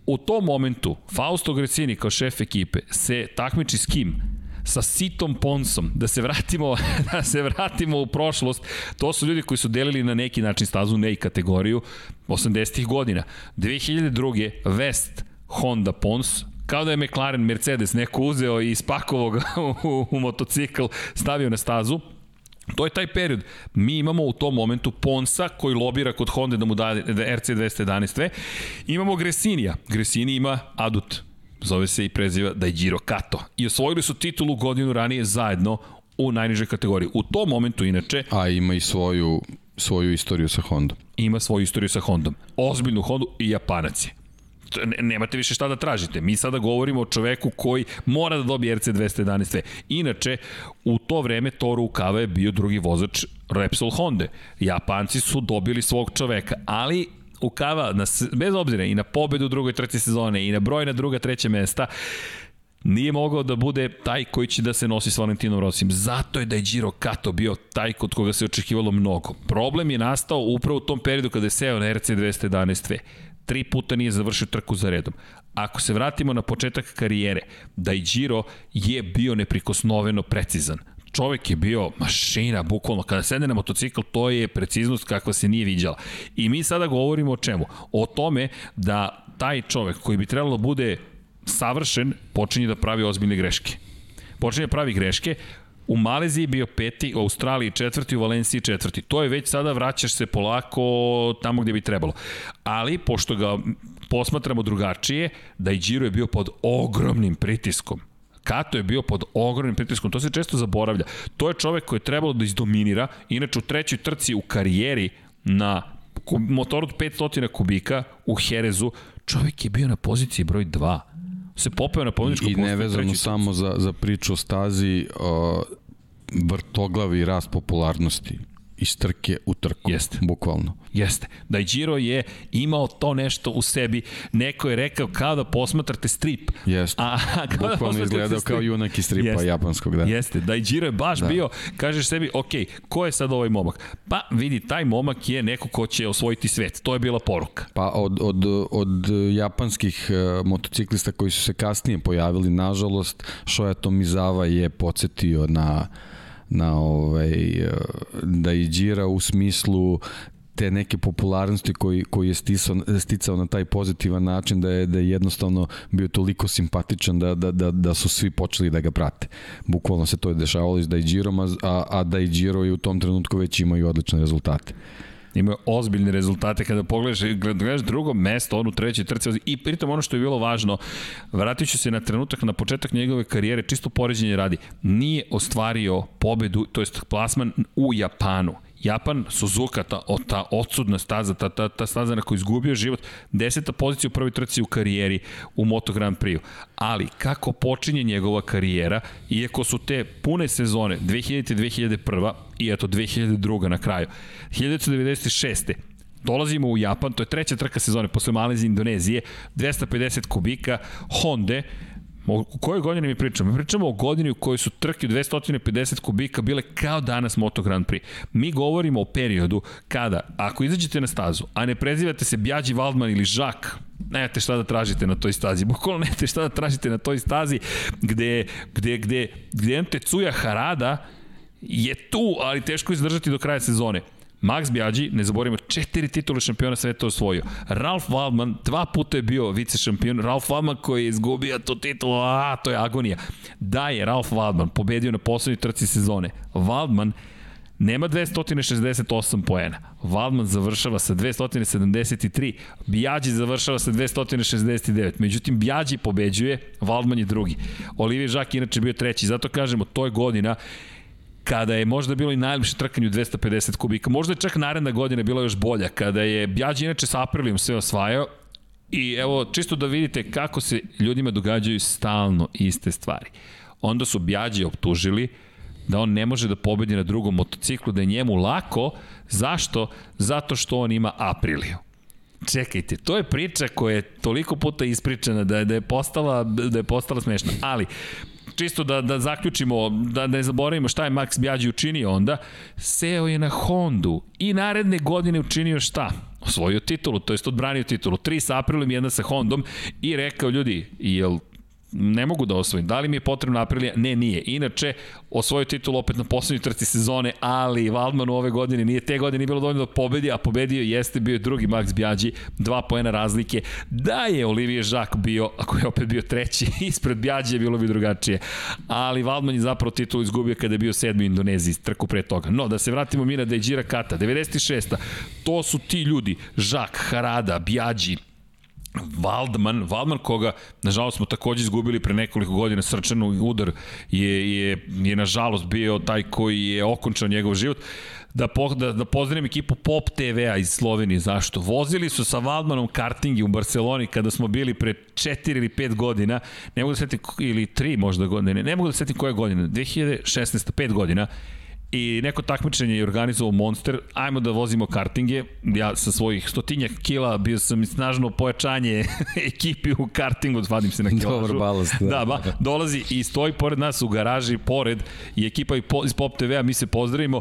U tom momentu Fausto Grecini kao šef ekipe se takmiči s kim? Sa Sitom Ponsom, da se vratimo da se vratimo u prošlost. To su ljudi koji su delili na neki način stazu ne i kategoriju 80-ih godina. 2002. West Honda Pons, kao da je McLaren Mercedes neko uzeo i ispakovao ga u, u motocikl, stavio na stazu. To je taj period. Mi imamo u tom momentu Ponsa koji lobira kod Honda da mu da, da RC211V. Imamo Gresinija. Gresini ima Adut zove se i preziva Daijiro Kato. I osvojili su titulu godinu ranije zajedno u najnižoj kategoriji. U tom momentu, inače...
A ima i svoju, svoju istoriju sa Hondom.
Ima svoju istoriju sa Hondom. Ozbiljnu Hondu i Japanac je nemate više šta da tražite. Mi sada govorimo o čoveku koji mora da dobije RC211V. Inače, u to vreme Toru Ukava je bio drugi vozač Repsol Honda. Japanci su dobili svog čoveka, ali Ukava, na, bez obzira i na pobedu u drugoj, treće sezone i na broj na druga, treće mesta, nije mogao da bude taj koji će da se nosi s Valentinom Rosim. Zato je da je Giro Kato bio taj kod koga se očekivalo mnogo. Problem je nastao upravo u tom periodu kada je seo na RC 211V tri puta nije završio trku za redom. Ako se vratimo na početak karijere, Daijiro je bio neprikosnoveno precizan. Čovek je bio mašina, bukvalno. Kada sedne na motocikl, to je preciznost kakva se nije viđala. I mi sada govorimo o čemu? O tome da taj čovek koji bi trebalo da bude savršen, počinje da pravi ozbiljne greške. Počinje da pravi greške, U Maleziji bio peti, u Australiji četvrti, u Valenciji četvrti. To je već sada vraćaš se polako tamo gde bi trebalo. Ali, pošto ga posmatramo drugačije, da i Giro je bio pod ogromnim pritiskom. Kato je bio pod ogromnim pritiskom, to se često zaboravlja. To je čovek koji je trebalo da izdominira, inače u trećoj trci u karijeri na motoru od 500 kubika u Herezu, čovek je bio na poziciji broj 2 se popeo na pobjedičko
I nevezano samo za, za priču o stazi, uh, vrtoglavi rast popularnosti iz trke u trku, Jeste. bukvalno.
Jeste. Da i Giro je imao to nešto u sebi. Neko je rekao kao da posmatrate strip.
Jeste. A, kao da bukvalno da izgledao strip. kao junak iz stripa Jeste. japanskog. Da.
Jeste. Da i Giro je baš da. bio, kažeš sebi, ok, ko je sad ovaj momak? Pa vidi, taj momak je neko ko će osvojiti svet. To je bila poruka.
Pa od, od, od japanskih uh, motociklista koji su se kasnije pojavili, nažalost, Shoya Tomizawa je podsjetio na na ovaj, da i džira u smislu te neke popularnosti koji, koji je stisao, sticao na taj pozitivan način da je, da je jednostavno bio toliko simpatičan da, da, da, da su svi počeli da ga prate. Bukvalno se to je dešavalo iz Daijirom, a, a Daijiro je u tom trenutku već imaju odlične rezultate
imaju ozbiljne rezultate. Kada pogledaš, gledaš drugo mesto, on u trećoj trci i pritom ono što je bilo važno, vratit ću se na trenutak na početak njegove karijere, čisto poređenje radi, nije ostvario pobedu, to jest plasman u Japanu. Japan, Suzuka, ta, o, ta odsudna staza, ta, ta, ta staza na koju izgubio život, deseta pozicija u prvoj trci u karijeri u Moto Grand Prix. Ali, kako počinje njegova karijera, iako su te pune sezone, 2000. 2001. i eto 2002. na kraju, 1996. Dolazimo u Japan, to je treća trka sezone posle Malezije i Indonezije, 250 kubika, Honda, O kojoj godini mi pričamo? Mi pričamo o godini u kojoj su trke 250 kubika bile kao danas Moto Grand Prix. Mi govorimo o periodu kada, ako izađete na stazu, a ne prezivate se Bjađi Valdman ili Žak, nemate šta da tražite na toj stazi. Bukvalno nemate šta da tražite na toj stazi gde, gde, gde, gde Cuja Harada je tu, ali teško izdržati do kraja sezone. Max Bjađi, ne zaboravimo, četiri titule šampiona sveta osvojio. Ralf Waldman, dva puta je bio vice šampion. Ralf Waldman koji je izgubio to titulu, a to je agonija. Da je Ralf Waldman pobedio na poslednjoj trci sezone. Waldman nema 268 poena. Waldman završava sa 273, Bjađi završava sa 269. Međutim, Bjađi pobeđuje, Waldman je drugi. Olivier Žak inače bio treći, zato kažemo, to je godina kada je možda bilo i najljepše trkanje u 250 kubika, možda je čak naredna godina bila još bolja, kada je Bjađi inače sa Aprilijom sve osvajao, I evo, čisto da vidite kako se ljudima događaju stalno iste stvari. Onda su Bjađi optužili da on ne može da pobedi na drugom motociklu, da je njemu lako. Zašto? Zato što on ima Apriliju. Čekajte, to je priča koja je toliko puta ispričana da je, da je postala da je postala smešna. Ali čisto da, da zaključimo, da ne zaboravimo šta je Max Bjađi učinio onda, seo je na Hondu i naredne godine učinio šta? Osvojio titulu, to jest odbranio titulu. Tri sa Aprilom, jedna sa Hondom i rekao, ljudi, jel ne mogu da osvojim. Da li mi je potrebna Aprilija? Ne, nije. Inače, osvojio titul opet na poslednjoj trci sezone, ali Waldman u ove godine nije te godine nije bilo dovoljno da pobedi, a pobedio jeste bio drugi Max Bjađi, dva poena razlike. Da je Olivier Žak bio, ako je opet bio treći, ispred Bjađe bilo bi drugačije. Ali Waldman je zapravo titul izgubio kada je bio sedmi u Indoneziji, trku pre toga. No, da se vratimo mi na Dejđira Kata, 96. To su ti ljudi, Žak, Harada, Bjađi, Waldman, Waldman koga, nažalost, smo takođe izgubili pre nekoliko godina, srčanu udar je, je, je nažalost bio taj koji je okončao njegov život. Da, po, da, da pozdravim ekipu Pop TV-a iz Slovenije. Zašto? Vozili su sa Waldmanom kartingi u Barceloni kada smo bili pre 4 ili 5 godina, ne mogu da setim, ili 3 možda godine, ne mogu da setim koje godine, 2016. 5 godina, i neko takmičenje je organizovao Monster, ajmo da vozimo kartinge, ja sa svojih stotinjak kila bio sam snažno pojačanje ekipi u kartingu, vadim se na kilažu.
Dobar balast.
Da, da ba, dolazi i stoji pored nas u garaži, pored, i ekipa iz Pop TV-a, mi se pozdravimo,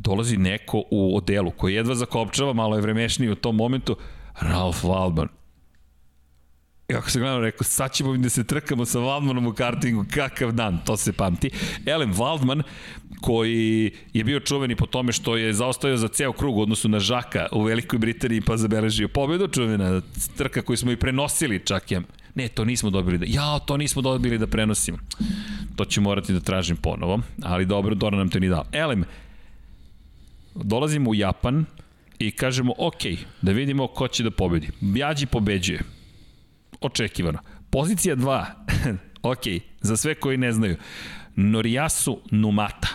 dolazi neko u odelu koji jedva zakopčava, malo je vremešniji u tom momentu, Ralf Walban. I ako se gledamo, rekao, sad ćemo da se trkamo sa Waldmanom u kartingu, kakav dan, to se pamti. Elem Waldman, koji je bio čuveni po tome što je zaostavio za ceo krug u odnosu na Žaka u Velikoj Britaniji pa zabeležio pobedu, čuvena trka koju smo i prenosili čak je Ne, to nismo dobili da... Ja, to nismo dobili da prenosimo. To ću morati da tražim ponovo, ali dobro, Dora nam te ni dao. Elem, dolazimo u Japan i kažemo, ok, da vidimo ko će da pobedi. Bjađi pobeđuje očekivano. Pozicija 2, ok, za sve koji ne znaju, Noriyasu Numata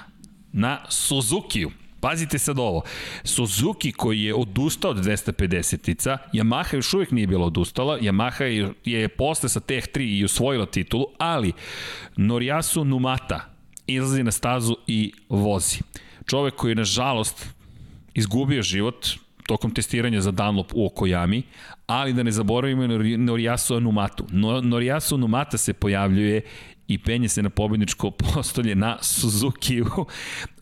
na Suzukiju. Pazite sad ovo. Suzuki koji je odustao od 250-ica, Yamaha još uvijek nije bila odustala, Yamaha je, posle sa Teh 3 i usvojila titulu, ali Noriyasu Numata izlazi na stazu i vozi. Čovek koji je nažalost izgubio život tokom testiranja za Dunlop u Okojami, ali da ne zaboravimo Noriyasu Anumatu. Noriyasu Anumata se pojavljuje i penje se na pobedničko postolje na Suzuki-u.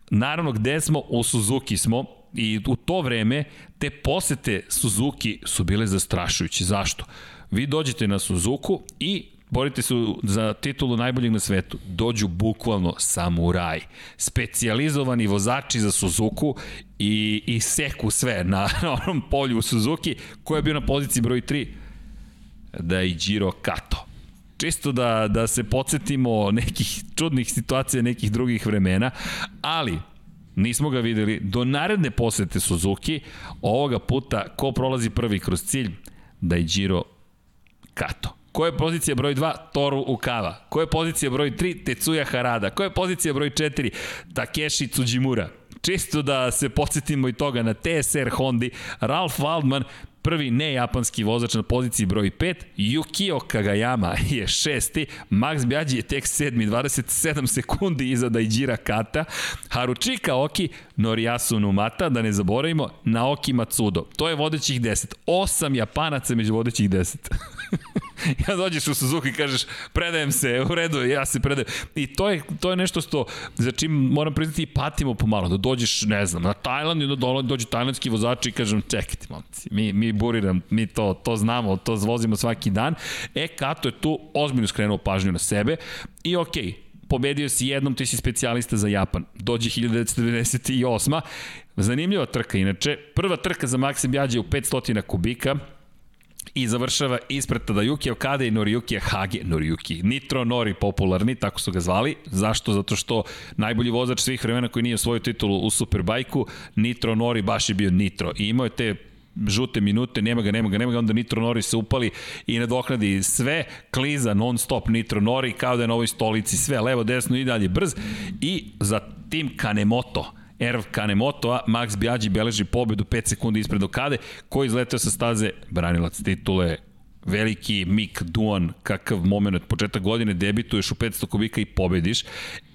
Naravno, gde smo? U Suzuki smo i u to vreme te posete Suzuki su bile zastrašujuće. Zašto? Vi dođete na Suzuku i borite se za titulu najboljeg na svetu. Dođu bukvalno samuraj. Specijalizovani vozači za Suzuku i, i seku sve na, na onom polju u Suzuki. Ko je bio na poziciji broj 3? Da je Giro Kato. Čisto da, da se podsjetimo nekih čudnih situacija, nekih drugih vremena, ali Nismo ga videli. Do naredne posete Suzuki, ovoga puta, ko prolazi prvi kroz cilj? Da je Giro Kato. Ko je pozicija broj 2? Toru Ukava. Ko je pozicija broj 3? Tetsuya Harada. Ko je pozicija broj 4? Takeshi Tsujimura. Čisto da se podsjetimo i toga na TSR Hondi, Ralf Waldman, prvi nejapanski vozač na poziciji broj 5, Yukio Kagayama je šesti, Max Bjađi je tek sedmi, 27 sekundi iza Daijira Kata, Haruchika Oki, Noriyasu Numata, da ne zaboravimo, Naoki Matsudo. To je vodećih 10. Osam Japanaca među vodećih 10. ja dođeš u Suzuki i kažeš predajem se, u redu, ja se predajem. I to je, to je nešto što, za čim moram priznati i patimo pomalo, da dođeš, ne znam, na Tajland i da dođe tajlandski vozači i kažem čekajte momci, mi, mi buriram, mi to, to znamo, to vozimo svaki dan. E, Kato je tu ozbiljno skrenuo pažnju na sebe i okej, okay, pobedio si jednom, ti si specijalista za Japan. Dođe 1998. Zanimljiva trka, inače. Prva trka za Maxim Bjađe u 500 kubika, i završava ispred Tadayuki Okada i Noriyuki Hage, Noriyuki, Nitro Nori popularni, tako su ga zvali. Zašto? Zato što najbolji vozač svih vremena koji nije svoju titulu u Superbajku, Nitro Nori baš je bio Nitro. I imao je te žute minute, nema ga, nema ga, nema ga, onda Nitro Nori se upali i nadoknadi sve, kliza non stop Nitro Nori kao da je na ovoj stolici sve, levo, desno i dalje brz i za tim Kanemoto, Erv Kanemoto, a Max Bjađi beleži pobedu 5 sekundi ispred Okade, koji izletao sa staze branilac titule veliki Mick Duan, kakav moment, početak godine, debituješ u 500 kubika i pobediš.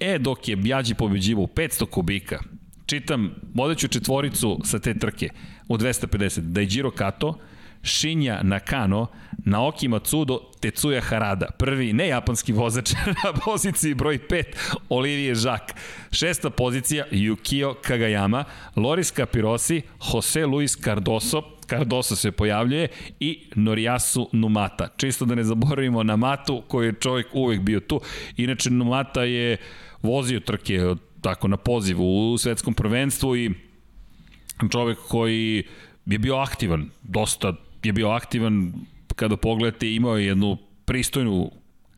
E, dok je Bjađi pobeđivo u 500 kubika, čitam vodeću četvoricu sa te trke u 250, Daijiro Kato, Shinja Nakano, Naoki Matsudo, Tetsuya Harada. Prvi nejapanski vozač na poziciji broj 5, Olivier Jacques. Šesta pozicija, Yukio Kagayama, Loris Capirosi, Jose Luis Cardoso, Cardoso se pojavljuje i Noriyasu Numata. Čisto da ne zaboravimo na Matu koji je čovjek uvek bio tu. Inače Numata je vozio trke tako na pozivu u svetskom prvenstvu i čovek koji je bio aktivan, dosta je bio aktivan kada pogledate imao je jednu pristojnu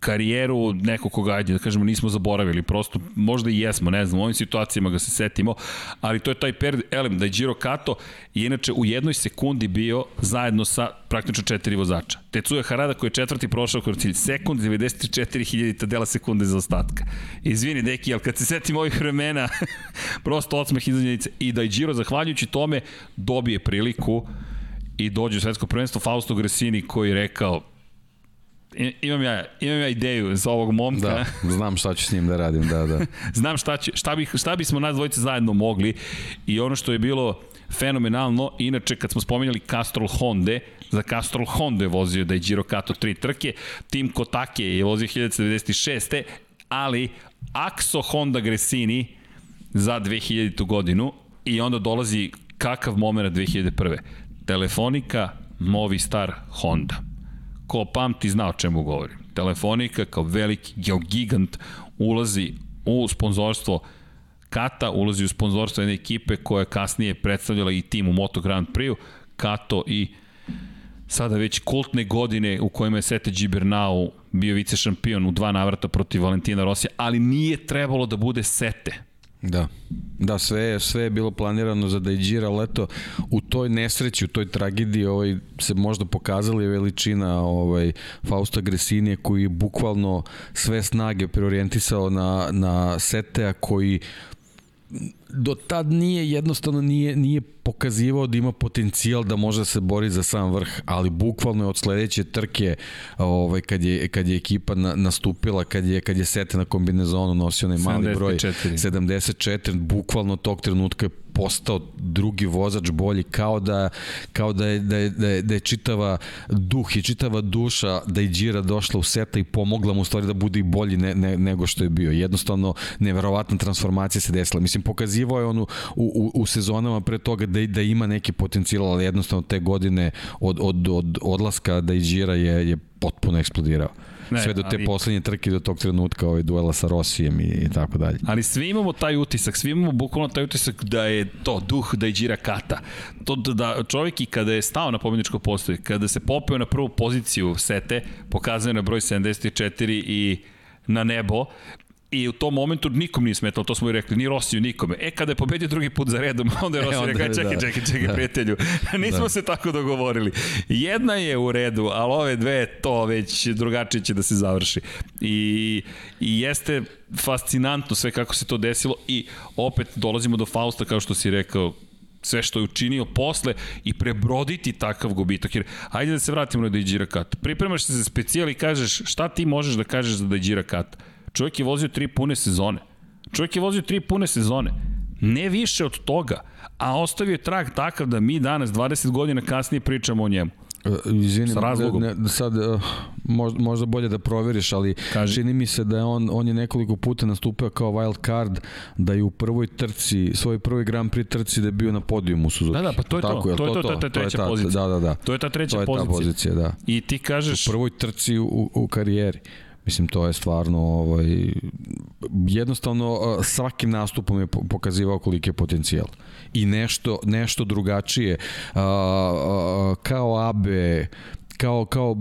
karijeru nekog koga, ajde da kažemo, nismo zaboravili, prosto možda i jesmo, ne znam, u ovim situacijama ga se setimo, ali to je taj period, elem, da je Giro Kato inače u jednoj sekundi bio zajedno sa praktično četiri vozača. Tetsuya Harada koji je četvrti prošao kroz cilj, sekund 94.000 dela sekunde za ostatka. Izvini, deki, ali kad se setim ovih vremena, prosto odsmeh iza i da je Giro, zahvaljujući tome, dobije priliku i dođe u svetsko prvenstvo Fausto Gresini koji je rekao imam ja, imam ja ideju za ovog momka.
Da, znam šta ću s njim da radim, da, da.
znam šta, će, šta, bi, šta bismo nas dvojice zajedno mogli i ono što je bilo fenomenalno, inače kad smo spominjali Castrol Honda, za Castrol Honda je vozio da je Giro Kato tri trke, Tim Kotake je vozio 1996. ali Axo Honda Gresini za 2000. godinu i onda dolazi kakav moment 2001. Telefonika, Movistar, Honda. Ko pamti zna o čemu govorim. Telefonika kao veliki geogigant ulazi u sponzorstvo Kata, ulazi u sponzorstvo jedne ekipe koja je kasnije predstavljala i tim u Moto Grand Prix-u, Kato i sada već kultne godine u kojima je Sete Gibernau bio vice šampion u dva navrata protiv Valentina Rosija, ali nije trebalo da bude Sete
Da. Da, sve sve je bilo planirano za Dajđira, ali eto, u toj nesreći, u toj tragediji ovaj, se možda pokazali veličina ovaj, Fausta Gresinije koji je bukvalno sve snage preorijentisao na, na Setea koji do tad nije jednostavno nije nije pokazivao da ima potencijal da može da se bori za sam vrh, ali bukvalno je od sledeće trke ovaj kad je kad je ekipa na, nastupila, kad je kad je sete na kombinezonu nosio onaj mali 74. broj 74, bukvalno tog trenutka je postao drugi vozač bolji kao da kao da je, da je, da je, da je čitava duh i čitava duša da je Đira došla u seta i pomogla mu u stvari da bude i bolji ne, ne, nego što je bio. Jednostavno neverovatna transformacija se desila. Mislim pokazivao je onu u, u, u sezonama pre toga da, da ima neki potencijal, ali jednostavno te godine od, od, od odlaska da Đira je, je potpuno eksplodirao. Ne, sve do te ali, poslednje trke do tog trenutka ovaj duela sa Rosijem i, i tako dalje.
Ali svi imamo taj utisak, svi imamo bukvalno taj utisak da je to duh da je Đira Kata. To da čovjek i kada je stao na pobjedničko postoje, kada se popeo na prvu poziciju sete, pokazuje na broj 74 i na nebo, i u tom momentu nikom nije smetalo, to smo i rekli, ni Rosiju nikome. E, kada je pobedio drugi put za redom, onda je Rosiju e, rekao, čekaj, da. čekaj, čekaj, da. prijatelju, nismo da. se tako dogovorili. Jedna je u redu, ali ove dve, to već drugačije će da se završi. I, i jeste fascinantno sve kako se to desilo i opet dolazimo do Fausta, kao što si rekao, sve što je učinio posle i prebroditi takav gubitak. Jer, ajde da se vratimo na Dejđira Kat. Pripremaš se za specijal i kažeš šta ti možeš da kažeš za Dejđira Kat Čovjek je vozio tri pune sezone. Čovjek je vozio tri pune sezone. Ne više od toga. A ostavio je trag takav da mi danas, 20 godina kasnije, pričamo o njemu.
E, izvini, ne, ne, sad uh, možda bolje da proveriš, ali Kaži. čini mi se da je on, on je nekoliko puta nastupio kao wild card, da je u prvoj trci, svoj prvi Grand Prix trci da je bio na podijumu Suzuki.
Da, da, pa to je Tako, to, to, to, to, to, to je ta treća to je ta, pozicija.
Da, da, da.
To je ta treća to je
pozicija. Ta pozicija da.
I ti kažeš...
U prvoj trci u, u karijeri. Mislim, to je stvarno ovaj, jednostavno svakim nastupom je pokazivao koliki je potencijal. I nešto, nešto drugačije. kao Abe, kao, kao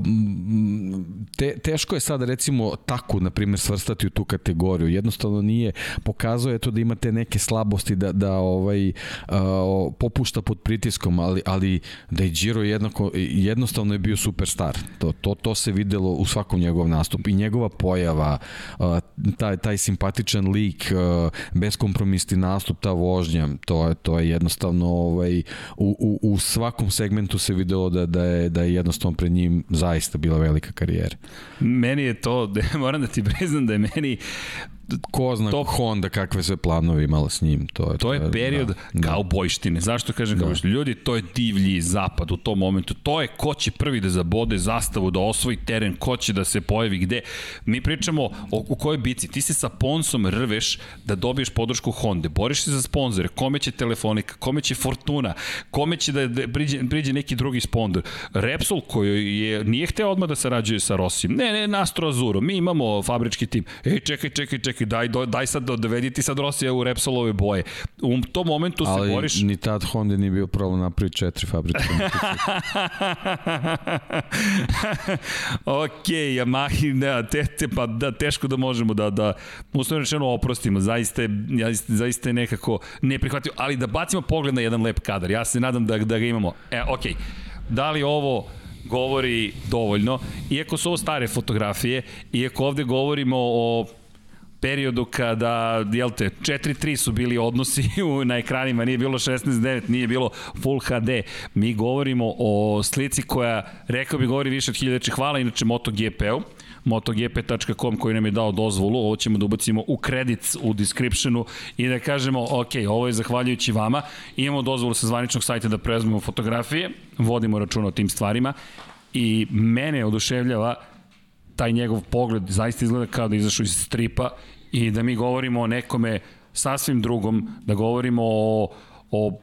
te, teško je sad recimo taku, na primjer, svrstati u tu kategoriju. Jednostavno nije, pokazuje to da imate neke slabosti da, da ovaj, uh, popušta pod pritiskom, ali, ali da je Giro jednako, jednostavno je bio superstar. To, to, to se videlo u svakom njegov nastup i njegova pojava, uh, taj, taj simpatičan lik, uh, beskompromisni nastup, ta vožnja, to je, to je jednostavno ovaj, u, u, u svakom segmentu se videlo da, da, je, da je jednostavno pred njim zaista bila velika karijera.
Meni je to, moram da ti priznam da je meni
ko zna to, Honda kakve sve planove imala s njim. To je,
to je period da, kaubojštine. Da. Zašto kažem da. kaubojštine? Ljudi, to je divlji zapad u tom momentu. To je ko će prvi da zabode zastavu, da osvoji teren, ko će da se pojavi gde. Mi pričamo o, u kojoj bici. Ti se sa Ponsom rveš da dobiješ podršku Honda. Boriš se za sponzore. Kome će Telefonika, kome će Fortuna, kome će da, da priđe, priđe neki drugi sponsor. Repsol koji je, nije hteo odmah da sarađuje sa Rosim. Ne, ne, Nastro Azuro. Mi imamo fabrički tim. Ej, čekaj, čekaj, čekaj dečki, daj, daj sad, dovedi ti sad Rosija u Repsolove boje. U tom momentu
Ali
se boriš...
Ali ni tad Honda nije bio problem napraviti četiri fabričke
ok, Yamaha, da, te, te, pa da, teško da možemo da, da uslovno rečeno oprostimo, zaista je, zaista je nekako neprihvatljivo, ali da bacimo pogled na jedan lep kadar, ja se nadam da, da ga imamo. E, ok, da li ovo govori dovoljno, iako su ovo stare fotografije, iako ovde govorimo o periodu kada, jel te, 4-3 su bili odnosi na ekranima, nije bilo 16-9, nije bilo Full HD. Mi govorimo o slici koja, rekao bi, govori više od hiljadeče. Hvala inače MotoGP-u motogp.com koji nam je dao dozvolu, ovo ćemo da ubacimo u kredit u descriptionu i da kažemo, ok, ovo je zahvaljujući vama, imamo dozvolu sa zvaničnog sajta da preuzmemo fotografije, vodimo računa o tim stvarima i mene oduševljava taj njegov pogled zaista izgleda kao da izašao iz stripa i da mi govorimo o nekome sasvim drugom, da govorimo o, o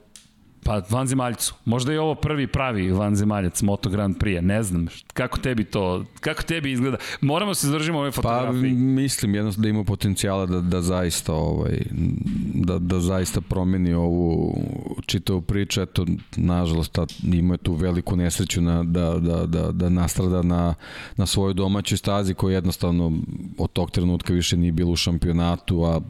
Pa vanzemaljcu. Možda je ovo prvi pravi vanzemaljac Moto Grand Prix, ne znam. Kako tebi to, kako tebi izgleda? Moramo se zadržimo ove fotografije.
Pa mislim jednostavno da ima potencijala da, da zaista ovaj, da, da zaista promeni ovu čitavu priču. Eto, nažalost, ta, ima tu veliku nesreću na, da, da, da, da nastrada na, na svojoj domaćoj stazi koja jednostavno od tog trenutka više nije bilo u šampionatu, a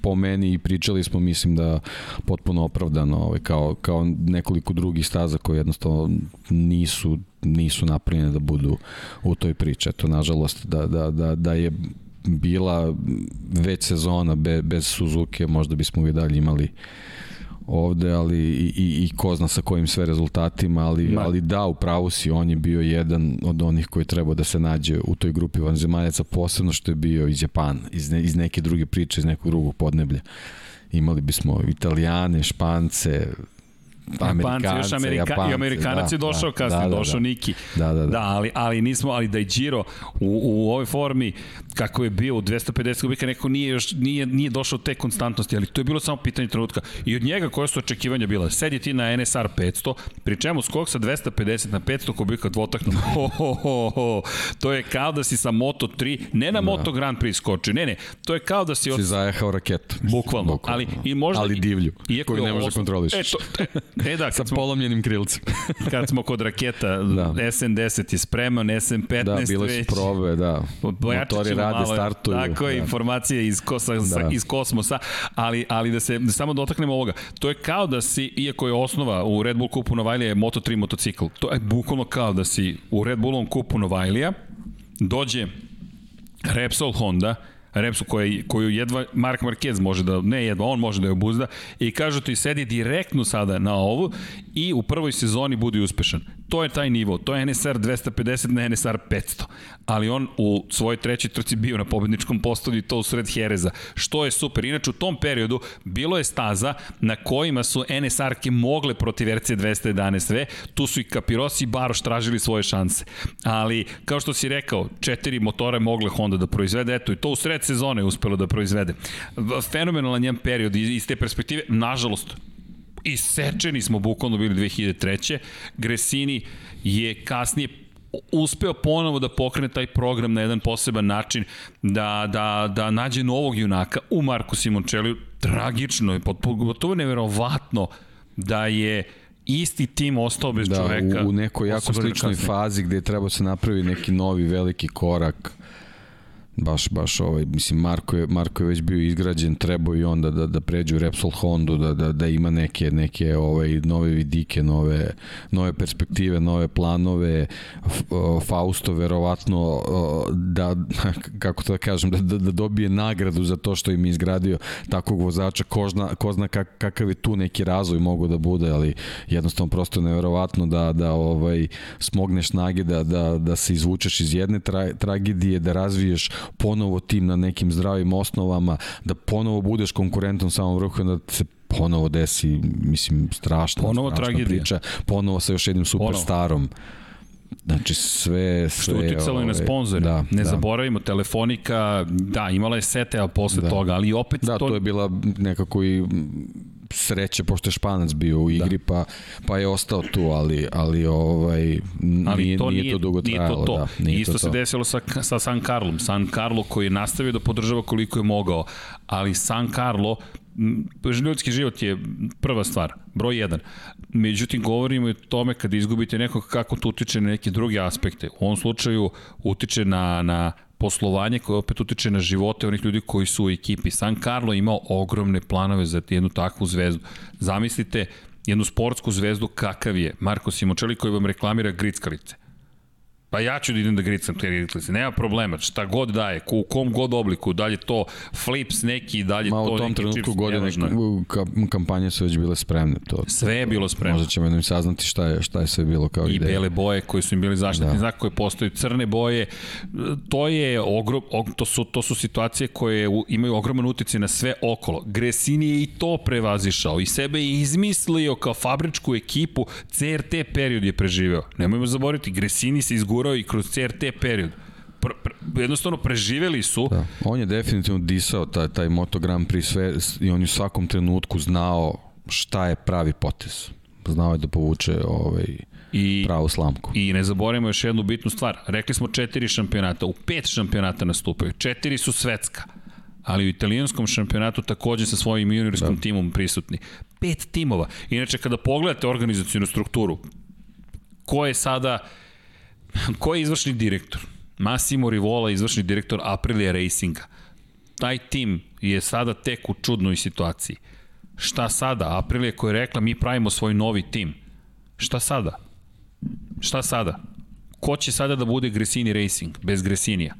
po meni i pričali smo, mislim da potpuno opravdano, ovaj, kao, kao nekoliko drugih staza koje jednostavno nisu nisu napravljene da budu u toj priči. Eto, nažalost, da, da, da, da je bila već sezona be, bez Suzuki, možda bismo i dalje imali uh, ovde, ali i, i, i ko zna sa kojim sve rezultatima, ali, Ma. ali da, u pravu si, on je bio jedan od onih koji treba da se nađe u toj grupi vanzemaljaca, posebno što je bio iz Japana, iz, ne, iz neke druge priče, iz nekog drugog podneblja. Imali bismo Italijane, Špance, Amerikanci, još Amerika, Japance,
i Amerikanac da, je došao da, kasnije, da, da, došao da. Niki.
Da, da, da.
da ali, ali nismo, ali da je Giro u, u ovoj formi kako je bio u 250 kubika, neko nije još nije, nije došao te konstantnosti, ali to je bilo samo pitanje trenutka. I od njega koje su očekivanja bila? Sedi ti na NSR 500, pri čemu skok sa 250 na 500 kubika dvotaknom. Ho, ho, ho, ho. To je kao da si sa Moto 3, ne na da. Moto Grand Prix skoči, ne, ne, to je kao da si...
Od... Si zajehao raketu.
Bukvalno, Bukvalno. ali i možda...
Ali divlju, iako koju ne možeš da kontrolišeš.
E, to, e, da,
sa smo, polomljenim krilcem.
kad smo kod raketa, da. SN10 je spreman, SN15
da, bile su probe, da. Motori rade, malo, startuju.
Tako je, da. informacije iz, kosa, da. iz kosmosa, ali, ali da se da samo dotaknemo ovoga. To je kao da si, iako je osnova u Red Bull kupu Novajlija je Moto3 motocikl, to je bukvalno kao da si u Red Bullom kupu Novajlija, dođe Repsol Honda, Repsu koja, koju jedva Mark Marquez može da, ne jedva, on može da je obuzda i kažu ti sedi direktno sada na ovu i u prvoj sezoni budi uspešan. To je taj nivo, to je NSR 250 na NSR 500, ali on u svojoj trećoj trci bio na pobedničkom postolju i to u sred Hereza, što je super. Inače u tom periodu bilo je staza na kojima su NSR-ke mogle protiv RC 211V, tu su i Kapirosi i Baroš tražili svoje šanse. Ali, kao što si rekao, četiri motora je mogle Honda da proizvede, eto i to u sred sezone je uspelo da proizvede. Fenomenalan njen period iz te perspektive, nažalost, isečeni smo bukvalno bili 2003. Gresini je kasnije uspeo ponovo da pokrene taj program na jedan poseban način, da, da, da nađe novog junaka u Marku Simončeliju. Tragično je, gotovo neverovatno da je isti tim ostao bez
da,
čoveka.
U, u nekoj jako sličnoj fazi gde je trebao se napravi neki novi veliki korak baš, baš ovaj, mislim, Marko je, Marko je već bio izgrađen, trebao i onda da, da pređe u Repsol Hondu, da, da, da ima neke, neke ovaj, nove vidike, nove, nove perspektive, nove planove, Fausto verovatno da, kako to da kažem, da, da, da dobije nagradu za to što im je izgradio takvog vozača, ko zna, ko zna kak, kakav je tu neki razvoj mogu da bude, ali jednostavno prosto neverovatno da, da ovaj, smogneš snage, da, da, da se izvučeš iz jedne tra, tragedije, da razviješ ponovo tim na nekim zdravim osnovama, da ponovo budeš konkurentom samom vrhu, da se ponovo desi, mislim, strašna,
ponovo strašna tragedija. priča,
ponovo sa još jednim superstarom. Znači sve... sve
Što uticalo ovaj, i na ovaj, sponzore. Da, ne da. zaboravimo, Telefonika, da, imala je sete, a posle da. toga, ali opet...
Da, to... to je bila nekako i sreće pošto je Španac bio u igri da. pa pa je ostao tu ali ali ovaj ali nije, to nije, nije to dugo trajalo
nije to,
to.
da nije isto to se to. desilo sa sa San Carlom San Carlo koji je nastavio da podržava koliko je mogao ali San Carlo ljudski život je prva stvar, broj jedan. Međutim, govorimo i o tome kada izgubite nekog kako to utiče na neke druge aspekte. U ovom slučaju utiče na, na poslovanje koje opet utiče na živote onih ljudi koji su u ekipi. San Carlo imao ogromne planove za jednu takvu zvezdu. Zamislite jednu sportsku zvezdu kakav je Marko Simočeli koji vam reklamira grickalice. Pa ja ću da idem da gricam te gricalice, nema problema, šta god daje, u kom god obliku, dalje to flips neki, dalje Ma, to neki
čips. Ma u tom trenutku godine kampanje su već bile spremne. To,
sve je bilo spremno.
Možda ćemo jednom saznati šta je, šta je sve bilo kao
I
ideja.
I bele boje koji su im bili zaštitni da. znak, koje postoje crne boje, to je ogrom, to su, to su situacije koje imaju ogroman utjecaj na sve okolo. Gresini je i to prevazišao i sebe je izmislio kao fabričku ekipu, CRT period je preživeo. Nemojmo zaboraviti, Gresini se izgurao progurao i kroz CRT period. Pr, pr, jednostavno preživeli su. Da.
On je definitivno disao taj, taj Moto Grand Prix sve i on je u svakom trenutku znao šta je pravi potez. Znao je da povuče ovaj, I, pravu slamku.
I ne zaboravimo još jednu bitnu stvar. Rekli smo četiri šampionata, u pet šampionata nastupaju. Četiri su svetska ali u italijanskom šampionatu takođe sa svojim juniorskom da. timom prisutni. Pet timova. Inače, kada pogledate organizacijnu strukturu, ko je sada Ko je izvršni direktor? Massimo Rivola, izvršni direktor Aprilia Racinga. Taj tim je sada tek u čudnoj situaciji. Šta sada? Aprilia koja je rekla mi pravimo svoj novi tim. Šta sada? Šta sada? Ko će sada da bude Gresini Racing bez Gresinija?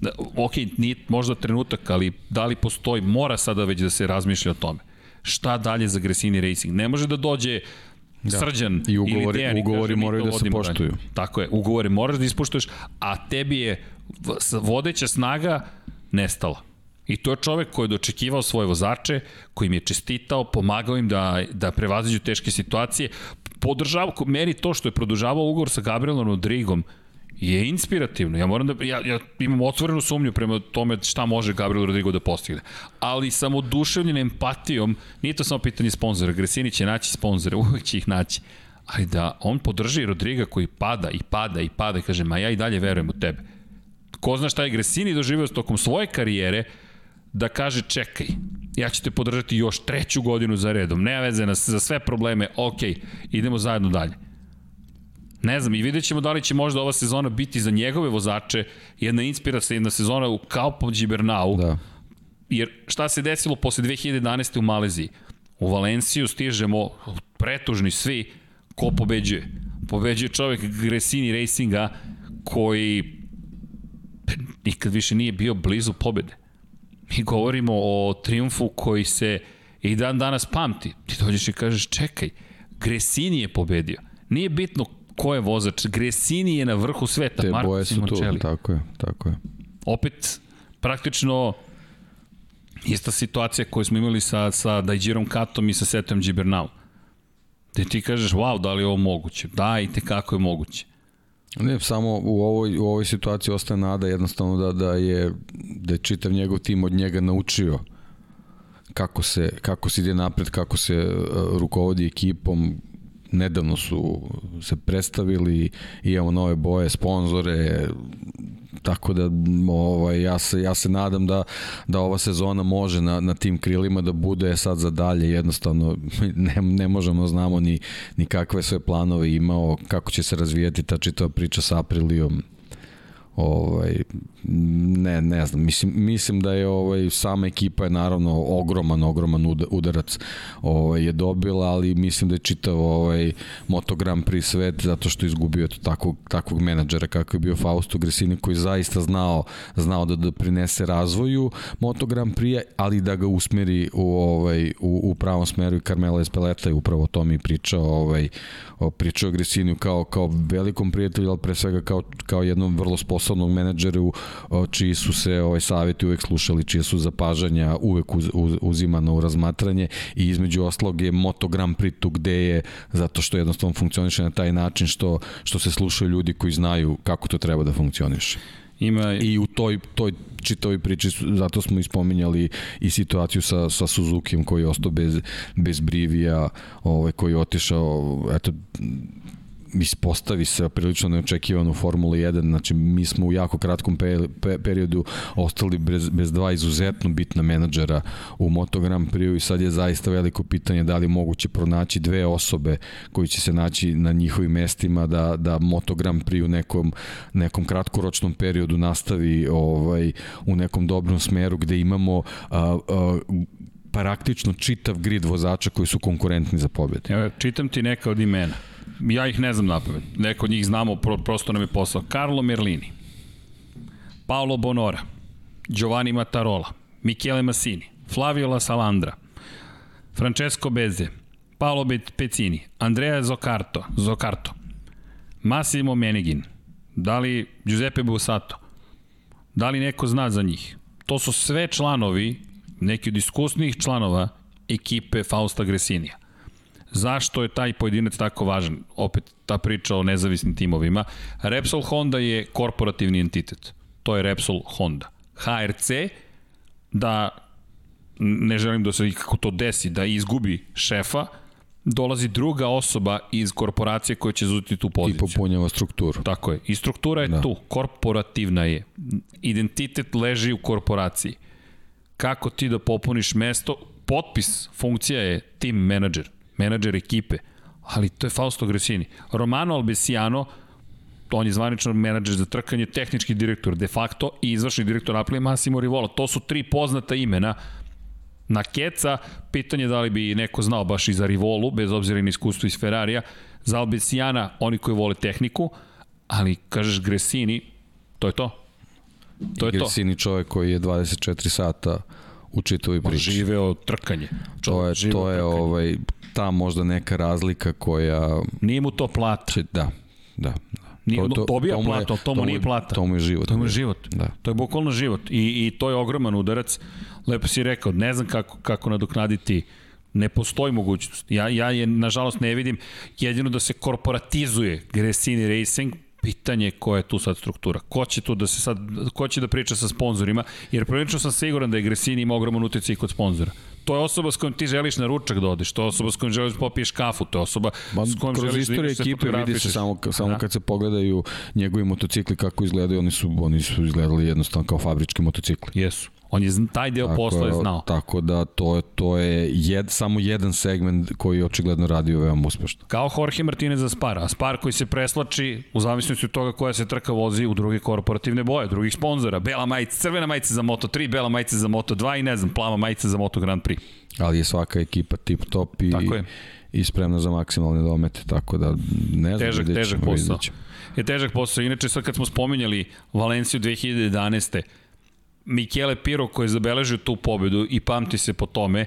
Da, ok, nije možda trenutak, ali da li postoji, mora sada već da se razmišlja o tome. Šta dalje za Gresini Racing? Ne može da dođe da. Srđan
I ugovori, ili Dejan, ugovori kaže, moraju da se poštuju. Dalje.
Tako je, ugovori moraš da ispoštuješ, a tebi je vodeća snaga nestala. I to je čovek koji je dočekivao svoje vozače, koji im je čestitao, pomagao im da, da prevaziđu teške situacije, podržava, meri to što je produžavao ugovor sa Gabrielom Rodrigom, je inspirativno. Ja moram da ja, ja imam otvorenu sumnju prema tome šta može Gabriel Rodrigo da postigne. Ali sam oduševljen empatijom, nije to samo pitanje sponzora, Gresini će naći sponzore, uvek će ih naći. Ali da on podrži Rodriga koji pada i pada i pada i kaže, ma ja i dalje verujem u tebe. Ko zna šta je Gresini doživio tokom svoje karijere, da kaže čekaj, ja ću te podržati još treću godinu za redom, nema veze na, za sve probleme, ok, idemo zajedno dalje. Ne znam, i vidjet ćemo da li će možda ova sezona biti za njegove vozače jedna inspiracija, sezona u Kalpom Gibernau. Da. Jer šta se desilo posle 2011. u Maleziji? U Valenciju stižemo pretužni svi ko pobeđuje. Pobeđuje čovek Gresini Racinga koji nikad više nije bio blizu pobede. Mi govorimo o triumfu koji se i dan danas pamti. Ti dođeš i kažeš čekaj, Gresini je pobedio. Nije bitno ko je vozač? Gresini je na vrhu sveta,
Te Marko boje su tu, tako je, tako je.
Opet, praktično, ista situacija koju smo imali sa, sa Dajđirom Katom i sa Setom Gibernau. Gde ti kažeš, wow, da li je ovo moguće? Da, i te kako je moguće.
Ne, samo u ovoj, u ovoj situaciji ostaje nada jednostavno da, da, je, da je čitav njegov tim od njega naučio kako se, kako se ide napred, kako se uh, rukovodi ekipom, nedavno su se predstavili, imamo nove boje, sponzore, tako da ovaj, ja, se, ja se nadam da, da ova sezona može na, na tim krilima da bude sad za dalje, jednostavno ne, ne možemo znamo ni, ni kakve sve planove imao, kako će se razvijati ta čitava priča sa Aprilijom, Ovaj, ne, ne znam, mislim, mislim da je ovaj, sama ekipa je naravno ogroman, ogroman udarac ovaj, je dobila, ali mislim da je čitav ovaj, Moto Grand Prix svet zato što izgubio takvog, takvog menadžera kako je bio Fausto Gresini koji zaista znao, znao da doprinese razvoju Moto Grand Prix, ali da ga usmeri u, ovaj, u, u pravom smeru i Carmela Espeleta je upravo o tome i pričao, ovaj, pričao Gresiniju kao, kao velikom prijatelju, ali pre svega kao, kao jednom vrlo sposobnom menadžeru čiji su se ovaj saveti uvek slušali, čije su zapažanja uvek uz, uz, uzimano u razmatranje i između oslog je Moto Grand Prix tu gde je zato što jednostavno funkcioniše na taj način što, što se slušaju ljudi koji znaju kako to treba da funkcioniše. Ima... I u toj, toj čitavi priči, zato smo ispominjali i situaciju sa, sa Suzukijem koji je ostao bez, bez Brivija, ovaj, koji je otišao, eto, ispostavi se prilično neočekivano u Formula 1, znači mi smo u jako kratkom pe, pe, periodu ostali bez, bez dva izuzetno bitna menadžera u Moto Grand Prix i sad je zaista veliko pitanje da li moguće pronaći dve osobe koji će se naći na njihovim mestima da, da Moto Grand Prix u nekom, nekom kratkoročnom periodu nastavi ovaj, u nekom dobrom smeru gde imamo a, a, praktično čitav grid vozača koji su konkurentni za pobjede.
Evo, čitam ti neka od imena ja ih ne znam napamet. Neko od njih znamo, pro, prosto nam je poslao. Carlo Merlini, Paolo Bonora, Giovanni Matarola, Michele Massini, Flavio La Salandra, Francesco Beze, Paolo Pecini, Andrea Zocarto, Zocarto, Massimo Menegin, da li Giuseppe Busato, da li neko zna za njih? To su sve članovi, neki od iskusnih članova ekipe Fausta Gresinija. Zašto je taj pojedinac tako važan? Opet ta priča o nezavisnim timovima. Repsol Honda je korporativni entitet. To je Repsol Honda. HRC, da ne želim da se ikako to desi, da izgubi šefa, dolazi druga osoba iz korporacije koja će zuzeti tu poziciju.
I popunjava strukturu.
Tako je. I struktura je da. tu. Korporativna je. Identitet leži u korporaciji. Kako ti da popuniš mesto? Potpis, funkcija je team manager menadžer ekipe, ali to je Fausto Gresini. Romano Albesiano, on je zvanično menadžer za trkanje, tehnički direktor de facto i izvršni direktor Apple Massimo Rivola. To su tri poznata imena na Keca, pitanje da li bi neko znao baš i za Rivolu, bez obzira na iskustvo iz Ferrarija, za Albesijana, oni koji vole tehniku, ali kažeš Gresini, to je to.
To je Gresini to. čovjek koji je 24 sata u čitovi priči.
Živeo trkanje.
Čovjek, to je, to je trkanje. ovaj, ta možda neka razlika koja...
Nije mu to plata.
Da, da.
Nije, to, to, to plata, to, to mu nije plata.
To mu je život.
To mu je život. Da. To je bukvalno život. I, I to je ogroman udarac. Lepo si rekao, ne znam kako, kako nadoknaditi Ne postoji mogućnost. Ja, ja je, nažalost, ne vidim jedino da se korporatizuje Gresini Racing, pitanje koja je tu sad struktura. Ko će tu da se sad, ko će da priča sa sponzorima, jer prilično sam siguran da je Gresini ima ogroman utjecaj kod sponzora to je osoba s kojom ti želiš na ručak da odeš, to je osoba s kojom želiš da popiješ kafu, to je osoba Ma, s kojom
želiš da ideš ekipe vidi se samo, samo da. kad se pogledaju njegovi motocikli kako izgledaju, oni su, oni su izgledali jednostavno kao fabrički motocikli.
Jesu. On je taj deo tako, posla je znao.
Tako da to, to je jed, samo jedan segment koji je očigledno radio veoma uspešno.
Kao Jorge Martinez za Spar, a Spar koji se preslači u zavisnosti od toga koja se trka vozi u druge korporativne boje, drugih sponzora. Bela majica, crvena majica za Moto3, bela majica za Moto2 i ne znam, plava majica za Moto Grand Prix.
Ali je svaka ekipa tip top i, je. i spremna za maksimalne domete, tako da ne znam.
Težak, težak posao. Je težak posao. Inače, sad kad smo spominjali Valenciju 2011 Michele Piro koji je zabeležio tu pobedu i pamti se po tome,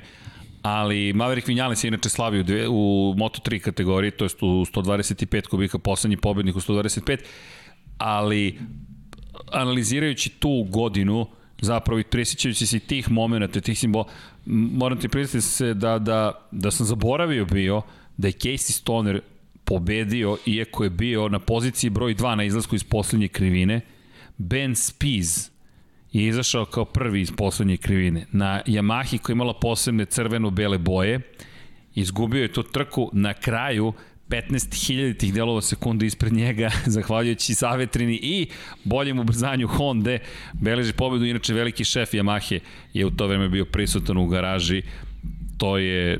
ali Maverick Vinales je inače slavio u, dve, u Moto3 kategoriji, to je u 125 kubika, poslednji pobednik u 125, ali analizirajući tu godinu, zapravo i presjećajući se tih momenta, tih simbola, moram ti priznati se da, da, da sam zaboravio bio da je Casey Stoner pobedio, iako je bio na poziciji broj 2 na izlasku iz poslednje krivine, Ben Spies je izašao kao prvi iz poslednje krivine. Na Yamahi koja je imala posebne crveno-bele boje, izgubio je to trku na kraju 15.000 tih delova sekunde ispred njega, zahvaljujući savetrini i boljem ubrzanju Honda, beleži pobedu, inače veliki šef Yamahe je u to vreme bio prisutan u garaži, to je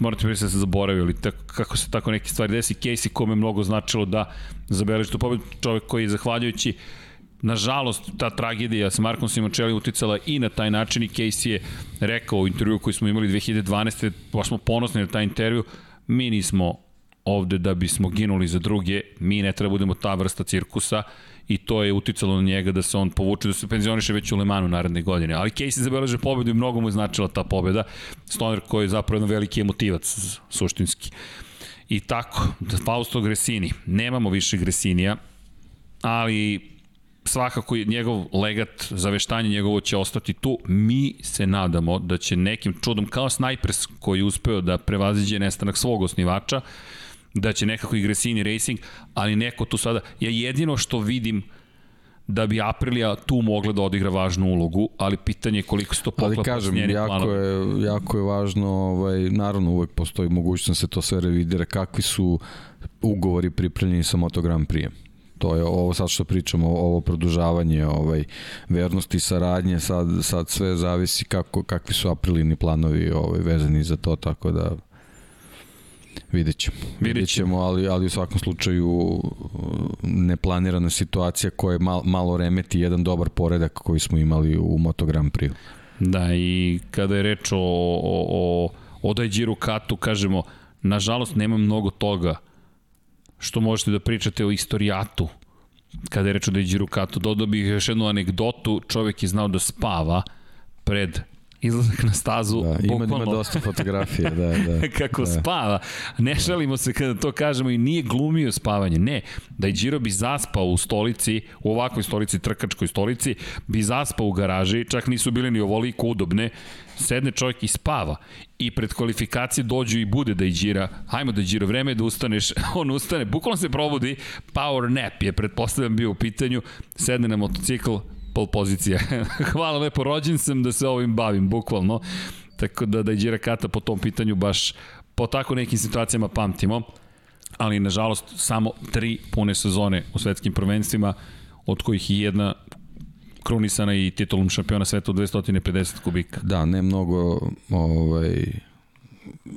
morate mi da se zaboravio, ali tako, kako se tako neke stvari desi, Casey kome mnogo značilo da zabeleži tu pobedu, čovek koji je zahvaljujući uh, Nažalost, ta tragedija sa Markom Simončeli uticala i na taj način i Casey je rekao u intervju koji smo imali 2012. baš smo ponosni na taj intervju, mi nismo ovde da bismo ginuli za druge, mi ne treba da budemo ta vrsta cirkusa i to je uticalo na njega da se on povuče, da se penzioniše već u Lemanu naredne godine. Ali Casey zabeleže pobedu i mnogo mu je značila ta pobeda. Stoner koji je zapravo jedan veliki emotivac, suštinski. I tako, Fausto Gresini. Nemamo više Gresinija, ali svakako njegov legat, zaveštanje njegovo će ostati tu. Mi se nadamo da će nekim čudom, kao Snipers koji je uspeo da prevaziđe nestanak svog osnivača, da će nekako i Gresini Racing, ali neko tu sada, ja jedino što vidim da bi Aprilia tu mogla da odigra važnu ulogu, ali pitanje je koliko se to poklapa
ali kažem, jako je, jako je važno, ovaj, naravno uvek postoji mogućnost da se to sve revidira, kakvi su ugovori pripremljeni sa Moto Grand Prix. To je ovo sad što pričamo, ovo produžavanje ovaj, vernosti, saradnje, sad, sad sve zavisi kako, kakvi su aprilini planovi ovaj, vezani za to, tako da Vidjet ćemo. Vidjet ćemo, ali, ali u svakom slučaju neplanirana situacija koja mal, malo remeti jedan dobar poredak koji smo imali u Moto Grand Prix.
Da, i kada je reč o, o, o, o Dajđiru Katu, kažemo, nažalost nema mnogo toga što možete da pričate o istorijatu kada je reč o Dejđiru Katu. Dodao bih još jednu anegdotu, čovek je znao da spava pred izlazak na stazu.
Da, ima, bukvalno, ima dosta fotografije, da, da.
kako
da.
spava. Ne šalimo se kada to kažemo i nije glumio spavanje. Ne, da i Giro bi zaspao u stolici, u ovakvoj stolici, trkačkoj stolici, bi zaspao u garaži, čak nisu bile ni ovoliko udobne, sedne čovjek i spava i pred kvalifikacije dođu i bude da i Gira, hajmo da Gira, vreme je da ustaneš, on ustane, bukvalno se probudi, power nap je pretpostavljam bio u pitanju, sedne na motocikl, pol pozicija. Hvala lepo, rođen sam da se ovim bavim, bukvalno. Tako da da i Gira Kata po tom pitanju baš po tako nekim situacijama pamtimo. Ali, nažalost, samo tri pune sezone u svetskim prvenstvima, od kojih i jedna krunisana i titulom šampiona sveta u 250 kubika.
Da, ne mnogo ovaj,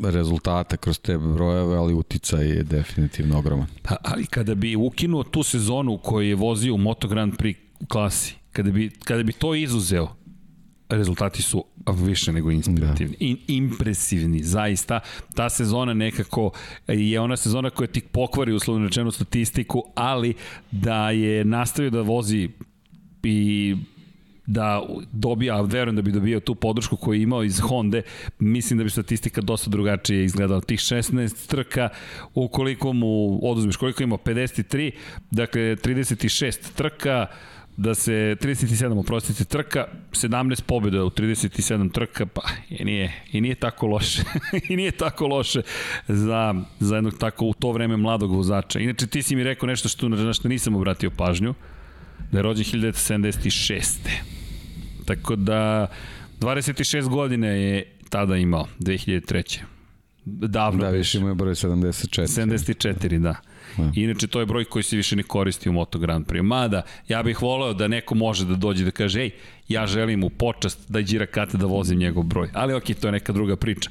rezultata kroz te brojeve, ali uticaj je definitivno ogroman.
Pa, ali kada bi ukinuo tu sezonu u kojoj je vozio u Moto Grand Prix klasi, kada bi, kada bi to izuzeo, rezultati su više nego inspirativni. Da. In, impresivni, zaista. Ta sezona nekako je ona sezona koja ti pokvari uslovno rečenu statistiku, ali da je nastavio da vozi i da dobija, a verujem da bi dobio tu podršku koju je imao iz Honda, mislim da bi statistika dosta drugačije izgledala. Tih 16 trka, ukoliko mu oduzmiš, koliko ima 53, dakle 36 trka, da se 37 oprostite trka, 17 pobjeda u 37 trka, pa i nije, i nije tako loše. I nije tako loše za, za jednog tako u to vreme mladog vozača. Inače ti si mi rekao nešto što, na što nisam obratio pažnju, da je rođen 1976. Tako da 26 godine je tada imao, 2003. Davno.
Da, više imao je broj 74.
74, da. Da. Inače, to je broj koji se više ne koristi u Moto Grand Prix. Mada, ja bih voleo da neko može da dođe da kaže, ej, ja želim u počast da Đira Kate da vozim njegov broj. Ali ok, to je neka druga priča.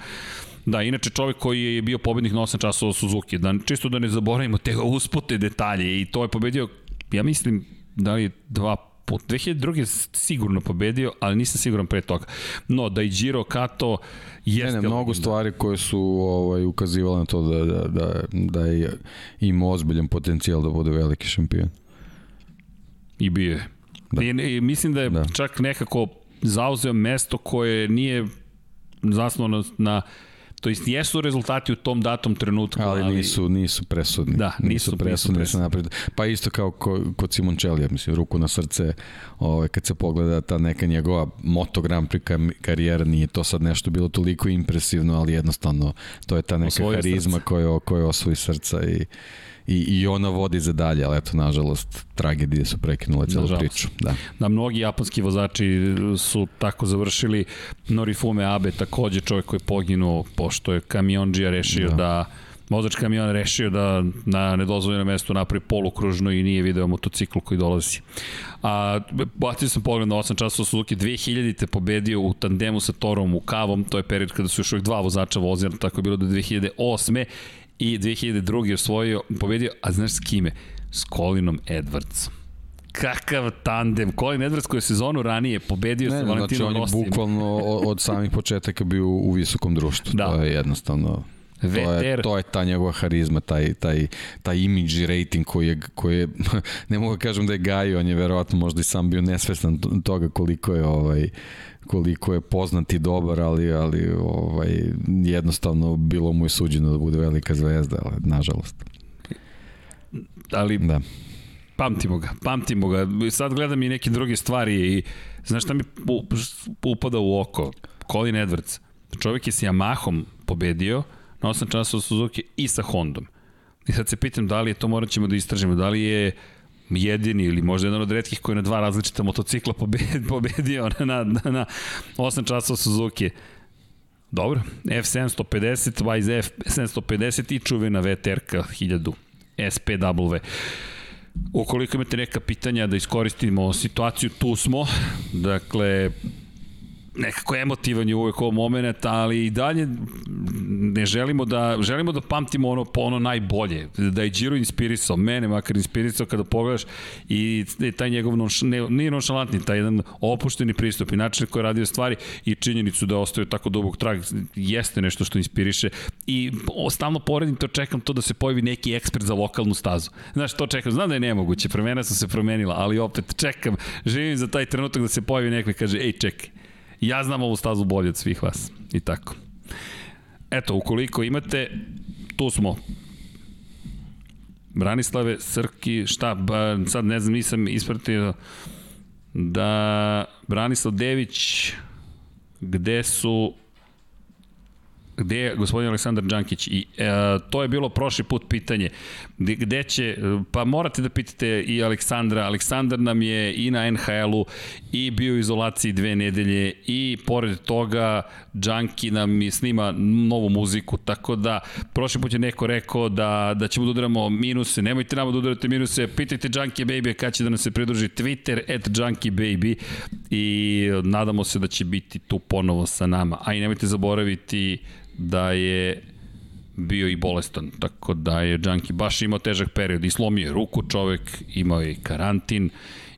Da, inače čovek koji je bio pobednik na 8 časova Suzuki, da, čisto da ne zaboravimo te uspute detalje i to je pobedio, ja mislim, da li dva put. 2002. sigurno pobedio, ali nisam siguran pre toga. No, da i Giro Kato jeste...
Ne, ne, mnogo stvari koje su ovaj, ukazivale na to da, da, da, da je ima ozbiljan potencijal da bude veliki šampion.
I bio je. Da. I, i mislim da je da. čak nekako zauzeo mesto koje nije zasnovano na To jest jesu rezultati u tom datom trenutku,
ali, ali nisu nisu presudni.
Da, nisu, nisu presudni,
nisu napred. Pa isto kao ko, kod Simončelija, mislim ruku na srce, ovaj kad se pogleda ta neka njegova Moto Grand Prix karijera, nije to sad nešto bilo toliko impresivno, ali jednostavno to je ta neka Osvoji harizma koja koja osvoji srca i i, i ona vodi za dalje, ali eto, nažalost, tragedije su prekinule celu nažalost. priču. Da.
da, mnogi japanski vozači su tako završili. Norifume Abe takođe čovjek koji je poginuo pošto je kamionđija rešio da, da vozač kamiona rešio da na nedozvoljeno mesto napravi polukružno i nije video motocikl koji dolazi. A bacio sam pogled na 8 časova Suzuki 2000 te pobedio u tandemu sa Torom u Kavom, to je period kada su još uvijek dva vozača vozili, tako je bilo do 2008 i 2002. osvojio, pobedio, a znaš s kime? S Colinom Edwardsom kakav tandem. Colin Edwards koji je sezonu ranije pobedio ne, sa Valentinom
znači, on je bukvalno od samih početaka bio u visokom društvu. Da. To je jednostavno To je, to je ta njegova harizma, taj, taj, taj imidž i rating koji je, koji je ne mogu da kažem da je gajio, on je verovatno možda i sam bio nesvestan toga koliko je ovaj, koliko je poznat i dobar, ali, ali ovaj, jednostavno bilo mu je suđeno da bude velika zvezda, ali nažalost.
Ali da. pamtimo ga, pamtimo ga. Sad gledam i neke druge stvari i znaš šta mi upada u oko? Colin Edwards. Čovjek je s Yamahom pobedio na 8 časova Suzuki i sa Hondom. I sad se pitam da li je to morat ćemo da istražimo, da li je jedini ili možda jedan od redkih koji na dva različita motocikla pobedio na, na, na 8 časova Suzuki. Dobro, F750, YZ F750 i čuvena VTRK 1000 SPW. Ukoliko imate neka pitanja da iskoristimo situaciju, tu smo. Dakle, nekako emotivan je uvek ovo moment, ali i dalje ne želimo da, želimo da pamtimo ono, ono najbolje, da je Giro inspirisao, mene makar inspirisao kada pogledaš i taj njegov, nonš, ne, nije nonšalantni, taj jedan opušteni pristup i način koji je radio stvari i činjenicu da ostaju tako dubog trag jeste nešto što inspiriše i stalno poredim to, čekam to da se pojavi neki ekspert za lokalnu stazu. Znaš, to čekam, znam da je nemoguće, promena sam se promenila, ali opet čekam, živim za taj trenutak da se pojavi neko i kaže, ej, čekaj, Ja znam ovu stazu bolje od svih vas. I tako. Eto, ukoliko imate, tu smo. Branislave, Srki, šta, ba, sad ne znam, nisam ispratio da Branislav Dević, gde su gde je gospodin Aleksandar Đankić i e, to je bilo prošli put pitanje. Gde će, pa morate da pitate i Aleksandra, Aleksandar nam je i na NHL-u i bio u izolaciji dve nedelje i pored toga Đanki nam je snima novu muziku, tako da prošli put je neko rekao da, da ćemo da udaramo minuse, nemojte nama da udarate minuse, pitajte Đanki Baby kada će da nam se pridruži Twitter at Đanki Baby i nadamo se da će biti tu ponovo sa nama, a i nemojte zaboraviti da je bio i bolestan, tako da je Junkie baš imao težak period i slomio je ruku čovek, imao je karantin,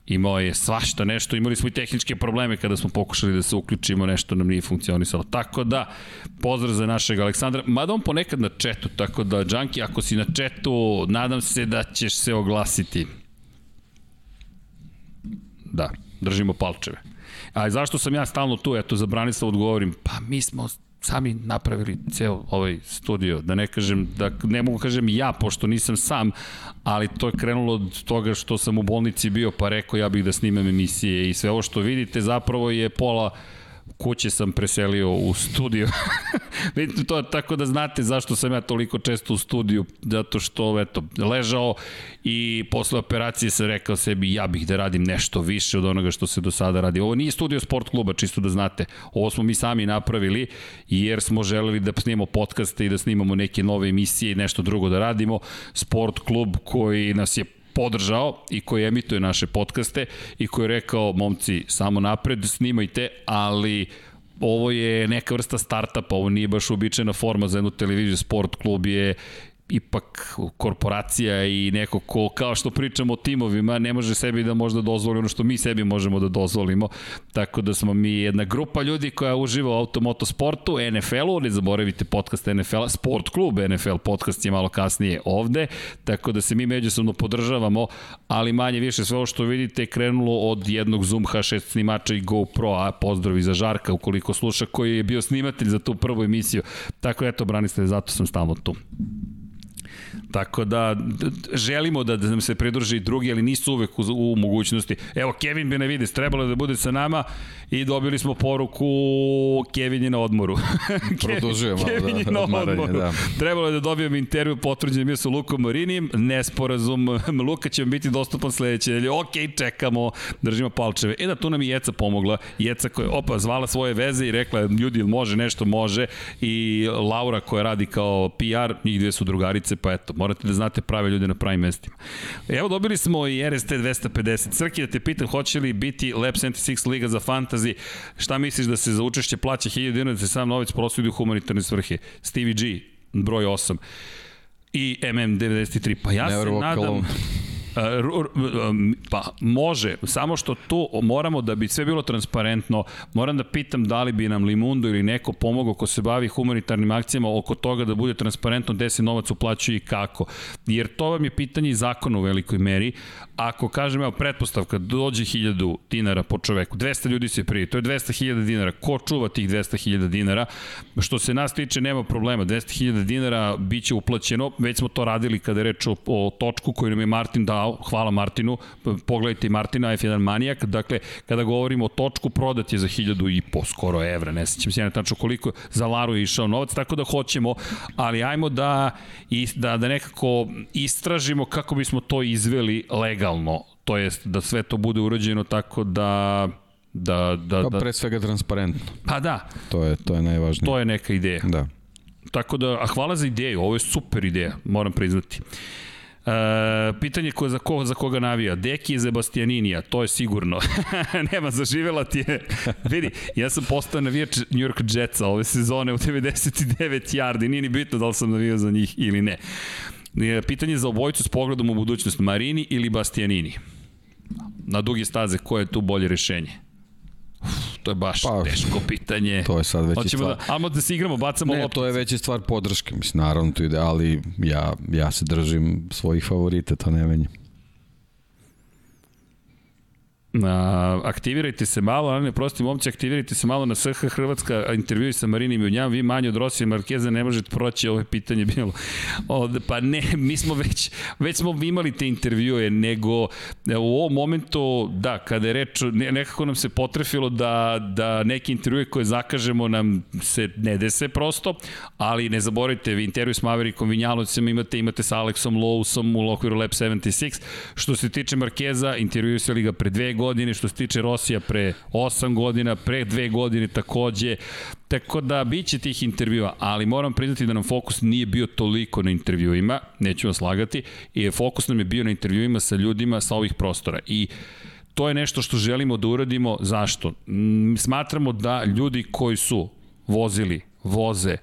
imao je svašta nešto, imali smo i tehničke probleme kada smo pokušali da se uključimo, nešto nam nije funkcionisalo. Tako da, pozdrav za našeg Aleksandra, mada on ponekad na četu, tako da, Junkie, ako si na četu, nadam se da ćeš se oglasiti. Da, držimo palčeve. A zašto sam ja stalno tu, eto, za Branislav odgovorim, pa mi smo sami napravili ceo ovaj studio, da ne kažem, da ne mogu kažem ja, pošto nisam sam, ali to je krenulo od toga što sam u bolnici bio, pa rekao ja bih da snimam emisije i sve ovo što vidite zapravo je pola kuće sam preselio u studio. Vidite to tako da znate zašto sam ja toliko često u studiju, zato što eto, ležao i posle operacije sam rekao sebi ja bih da radim nešto više od onoga što se do sada radi. Ovo nije studio sport kluba, čisto da znate. Ovo smo mi sami napravili jer smo želeli da snimamo podcaste i da snimamo neke nove emisije i nešto drugo da radimo. Sport klub koji nas je podržao i koji emituje naše podcaste i koji je rekao, momci, samo napred, snimajte, ali ovo je neka vrsta startupa, ovo nije baš uobičajena forma za jednu televiziju, sport klub je ipak korporacija i neko ko, kao što pričamo o timovima, ne može sebi da možda dozvoli ono što mi sebi možemo da dozvolimo. Tako da smo mi jedna grupa ljudi koja uživa u automotosportu, NFL-u, ne zaboravite podcast NFL-a, Sport klub NFL podcast je malo kasnije ovde, tako da se mi međusobno podržavamo, ali manje više sve ovo što vidite je krenulo od jednog Zoom H6 snimača i GoPro, a pozdravi za Žarka ukoliko sluša, koji je bio snimatelj za tu prvu emisiju. Tako eto, Branislav, zato sam stalno tu. Tako da želimo da, da nam se pridruži i drugi, ali nisu uvek u, u mogućnosti. Evo, Kevin Benavides trebalo da bude sa nama i dobili smo poruku Kevin je na odmoru.
Produžuje malo
Kevin je
da,
na odmoru. Da. Trebalo je da dobijem intervju potvrđen bio sa Lukom Marinim, nesporazum, Luka će biti dostupan sledeće nedelje. Ok, čekamo, držimo palčeve. E da, tu nam je Jeca pomogla. Jeca koja opa, zvala svoje veze i rekla, ljudi, može nešto, može. I Laura koja radi kao PR, njih dve su drugarice, pa eto, morate da znate prave ljude na pravim mestima. Evo, dobili smo i RST 250. Crki, da te pitam, hoće li biti Lab 76 Liga za Fantasy? Šta misliš da se za učešće plaća 1000 dinara da se sam novac prosvidi u humanitarne svrhe? Stevie G, broj 8 i MM93. Pa ja se nadam... Alone. Pa može, samo što tu moramo da bi sve bilo transparentno, moram da pitam da li bi nam Limundo ili neko pomogao ko se bavi humanitarnim akcijama oko toga da bude transparentno gde se novac uplaćuje i kako. Jer to vam je pitanje zakona u velikoj meri. Ako kažem, evo, pretpostavka, dođe 1000 dinara po čoveku, 200 ljudi se prije, to je 200.000 dinara. Ko čuva tih 200.000 dinara? Što se nas tiče, nema problema. 200.000 dinara biće uplaćeno, već smo to radili kada je reč o, o točku koju nam je Martin dao hvala Martinu, pogledajte Martina, F1 manijak, dakle, kada govorimo o točku, prodat je za 1000 i po skoro evra, ne sećam se ja tačno koliko za Laru je išao novac, tako da hoćemo, ali ajmo da, da, da nekako istražimo kako bismo to izveli legalno idealno, to jest da sve to bude urađeno tako da da, da,
Pa
da,
pre svega transparentno.
pa da,
To je, to je najvažnije.
to je neka ideja.
Da.
Tako da, a hvala za ideju, ovo je super ideja, moram priznati. E, pitanje ko, za, ko, za koga navija. Deki za Bastianinija, to je sigurno. Nema, zaživela ti je. Vidi, ja sam postao navijač New York Jetsa ove sezone u 99 yardi, nije ni bitno da li sam navijao za njih ili ne. Pitanje za obojicu s pogledom u budućnost, Marini ili Bastianini? Na duge staze, koje je tu bolje rešenje? To je baš
Pa,
teško pitanje.
To je sad već
Hoćemo
stvar.
da, ajmo da se igramo, bacamo
Ne, to je već i stvar podrške, mislim, naravno to ide, ali ja, ja se držim svojih favorita, to ne menjam.
A, aktivirajte se malo, ali ne prosti momci, aktivirajte se malo na SH Hrvatska, intervju sa Marinim Junjam, vi manje od Rosije Markeza ne možete proći, ovo je pitanje bilo. Od, pa ne, mi smo već, već smo imali te intervjue, nego e, u ovom momentu, da, kada je reč, ne, nekako nam se potrefilo da, da neki intervjue koje zakažemo nam se ne dese prosto, ali ne zaboravite, vi intervju s Maverikom Vinjalovcem imate, imate sa Alexom Lowsom u okviru Lab 76. Što se tiče Markeza, intervjuisali ga pre dve godine, što se tiče Rosija pre 8 godina, pre dve godine takođe. Tako da biće tih intervjua, ali moram priznati da nam fokus nije bio toliko na intervjuima, neću vas lagati, i fokus nam je bio na intervjuima sa ljudima sa ovih prostora. I to je nešto što želimo da uradimo. Zašto? Smatramo da ljudi koji su vozili, voze,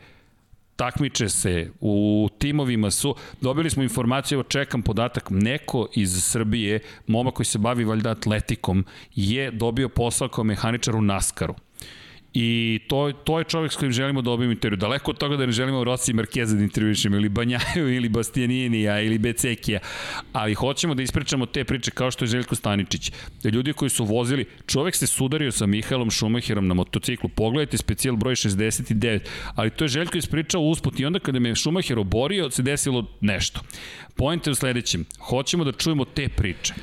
takmiče se, u timovima su, dobili smo informaciju, evo čekam podatak, neko iz Srbije, momak koji se bavi valjda atletikom, je dobio posao kao mehaničar u Naskaru. I to, to je čovjek s kojim želimo da dobijemo intervju. Daleko od toga da ne želimo Rossi Markeza da intervjušemo, ili Banjaju, ili Bastianinija, ili Becekija, ali hoćemo da ispričamo te priče kao što je Željko Staničić. Da ljudi koji su vozili, čovjek se sudario sa Mihajlom Šumacherom na motociklu, pogledajte specijal broj 69, ali to je Željko ispričao usput i onda kada me Šumacher oborio, se desilo nešto. Point je u sledećem, hoćemo da čujemo te priče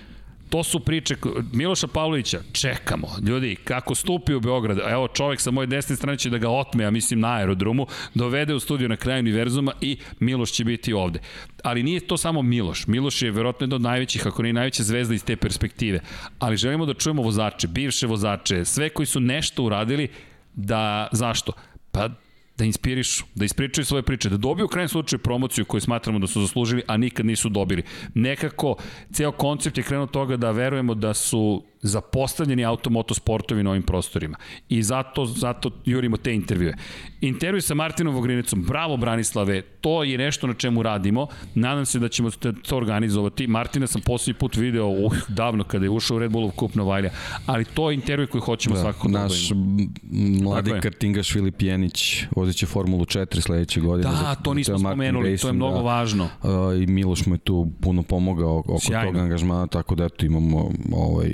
to su priče Miloša Pavlovića, čekamo. Ljudi, kako stupi u Beograd, evo čovek sa moje desne strane će da ga otme, ja mislim na aerodromu, dovede u studiju na kraju univerzuma i Miloš će biti ovde. Ali nije to samo Miloš. Miloš je verovatno jedna od najvećih, ako ne najveća zvezda iz te perspektive. Ali želimo da čujemo vozače, bivše vozače, sve koji su nešto uradili, da, zašto? Pa da inspirišu, da ispričaju svoje priče, da dobiju u krajem slučaju promociju koju smatramo da su zaslužili, a nikad nisu dobili. Nekako, ceo koncept je krenuo toga da verujemo da su zapostavljeni automoto sportovi na ovim prostorima. I zato, zato jurimo te intervjue. Intervju sa Martinom Vogrinecom, bravo Branislave, to je nešto na čemu radimo. Nadam se da ćemo to organizovati. Martina sam posljednji put video uh, davno kada je ušao u Red Bullov kup Novajlja, ali to je intervju koji hoćemo da, svakako da
Naš mladi kartingaš Filip Jenić vozit će Formulu 4 sledeće godine.
Da, to nismo spomenuli, Racing, to je mnogo
da,
važno.
Uh, I Miloš mu je tu puno pomogao oko Sjajno. tog angažmana, tako da eto imamo ovaj,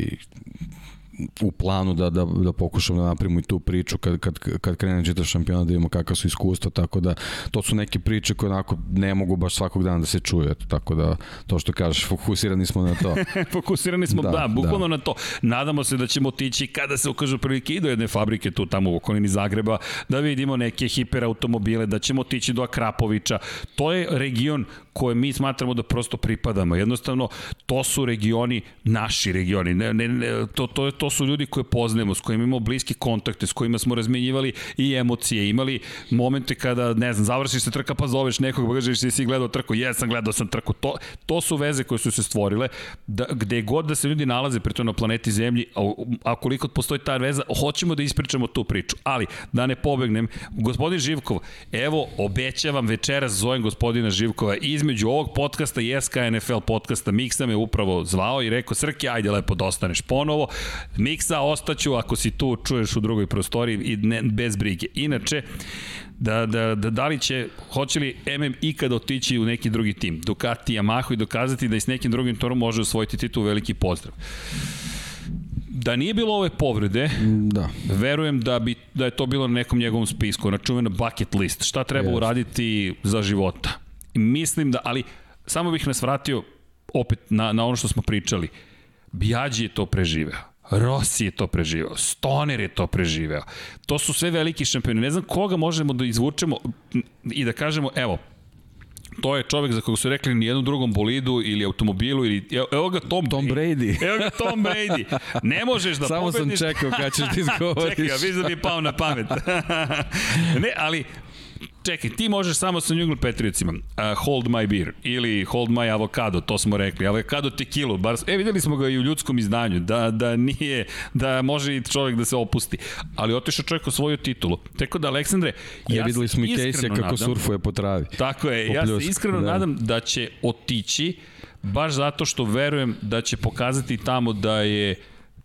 u planu da, da, da pokušamo da napravimo i tu priču kad, kad, kad krene čitav šampionat da vidimo kakva su iskustva, tako da to su neke priče koje onako ne mogu baš svakog dana da se čuje, tako da to što kažeš, fokusirani smo na to.
fokusirani smo, da, da bukvalno da. na to. Nadamo se da ćemo otići kada se ukažu prilike i do jedne fabrike tu tamo u okolini Zagreba, da vidimo neke hiperautomobile, da ćemo otići do Akrapovića. To je region koje mi smatramo da prosto pripadamo. Jednostavno, to su regioni, naši regioni. Ne, ne, ne, to, to, to su ljudi koje poznajemo, s kojima imamo bliski kontakte, s kojima smo razmenjivali i emocije, imali momente kada, ne znam, završiš se trka pa zoveš nekog, pa kažeš si gledao trku, jesam, gledao sam trku. To, to su veze koje su se stvorile, da, gde god da se ljudi nalaze pri to na planeti Zemlji, a, a koliko postoji ta veza, hoćemo da ispričamo tu priču. Ali, da ne pobegnem, gospodin Živkov, evo, obećavam večeras zovem gospodina Živkova između ovog podcasta i SK NFL podcasta. Miksa me upravo zvao i rekao, Srki, ajde lepo da ostaneš ponovo. Miksa, ostaću ako si tu čuješ u drugoj prostoriji i ne, bez brige. Inače, da, da, da, da li će, hoće li MM ikada otići u neki drugi tim, Ducati, Yamaha i dokazati da i s nekim drugim torom može osvojiti titul, veliki pozdrav. Da nije bilo ove povrede,
da.
verujem da bi da je to bilo na nekom njegovom spisku, na čuvena bucket list. Šta treba yes. uraditi za života? Mislim da, ali samo bih nas vratio opet na, na ono što smo pričali. Bijađi je to preživeo. Rossi je to preživeo, Stoner je to preživeo. To su sve veliki šampioni. Ne znam koga možemo da izvučemo i da kažemo, evo, To je čovek za kog su rekli ni jednom drugom bolidu ili automobilu ili evo ga Tom,
Tom Brady.
Evo ga Tom Brady. Ne možeš da
Samo
pobediš.
sam čekao kad ćeš ti izgovoriš.
Čekaj, vidim da mi je pao na pamet. ne, ali čekaj, ti možeš samo sa New England Patriotsima uh, hold my beer ili hold my avocado, to smo rekli, avocado tequilu, bar, e videli smo ga i u ljudskom izdanju, da, da nije, da može i čovjek da se opusti, ali otišao čovjek u svoju titulu. Tako da, Aleksandre,
ja,
ja
videli smo i Casey kako
nadam,
surfuje po travi.
Tako je, ja se iskreno da. nadam da će otići, baš zato što verujem da će pokazati tamo da je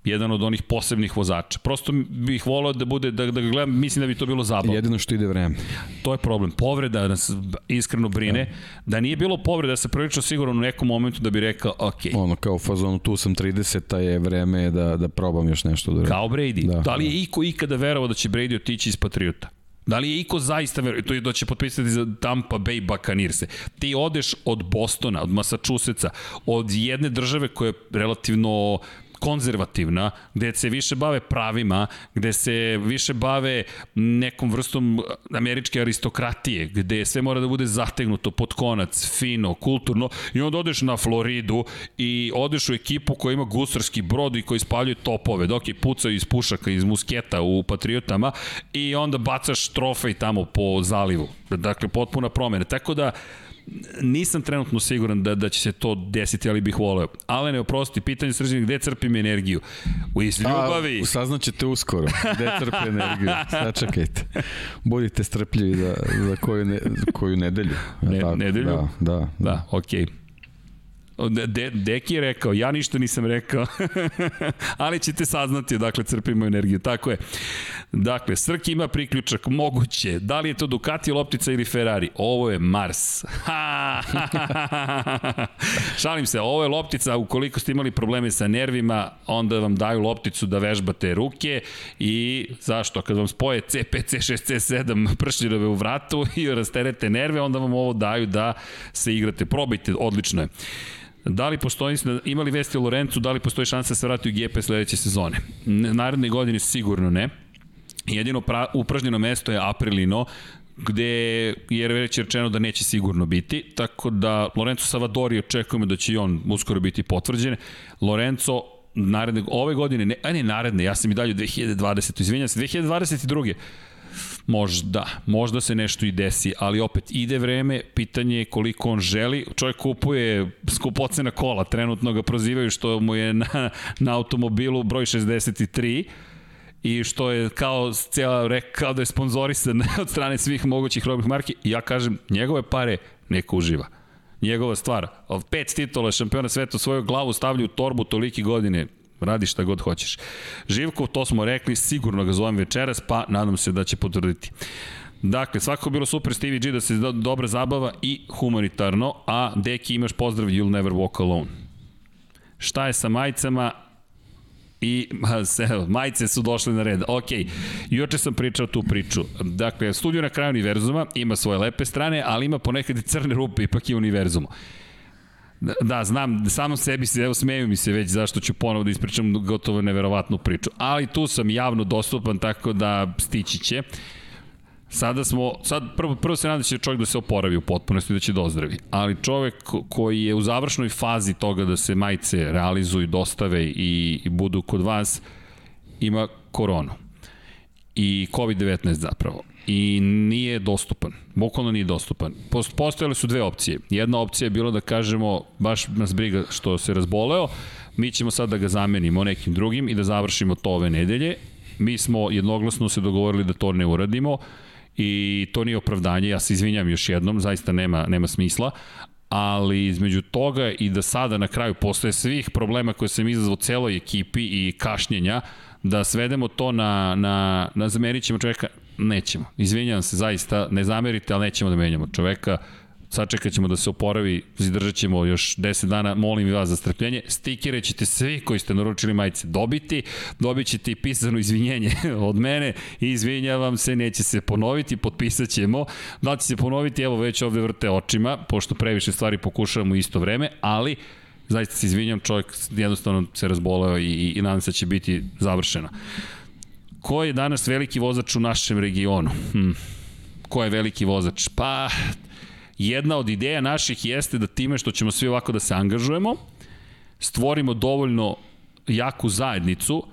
jedan od onih posebnih vozača. Prosto bih volao da bude, da, da ga gledam, mislim da bi to bilo zabavno.
Jedino što ide vreme.
To je problem. Povreda nas iskreno brine. Da, da nije bilo povreda, da se prilično sigurno u nekom momentu da bi rekao, ok.
Ono, kao u fazonu, tu sam 30, a je vreme da, da probam još nešto da
Kao Brady. Da, da li je da. iko ikada verovao da će Brady otići iz Patriota? Da li je iko zaista veruje, to je da će potpisati za Tampa Bay Buccaneers. Ti odeš od Bostona, od Massachusettsa, od jedne države koja je relativno konzervativna, gde se više bave pravima, gde se više bave nekom vrstom američke aristokratije, gde sve mora da bude zategnuto pod konac, fino, kulturno, i onda odeš na Floridu i odeš u ekipu koja ima gusarski brod i koji spaljuje topove, dok je pucaju iz pušaka, iz musketa u Patriotama i onda bacaš trofej tamo po zalivu. Dakle, potpuna promena. Tako da, nisam trenutno siguran da, da će se to desiti, ali bih voleo. Ale ne oprosti, pitanje srđene, gde crpim energiju? U iz ljubavi.
A, saznaćete uskoro, gde crpi energiju. Sačekajte. Budite strpljivi za, za koju, ne, koju nedelju.
Ne, tako, nedelju?
Da, da. Da,
da okej. Okay. De, Deki je rekao, ja ništa nisam rekao, ali ćete saznati odakle crpimo energiju, tako je. Dakle, Srki ima priključak, moguće. Da li je to Ducati, Loptica ili Ferrari? Ovo je Mars. Šalim se, ovo je loptica, ukoliko ste imali probleme sa nervima, onda vam daju lopticu da vežbate ruke i zašto? Kad vam spoje C5, C6, C7 pršljirove u vratu i rasterete nerve, onda vam ovo daju da se igrate. Probajte, odlično je. Da li postoji, imali vesti o Lorencu, da li postoji šansa da se vrati u GP sledeće sezone? Naredne godine sigurno ne. Jedino pra, upražnjeno mesto je Aprilino, gde je već rečeno da neće sigurno biti, tako da Lorenzo Savadori očekujemo da će i on uskoro biti potvrđen. Lorenzo naredne, ove godine, ne, a ne naredne, ja sam i dalje 2020, izvinjam se, 2022. Možda, možda se nešto i desi, ali opet ide vreme, pitanje je koliko on želi. Čovjek kupuje skupocena kola, trenutno ga prozivaju što mu je na, na automobilu broj 63, i što je kao cijela reka kao da je sponzorisan od strane svih mogućih robnih marki. Ja kažem njegove pare neko uživa. Njegova stvar pet titula šampiona sveta svoju glavu stavlja u torbu toliki godine radi šta god hoćeš. Živko, to smo rekli, sigurno ga zovem večeras, pa nadam se da će potvrditi. Dakle, svako bilo super Stevie G da se do, dobra zabava i humanitarno, a Deki imaš pozdrav You'll Never Walk Alone. Šta je sa majicama? I se, majice su došle na red. Ok, juče sam pričao tu priču. Dakle, studio na kraju univerzuma ima svoje lepe strane, ali ima ponekad i crne rupe ipak i univerzumu. Da, znam, samo sebi se, evo smeju mi se već zašto ću ponovo da ispričam gotovo neverovatnu priču. Ali tu sam javno dostupan, tako da stići će. Sada smo, sad prvo, prvo se nadam da će čovjek da se oporavi u potpunosti da će dozdravi. Ali čovjek koji je u završnoj fazi toga da se majice realizuju, dostave i, i budu kod vas, ima koronu. I COVID-19 zapravo i nije dostupan. Bukvalno nije dostupan. Postojale su dve opcije. Jedna opcija je bilo da kažemo, baš nas briga što se razboleo, mi ćemo sad da ga zamenimo nekim drugim i da završimo to ove nedelje. Mi smo jednoglasno se dogovorili da to ne uradimo i to nije opravdanje, ja se izvinjam još jednom, zaista nema, nema smisla, ali između toga i da sada na kraju postoje svih problema koje sam izazvao celoj ekipi i kašnjenja, da svedemo to na, na, na zamerit ćemo čoveka, nećemo. Izvinjam se, zaista, ne zamerite, ali nećemo da menjamo čoveka. Sačekat ćemo da se oporavi, izdržat ćemo još 10 dana, molim vas za strpljenje. Stikere ćete svi koji ste naručili majice dobiti, dobit ćete i pisano izvinjenje od mene izvinjavam se, neće se ponoviti, potpisat ćemo. Da će se ponoviti, evo već ovde vrte očima, pošto previše stvari pokušavamo isto vreme, ali zaista se izvinjam, čovjek jednostavno se razboleo i, i, i nadam se da će biti završeno. Ko je danas veliki vozač u našem regionu? Hm. Ko je veliki vozač? Pa, Jedna od ideja naših jeste da time što ćemo svi ovako da se angažujemo, stvorimo dovoljno jaku zajednicu,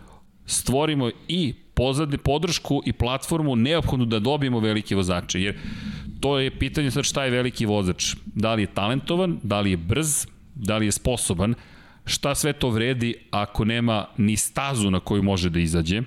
stvorimo i pozadne podršku i platformu neophodnu da dobijemo velike vozače. Jer to je pitanje sad šta je veliki vozač. Da li je talentovan, da li je brz, da li je sposoban, šta sve to vredi ako nema ni stazu na koju može da izađe,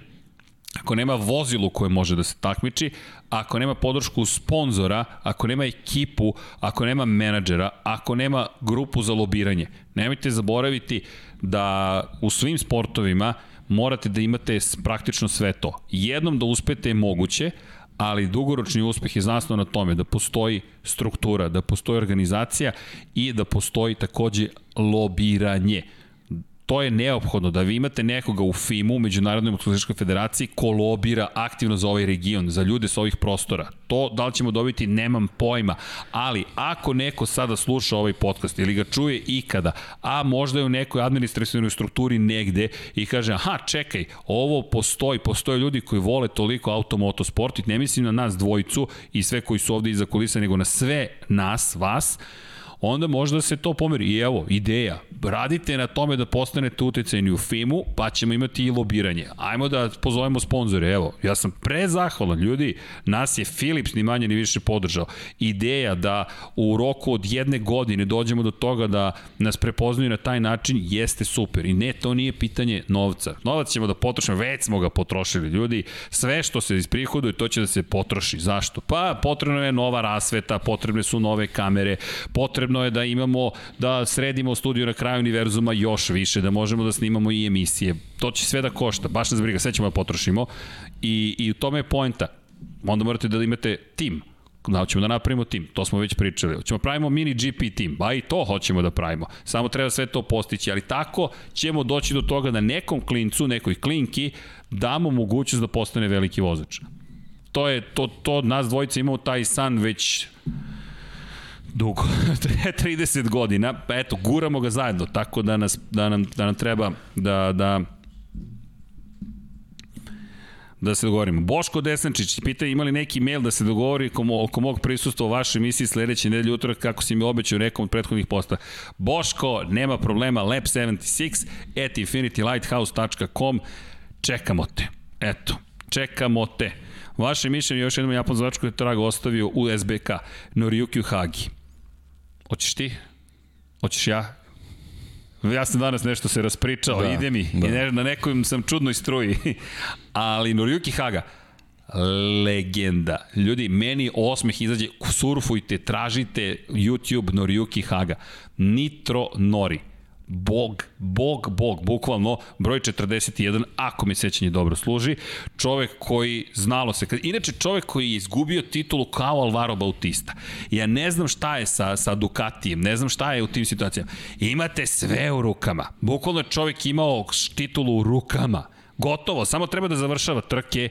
ako nema vozilu koje može da se takmiči, ako nema podršku sponzora, ako nema ekipu, ako nema menadžera, ako nema grupu za lobiranje. Nemojte zaboraviti da u svim sportovima morate da imate praktično sve to. Jednom da uspete je moguće, ali dugoročni uspeh je znasno na tome da postoji struktura, da postoji organizacija i da postoji takođe lobiranje to je neophodno da vi imate nekoga u FIMU, Međunarodnoj motociklističkoj federaciji, ko lobira aktivno za ovaj region, za ljude sa ovih prostora. To da li ćemo dobiti, nemam pojma. Ali ako neko sada sluša ovaj podcast ili ga čuje ikada, a možda je u nekoj administrativnoj strukturi negde i kaže, aha, čekaj, ovo postoji, postoje ljudi koji vole toliko automotosport i ne mislim na nas dvojicu i sve koji su ovde iza kulisa, nego na sve nas, vas, onda možda se to pomeri. I evo, ideja, radite na tome da postanete utjecajni u FIMU, pa ćemo imati i lobiranje. Ajmo da pozovemo sponzore, evo, ja sam prezahvalan, ljudi, nas je Philips ni manje ni više podržao. Ideja da u roku od jedne godine dođemo do toga da nas prepoznaju na taj način jeste super. I ne, to nije pitanje novca. Novac ćemo da potrošimo, već smo ga potrošili, ljudi. Sve što se isprihoduje, to će da se potroši. Zašto? Pa potrebno je nova rasveta, potrebne su nove kamere, potrebno potrebno je da imamo, da sredimo studiju na kraju univerzuma još više, da možemo da snimamo i emisije. To će sve da košta, baš nas briga, sve ćemo da potrošimo i, i u tome je poenta. Onda morate da imate tim, da hoćemo da napravimo tim, to smo već pričali. Hoćemo da pravimo mini GP tim, ba i to hoćemo da pravimo. Samo treba sve to postići, ali tako ćemo doći do toga da nekom klincu, nekoj klinki, damo mogućnost da postane veliki vozač. To je, to, to nas dvojica imamo taj san već dugo, 30 godina, pa eto, guramo ga zajedno, tako da, nas, da, nam, da nam treba da, da, da se dogovorimo. Boško Desančić pita imali neki mail da se dogovori oko, oko mog prisustva u vašoj emisiji sledeće nedelje utorak kako si mi obećao nekom od prethodnih posta. Boško, nema problema, lab76 at infinitylighthouse.com čekamo te. Eto, čekamo te. Vaše mišljenje još jednom Japan zvačku je trag ostavio u SBK, Noriyuki Hagi. Hoćeš ti? Hoćeš ja? Ja sam danas nešto se raspričao, da, ide mi. Da. I ne, na nekom sam čudnoj struji. Ali Noriyuki Haga, legenda. Ljudi, meni osmeh izađe, surfujte, tražite YouTube Noriyuki Haga. Nitro Nori Bog, Bog, Bog, bukvalno broj 41, ako me sećanje dobro služi, čovek koji znalo se, inače čovek koji je izgubio titulu kao Alvaro Bautista. Ja ne znam šta je sa, sa Ducatijem, ne znam šta je u tim situacijama. Imate sve u rukama. Bukvalno je čovek imao titulu u rukama. Gotovo, samo treba da završava trke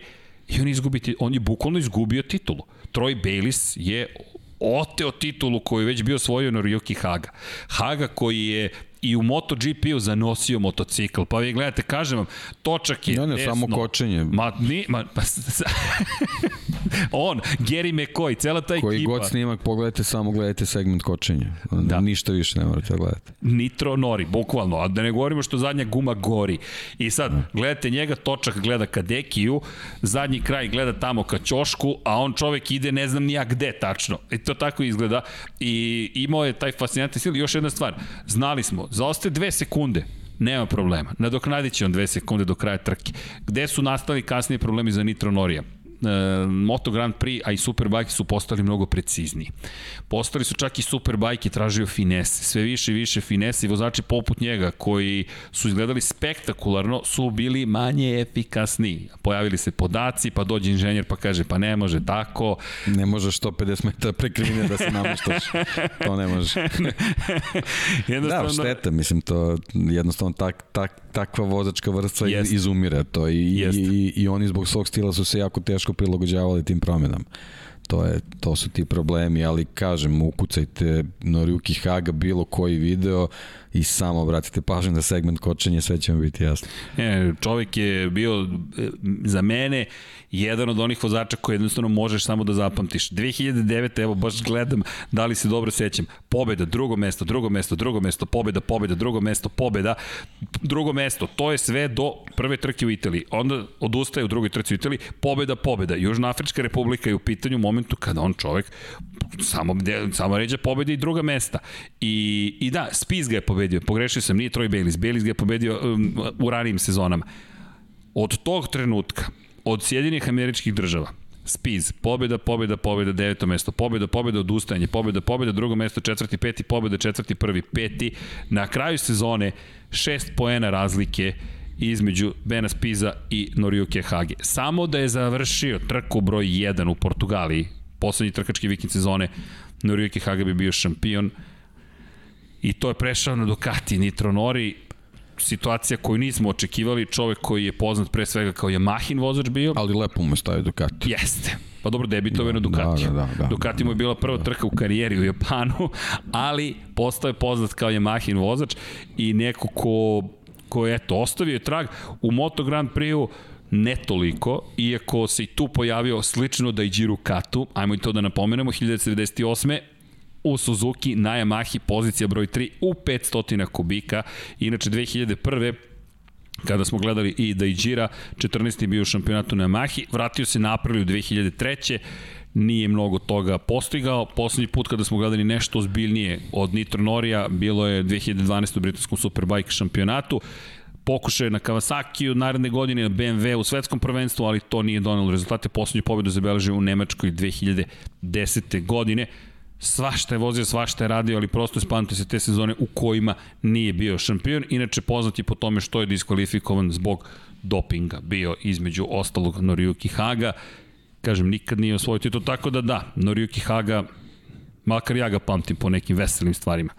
i on, izgubiti, on je bukvalno izgubio titulu. Troy Bayliss je oteo titulu koju je već bio svojio Noriyuki Haga. Haga koji je i u MotoGP-u zanosio motocikl. Pa vi gledate, kažem vam, točak je
ne, ne,
desno.
samo kočenje.
Ma, ni, ma, pa, on, Gary McCoy, cela ta
Koji
ekipa.
Koji god snimak, pogledajte, samo gledajte segment kočenja. Da. Ništa više ne morate da gledati.
Nitro nori, bukvalno. A da ne govorimo što zadnja guma gori. I sad, gledate njega, točak gleda ka Dekiju, zadnji kraj gleda tamo ka Ćošku, a on čovek ide ne znam nija gde tačno. I to tako izgleda. I imao je taj fascinantni stil. Još jedna stvar, znali smo, zaostaje dve sekunde, nema problema. Nadoknadit će on dve sekunde do kraja trke. Gde su nastali kasnije problemi za Nitro Norija? E, Moto Grand Prix, a i Superbike su postali mnogo precizniji. Postali su čak i Superbike i tražio finese, sve više i više finese i vozači poput njega koji su izgledali spektakularno su bili manje efikasni. Pojavili se podaci, pa dođe inženjer pa kaže pa ne može tako.
Ne može 150 metara prekrivine da se nameštaš. To ne može. jednostavno... Da, šteta, mislim to jednostavno tak, tak, takva vozačka vrsta Jest. izumira to i, i, i, i oni zbog svog stila su se jako teško prilagođavali tim promenama. To, je, to su ti problemi, ali kažem, ukucajte Noriyuki Haga bilo koji video i samo obratite pažnju na segment kočenja, sve će vam biti jasno.
E, čovjek je bio e, za mene jedan od onih vozača koji jednostavno možeš samo da zapamtiš. 2009. evo baš gledam da li se dobro sećam. Pobeda, drugo mesto, drugo mesto, drugo mesto, pobeda, pobeda, drugo mesto, pobeda, drugo mesto. To je sve do prve trke u Italiji. Onda odustaje u drugoj trci u Italiji, pobeda, pobeda. Južna Afrička republika je u pitanju u momentu kada on čovek samo, samo ređa pobeda i druga mesta. I, I da, Spiz ga je pobedio, pogrešio sam, nije Troy Bayliss, Bayliss ga je pobedio um, u ranijim sezonama. Od tog trenutka, od Sjedinih američkih država, Spiz, pobjeda, pobjeda, pobjeda, deveto mesto, pobjeda, pobjeda, odustajanje, pobjeda, pobjeda, drugo mesto, četvrti, peti, pobjeda, četvrti, prvi, peti. Na kraju sezone šest poena razlike između Bena Spiza i Noriuke Hage. Samo da je završio trku broj 1 u Portugaliji, poslednji trkački vikend sezone, Noriuke Hage bi bio šampion i to je prešao na Ducati Nitro Nori, situacija koju nismo očekivali, čovek koji je poznat pre svega kao Yamahin vozač bio.
Ali lepo mu stavio Ducati.
Jeste. Pa dobro, debitove na Ducati. Da, da, da, da, Ducati mu je bila prva trka u karijeri u Japanu, ali postao je poznat kao Yamahin vozač i neko ko, ko je, eto, ostavio trag u Moto Grand Prix-u ne toliko, iako se i tu pojavio slično da i Giro Katu, ajmo i to da napomenemo, 1998 u Suzuki na Yamahi pozicija broj 3 u 500 kubika. Inače 2001 kada smo gledali i Dajđira, 14. bio u šampionatu na Yamahi, vratio se na Apriliju 2003 nije mnogo toga postigao. Poslednji put kada smo gledali nešto ozbiljnije od Nitro Norija, bilo je 2012. u britanskom Superbike šampionatu pokušaje na Kawasaki od naredne godine na BMW u svetskom prvenstvu, ali to nije donalo rezultate. Poslednju pobedu zabeležio u Nemačkoj 2010. godine svašta je vozio, svašta je radio, ali prosto spamte se te sezone u kojima nije bio šampion. Inače, poznat je po tome što je diskvalifikovan zbog dopinga bio između ostalog Noriyuki Haga. Kažem, nikad nije osvojio titul, tako da da, Noriyuki Haga, makar ja ga pamtim po nekim veselim stvarima.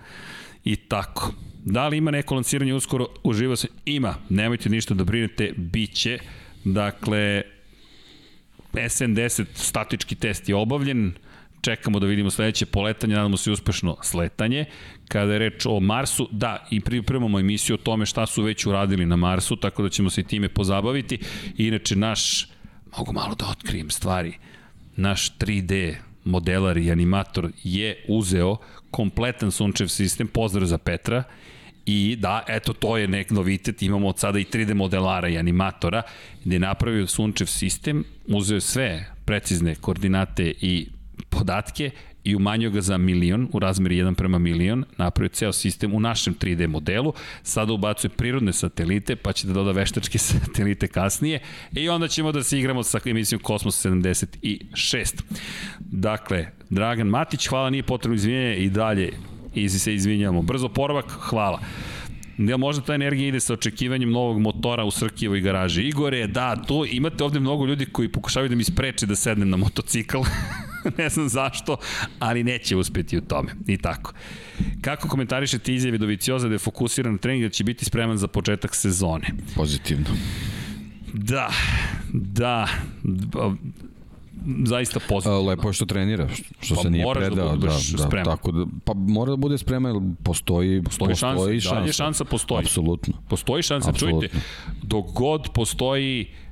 I tako. Da li ima neko lanciranje uskoro? Uživa se? Ima. Nemojte ništa da brinete, bit će. Dakle, SN10 statički test je obavljen, čekamo da vidimo sledeće poletanje, nadamo se uspešno sletanje. Kada je reč o Marsu, da, i pripremamo emisiju o tome šta su već uradili na Marsu, tako da ćemo se i time pozabaviti. Inače, naš, mogu malo da otkrijem stvari, naš 3D modelar i animator je uzeo kompletan sunčev sistem, pozdrav za Petra, I da, eto, to je nek novitet, imamo od sada i 3D modelara i animatora, gde je napravio sunčev sistem, uzeo sve precizne koordinate i podatke i umanjio ga za milion, u razmeri 1 prema milion, napravio ceo sistem u našem 3D modelu, sada ubacuje prirodne satelite, pa će da doda veštačke satelite kasnije i onda ćemo da se igramo sa emisijom Kosmos 76. Dakle, Dragan Matić, hvala, nije potrebno izvinjenje i dalje i se izvinjamo. Brzo poravak, hvala. Ja, možda ta energija ide sa očekivanjem novog motora u Srkijevoj garaži. Igore, da, tu imate ovde mnogo ljudi koji pokušavaju da mi spreče da sednem na motocikl. ne znam zašto, ali neće uspeti u tome. I tako. Kako komentarišete izjave Dovicioza da je fokusiran na trening da će biti spreman za početak sezone?
Pozitivno.
Da, da, zaista pozitivno.
Lepo je što trenira, što pa se nije da predao. Da, da, da, tako da, pa mora da bude spreman, postoji, postoji, postoji šansa. šansa.
Dalje šansa postoji.
Apsolutno.
Postoji šansa, Apsolutno. čujte, dok god postoji E,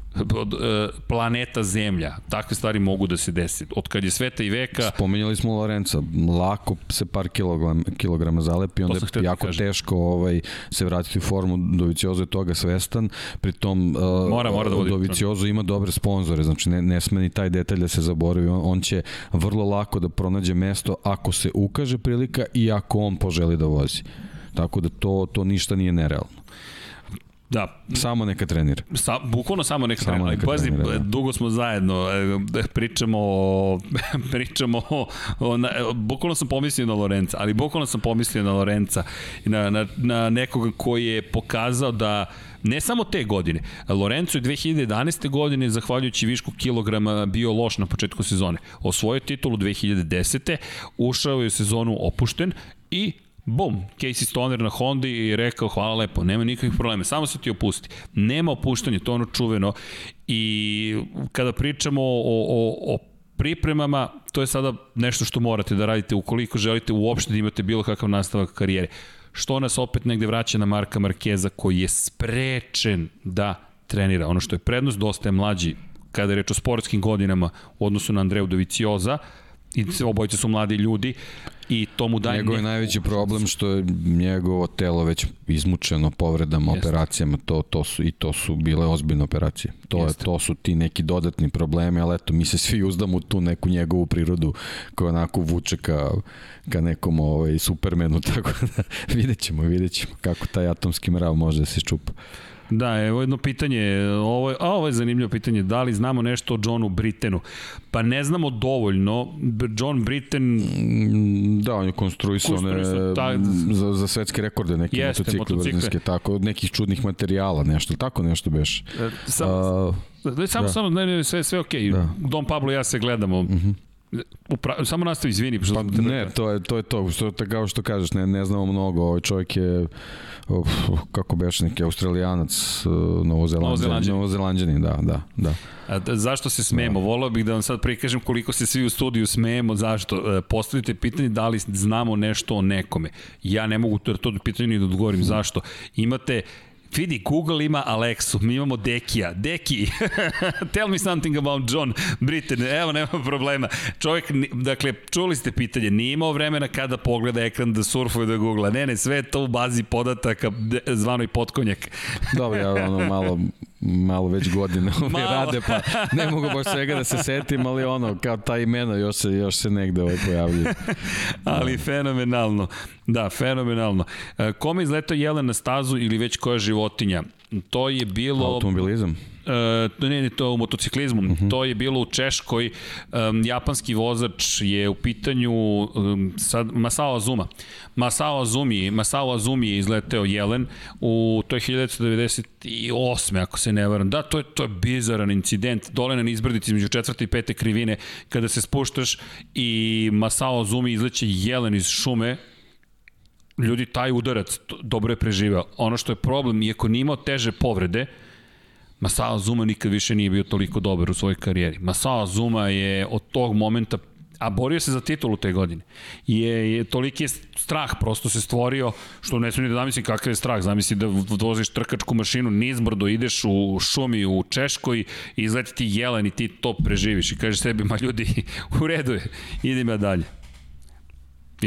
planeta Zemlja. Takve stvari mogu da se desi. Od kad je sveta i veka...
Spominjali smo Lorenca, lako se par kilogram, kilograma zalepi, onda je da jako kažem. teško ovaj, se vratiti u formu. Doviciozo je toga svestan, pritom uh, mora, mora da Doviciozo ima dobre sponzore, znači ne, ne sme ni taj detalj da se zaboravi. On, on će vrlo lako da pronađe mesto ako se ukaže prilika i ako on poželi da vozi. Tako da to, to ništa nije nerealno.
Da.
Samo neka trenira.
Sa, bukvalno samo neka samo trenira. Pazi, da. dugo smo zajedno, e, pričamo o, pričamo o, o na, bukvalno sam pomislio na Lorenca, ali bukvalno sam pomislio na Lorenca, na, na, na nekoga koji je pokazao da ne samo te godine. Lorenzo je 2011. godine, zahvaljujući višku kilograma, bio loš na početku sezone. Osvojio titulu 2010. Ušao je u sezonu opušten i Bum, Casey Stoner na Hondi i rekao hvala lepo, nema nikakvih problema, samo se ti opusti. Nema opuštanja, to ono čuveno. I kada pričamo o, o, o pripremama, to je sada nešto što morate da radite ukoliko želite uopšte da imate bilo kakav nastavak karijere. što nas opet negde vraća na Marka Markeza koji je sprečen da trenira. Ono što je prednost, dosta je mlađi kada je reč o sportskim godinama u odnosu na Andreju Dovicioza, i obojice su mladi ljudi i to mu daje...
Njegov je najveći problem što je njegovo telo već izmučeno povredama, Jeste. operacijama, to, to su, i to su bile ozbiljne operacije. To, je, to su ti neki dodatni problemi, ali eto, mi se svi uzdamo u tu neku njegovu prirodu koja onako vuče ka, ka nekom ovaj, supermenu, tako da vidjet ćemo, vidjet ćemo kako taj atomski mrav može da se čupa.
Da, evo jedno pitanje, ovo je, a ovo je zanimljivo pitanje, da li znamo nešto o Johnu Brittenu? Pa ne znamo dovoljno, John Britten...
Da, on je konstruisao, konstruisao ta... za, za svetske rekorde, neke jeste, motocikle, motocikle. tako, od nekih čudnih materijala, nešto, tako nešto beš.
E, sam, uh, samo, da. samo, ne, ne, sve, sve okej, okay. da. Don Pablo i ja se gledamo, uh mhm. -huh Upra... Samo nastavi, izvini.
Pa, ne, to je, to je to, što, kao što kažeš, ne, ne znamo mnogo, ovaj čovjek je uf, kako beš neki australijanac, uh, novozelanđanin, novozelanđanin, da, da, da.
A, da, zašto se smemo? Da. Volao bih da vam sad prikažem koliko se svi u studiju smemo, zašto? E, postavite pitanje da li znamo nešto o nekome. Ja ne mogu to, to pitanje ni da odgovorim. Zašto? Imate Vidi, Google ima Alexu, mi imamo Dekija. Deki, tell me something about John Britten. Evo, nema problema. Čovjek, dakle, čuli ste pitanje, nije imao vremena kada pogleda ekran da surfuje da googla. Ne, ne, sve to u bazi podataka zvanoj potkonjak.
Dobro, ja ono malo malo već godine ovaj rade, pa ne mogu baš svega da se setim, ali ono, kao ta imena još se, još se negde ovaj pojavljaju.
ali fenomenalno. Da, fenomenalno. E, kome izletao jelen na stazu ili već koja životinja? To je bilo...
Automobilizam.
Uh, ne, ne, to u motociklizmu. Uh mhm. -huh. To je bilo u Češkoj. Um, japanski vozač je u pitanju um, sad, Masao Azuma. Masao Azumi, Masao Azumi je izleteo Jelen u to je 1998. ako se ne varam. Da, to je, to je bizaran incident. Dole na izbrdici između četvrte i pete krivine kada se spuštaš i Masao Azumi izleće Jelen iz šume ljudi taj udarac dobro je preživao. Ono što je problem, iako nije imao teže povrede, Masao Zuma nikad više nije bio toliko dobar u svojoj karijeri. Masao Zuma je od tog momenta a borio se za titulu te godine. Je, je toliki je strah prosto se stvorio, što ne smijem da zamislim kakav je strah. Zamisli da voziš trkačku mašinu nizbrdo, ideš u šumi u Češkoj i izleti ti jelen i ti to preživiš. I kažeš sebi, ma ljudi, u redu je, idem ja dalje.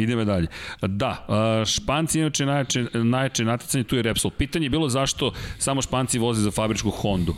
Idemo dalje. Da, Španci inače najjače, najjače natjecanje, tu je Repsol. Pitanje je bilo zašto samo Španci voze za fabričku Hondu.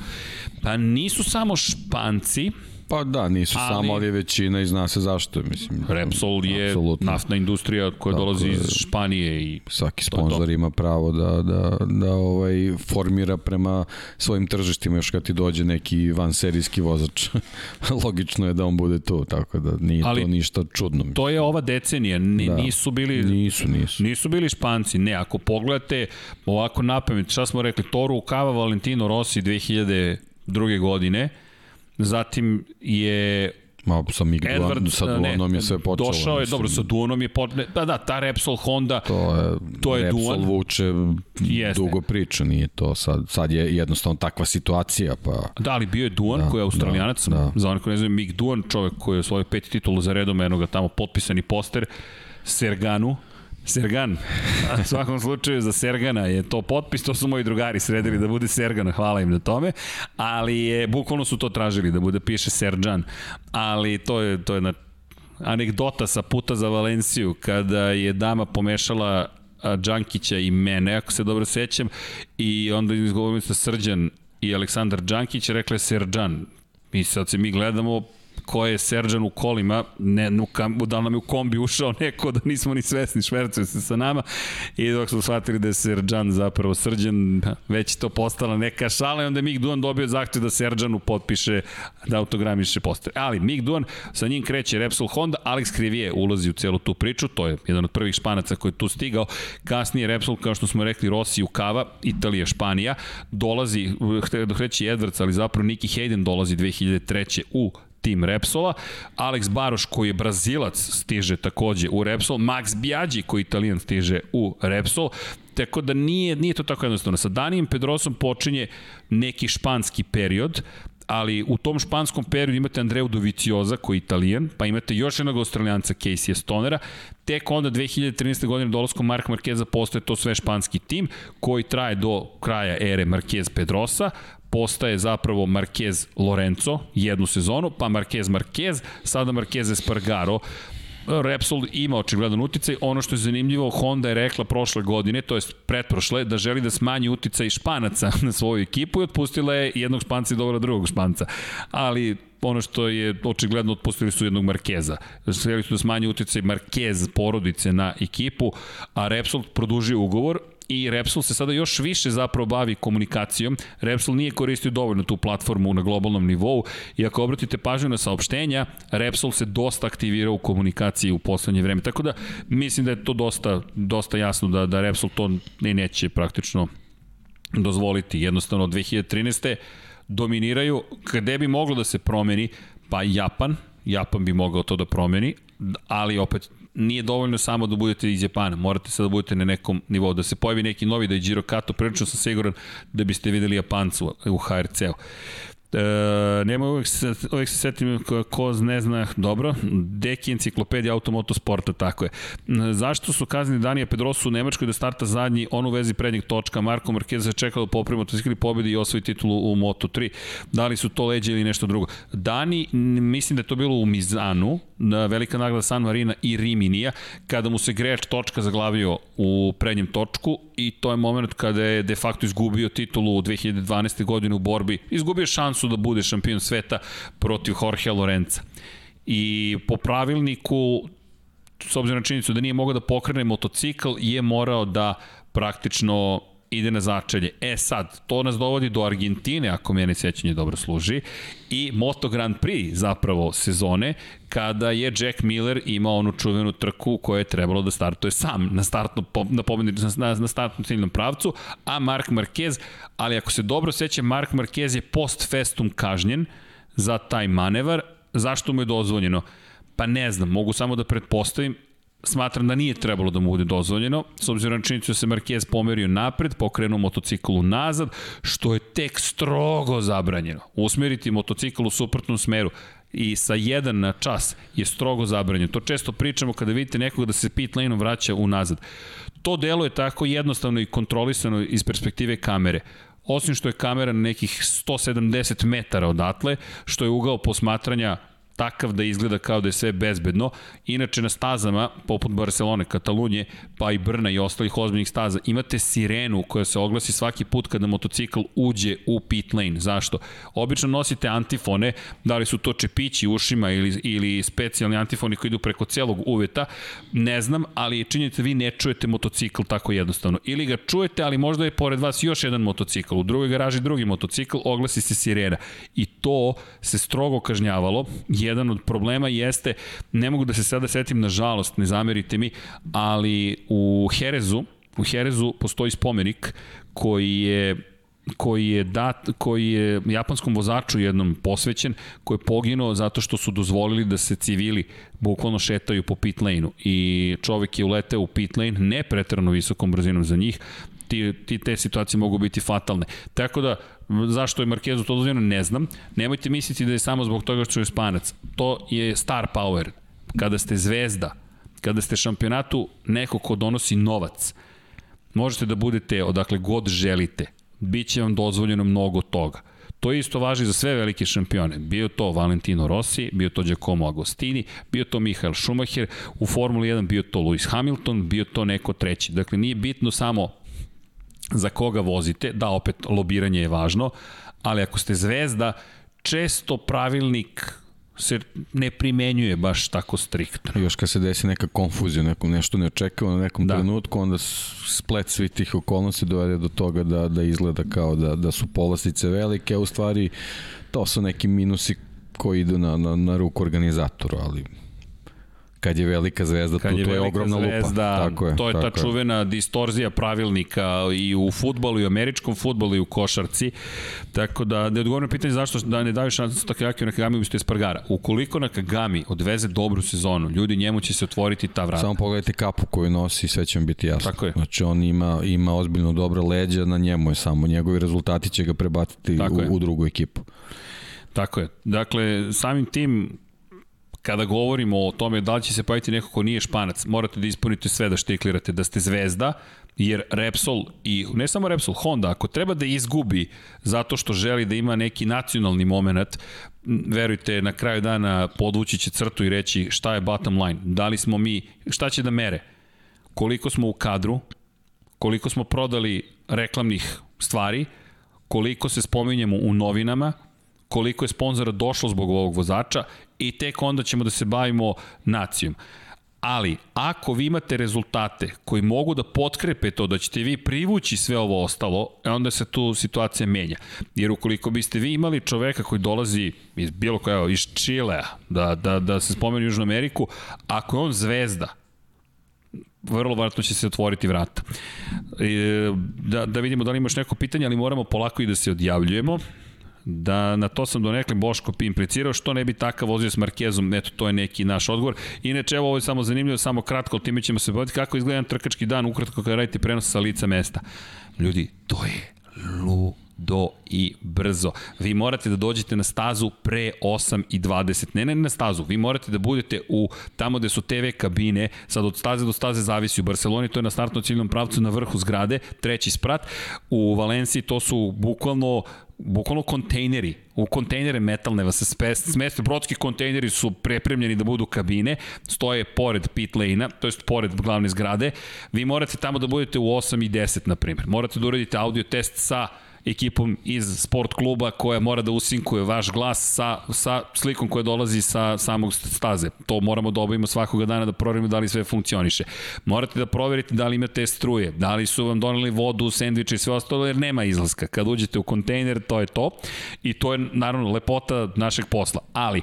Pa nisu samo Španci,
Pa da, nisu ali, samo, ali je većina i zna se zašto. Mislim,
Repsol je apsolutno. naftna industrija koja Tako dolazi iz Španije. i
Svaki sponsor ima pravo da, da, da ovaj formira prema svojim tržištima još kad ti dođe neki vanserijski vozač. Logično je da on bude tu, tako da nije ali, to ništa čudno. Mislim.
To je ova decenija, Ni, da. nisu bili
nisu, nisu.
nisu bili Španci. Ne, ako pogledate ovako napamet, šta smo rekli, Toru Kava Valentino Rossi 2002. godine, Zatim je
Ma, sa Mig Edward, sa Duanom je sve počelo.
Došao je, mislim. dobro, sa Duanom je počelo. Da, da, ta Repsol Honda, to je, to je
Repsol Duan. vuče Jeste. dugo priča, nije to sad, sad je jednostavno takva situacija. Pa...
Da, ali bio je Duan, da, koji je australijanac, da, da. za onih koji ne znaju, Mig Duan, čovek koji je svoj peti titulu za redom, eno ga tamo potpisani poster, Serganu, Sergan. U svakom slučaju za Sergana je to potpis, to su moji drugari sredili da bude Sergana, hvala im na tome, ali je, bukvalno su to tražili da bude, piše Serđan, ali to je, to je na anegdota sa puta za Valenciju, kada je dama pomešala Đankića i mene, ako se dobro sećam, i onda izgovorim sa Srđan i Aleksandar Đankić, rekla je Serđan. Mi sad se mi gledamo, ko je Serđan u kolima, ne, kam, da nam je u kombi ušao neko da nismo ni svesni, švercuje se sa nama i dok smo shvatili da je Serđan zapravo Srđan, već to postala neka šala i onda je Mig Duan dobio zahtev da Serđanu potpiše, da autogramiše poster. Ali Mig Duan, sa njim kreće Repsol Honda, Alex Krivije ulazi u celu tu priču, to je jedan od prvih španaca koji je tu stigao, kasnije Repsol, kao što smo rekli, Rossi u Kava, Italija, Španija, dolazi, kreće Edwards, ali zapravo Nicky Hayden dolazi 2003. u tim Repsola. Alex Baroš koji je Brazilac stiže takođe u Repsol. Max Biaggi koji je Italijan stiže u Repsol. Tako da nije, nije to tako jednostavno. Sa Danijem Pedrosom počinje neki španski period, ali u tom španskom periodu imate Andreu Dovicioza koji je italijan, pa imate još jednog australijanca Casey Stonera, tek onda 2013. godine dolaskom Mark Marqueza postoje to sve španski tim koji traje do kraja ere Marquez Pedrosa, postaje zapravo Marquez Lorenzo jednu sezonu, pa Marquez Marquez, sada Marquez Espargaro, Repsol ima očigledan uticaj. Ono što je zanimljivo, Honda je rekla prošle godine, to je pretprošle, da želi da smanji uticaj Španaca na svoju ekipu i otpustila je jednog Španca i dobra drugog Španca. Ali ono što je očigledno otpustili su jednog Markeza. Hteli su da smanji uticaj Markez porodice na ekipu, a Repsol produžio ugovor i Repsol se sada još više zapravo bavi komunikacijom. Repsol nije koristio dovoljno tu platformu na globalnom nivou i ako obratite pažnju na saopštenja, Repsol se dosta aktivirao u komunikaciji u poslednje vreme. Tako da mislim da je to dosta, dosta jasno da, da Repsol to ne neće praktično dozvoliti. Jednostavno od 2013. dominiraju. Gde bi moglo da se promeni? Pa Japan, Japan bi mogao to da promeni, ali opet nije dovoljno samo da budete iz Japana, morate sad da budete na nekom nivou, da se pojavi neki novi da je Giro Kato, prilično sam siguran da biste videli Japancu u HRC-u. E, nema uvek se, uvek se setim ko, ne zna dobro, Deki enciklopedija automotosporta, tako je. Zašto su kazni Danija Pedrosu u Nemačkoj da starta zadnji, on u vezi prednjeg točka, Marko Marquez se čekao da poprima motocikli pobedi i osvoji titulu u Moto3. Da li su to leđe ili nešto drugo? Dani, mislim da je to bilo u Mizanu, na velika nagrada San Marina i Riminija, kada mu se greč točka zaglavio u prednjem točku i to je moment kada je de facto izgubio titulu u 2012. godine u borbi, izgubio šansu da bude šampion sveta protiv Jorge Lorenza. I po pravilniku, s obzirom na činjenicu da nije mogao da pokrene motocikl, je morao da praktično ide na začelje. E sad, to nas dovodi do Argentine, ako mene sećanje dobro služi, i Moto Grand Prix zapravo sezone, kada je Jack Miller imao onu čuvenu trku koja je trebalo da startuje sam na startno na pobedi na, na startnom ciljnom pravcu, a Mark Marquez, ali ako se dobro seća, Mark Marquez je post festum kažnjen za taj manevar, zašto mu je dozvoljeno? Pa ne znam, mogu samo da pretpostavim, smatram da nije trebalo da mu bude dozvoljeno, s obzirom na činjenicu da se Marquez pomerio napred, pokrenuo motociklu nazad, što je tek strogo zabranjeno. Usmeriti motocikl u suprotnom smeru i sa jedan na čas je strogo zabranjeno. To često pričamo kada vidite nekog da se pit lane vraća unazad. To delo je tako jednostavno i kontrolisano iz perspektive kamere osim što je kamera na nekih 170 metara odatle, što je ugao posmatranja takav da izgleda kao da je sve bezbedno. Inače na stazama, poput Barcelone, Katalunje, pa i Brna i ostalih ozbiljnih staza, imate sirenu koja se oglasi svaki put kada motocikl uđe u pit lane. Zašto? Obično nosite antifone, da li su to čepići ušima ili, ili specijalni antifoni koji idu preko celog uveta, ne znam, ali je činjenica vi ne čujete motocikl tako jednostavno. Ili ga čujete, ali možda je pored vas još jedan motocikl, u drugoj garaži drugi motocikl, oglasi se sirena. I to se strogo kažnjavalo, jedan od problema jeste, ne mogu da se sada setim na žalost, ne zamerite mi, ali u Herezu, u Herezu postoji spomenik koji je koji je dat, koji je japanskom vozaču jednom posvećen, koji je poginuo zato što su dozvolili da se civili bukvalno šetaju po pit lane-u i čovek je uleteo u pit lane ne pretrano visokom brzinom za njih, ti, ti te situacije mogu biti fatalne. Tako da, zašto je Markezu to dozvoljeno, ne znam. Nemojte misliti da je samo zbog toga što je Španac. To je star power. Kada ste zvezda, kada ste šampionatu neko ko donosi novac, možete da budete odakle god želite. Biće vam dozvoljeno mnogo toga. To isto važi za sve velike šampione. Bio to Valentino Rossi, bio to Giacomo Agostini, bio to Michael Schumacher, u Formuli 1 bio to Lewis Hamilton, bio to neko treći. Dakle, nije bitno samo za koga vozite, da opet lobiranje je važno, ali ako ste zvezda, često pravilnik se ne primenjuje baš tako striktno.
Još kad se desi neka konfuzija, neko, nešto neočekavano na nekom da. trenutku, onda splet svih tih okolnosti dovede do toga da, da izgleda kao da, da su polastice velike, a u stvari to su neki minusi koji idu na, na, na ruku organizatoru, ali Kad je velika zvezda, Kad tu, je to je ogromna zvezda, lupa. Tako je,
to je
tako
ta čuvena distorzija pravilnika i u futbolu, i u američkom futbolu, i u košarci. Tako da, ne odgovorim na pitanje zašto da ne daju šansu Takayaki na Kagami umesto Espargara. Ukoliko na Kagami odveze dobru sezonu, ljudi njemu će se otvoriti ta vrata.
Samo pogledajte kapu koju nosi i sve će vam biti jasno.
Tako je.
Znači on ima, ima ozbiljno dobra leđa, na njemu je samo. Njegovi rezultati će ga prebaciti u, u drugu ekipu.
Tako je. Dakle, samim tim, kada govorimo o tome da li će se pojaviti neko ko nije španac, morate da ispunite sve da štiklirate, da ste zvezda, jer Repsol i ne samo Repsol, Honda, ako treba da izgubi zato što želi da ima neki nacionalni moment, verujte, na kraju dana podvući će crtu i reći šta je bottom line, da li smo mi, šta će da mere, koliko smo u kadru, koliko smo prodali reklamnih stvari, koliko se spominjemo u novinama, koliko je sponzora došlo zbog ovog vozača i tek onda ćemo da se bavimo nacijom. Ali, ako vi imate rezultate koji mogu da potkrepe to da ćete vi privući sve ovo ostalo, e, onda se tu situacija menja. Jer ukoliko biste vi imali čoveka koji dolazi iz bilo koja, iz Čilea, da, da, da se spomenu Južnu Ameriku, ako je on zvezda, vrlo vratno će se otvoriti vrata. E, da, da vidimo da li imaš neko pitanje, ali moramo polako i da se odjavljujemo da na to sam donekle Boško implicirao, što ne bi takav vozio s Markezom, eto, to je neki naš odgovor. Inače, evo, ovo je samo zanimljivo, samo kratko, time ćemo se baviti kako izgleda trkački dan, ukratko kada radite prenos sa lica mesta. Ljudi, to je lu do i brzo. Vi morate da dođete na stazu pre 8 i 20. Ne, ne na stazu, vi morate da budete u tamo gde su TV kabine, sad od staze do staze zavisi. U Barceloni to je na startno ciljnom pravcu na vrhu zgrade, treći sprat. U Valenciji to su bukvalno bukvalno kontejneri, u kontejnere metalne vas se smeste, brodski kontejneri su prepremljeni da budu kabine, stoje pored pit lane-a, to jest pored glavne zgrade, vi morate tamo da budete u 8 i 10, na primjer. Morate da uradite audio test sa ekipom iz sport kluba koja mora da usinkuje vaš glas sa, sa slikom koja dolazi sa samog staze. To moramo da obavimo svakoga dana da proverimo da li sve funkcioniše. Morate da proverite da li imate struje, da li su vam doneli vodu, sendviče i sve ostalo, jer nema izlaska. Kad uđete u kontejner, to je to. I to je naravno lepota našeg posla. Ali,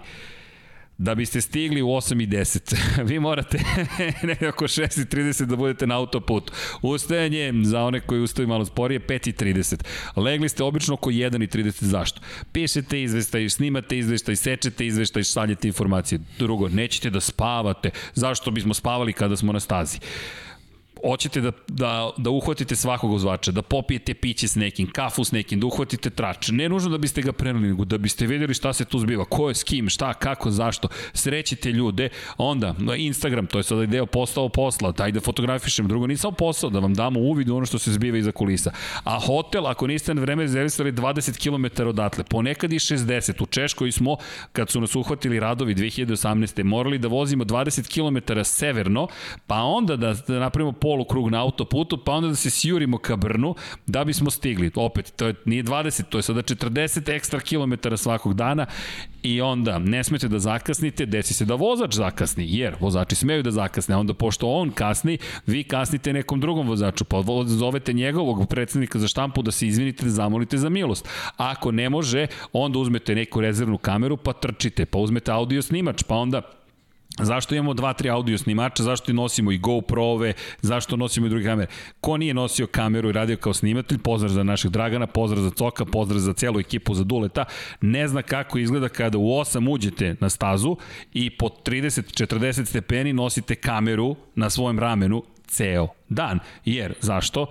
Da biste stigli u 8 i 10, vi morate nekako 6 i 30 da budete na autoputu. Ustajanje, za one koji ustaju malo sporije, 5 i 30. Legli ste obično oko 1 i 30. Zašto? Pišete izveštaj, snimate izveštaj, sečete izveštaj, šaljete informacije. Drugo, nećete da spavate. Zašto bismo spavali kada smo na stazi? Hoćete da, da, da uhvatite svakog uzvača, da popijete piće s nekim, kafu s nekim, da uhvatite trač. Ne nužno da biste ga preneli, nego da biste videli šta se tu zbiva, ko je s kim, šta, kako, zašto. Srećite ljude, onda Instagram, to je sada deo postao posla, daj da fotografišem, drugo nisam posao, da vam damo uvid u ono što se zbiva iza kulisa. A hotel, ako niste na vreme rezervisali 20 km odatle, ponekad i 60. U Češkoj smo, kad su nas uhvatili radovi 2018. morali da vozimo 20 km severno, pa onda da, da napravimo polukrug na autoputu, pa onda da se sjurimo ka Brnu da bismo stigli. Opet, to je, nije 20, to je sada 40 ekstra kilometara svakog dana i onda ne smete da zakasnite, desi se da vozač zakasni, jer vozači smeju da zakasne, onda pošto on kasni, vi kasnite nekom drugom vozaču, pa zovete njegovog predsednika za štampu da se izvinite, da zamolite za milost. Ako ne može, onda uzmete neku rezervnu kameru, pa trčite, pa uzmete audio snimač, pa onda Zašto imamo dva, tri audio snimača, zašto nosimo i GoPro-ove, zašto nosimo i druge kamere. Ko nije nosio kameru i radio kao snimatelj, pozdrav za našeg Dragana, pozdrav za Coka, pozdrav za celu ekipu za Duleta, ne zna kako izgleda kada u 8 uđete na stazu i po 30-40 stepeni nosite kameru na svojem ramenu ceo dan. Jer, zašto?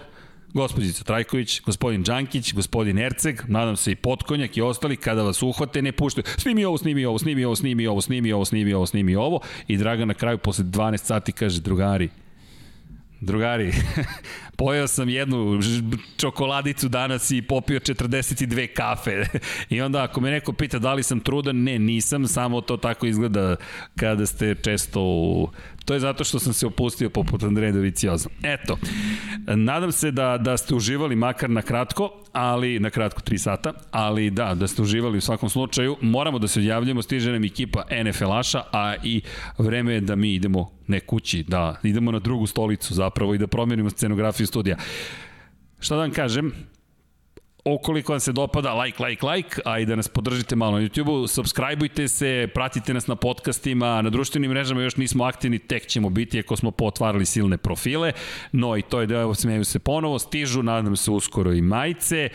Gospođica Trajković, gospodin Đankić, gospodin Erceg, nadam se i Potkonjak i ostali, kada vas uhvate, ne puštaju, snimi ovo, snimi ovo, snimi ovo, snimi ovo, snimi ovo, snimi ovo, snimi ovo, i Dragan na kraju posle 12 sati kaže, drugari, drugari, pojeo sam jednu čokoladicu danas i popio 42 kafe. I onda ako me neko pita da li sam trudan, ne, nisam, samo to tako izgleda kada ste često u To je zato što sam se opustio poput Andreja Dovicioza. Eto, nadam se da, da ste uživali makar na kratko, ali na kratko 3 sata, ali da, da ste uživali u svakom slučaju. Moramo da se odjavljamo, stiže nam ekipa NFL-aša, a i vreme je da mi idemo ne kući, da idemo na drugu stolicu zapravo i da promenimo scenografiju studija. Šta da vam kažem, Ukoliko vam se dopada, like, like, like, a i da nas podržite malo na YouTube-u, subscribeujte se, pratite nas na podcastima, na društvenim mrežama još nismo aktivni, tek ćemo biti ako smo potvarali silne profile, no i to je deo, smeju se ponovo, stižu, nadam se uskoro i majice,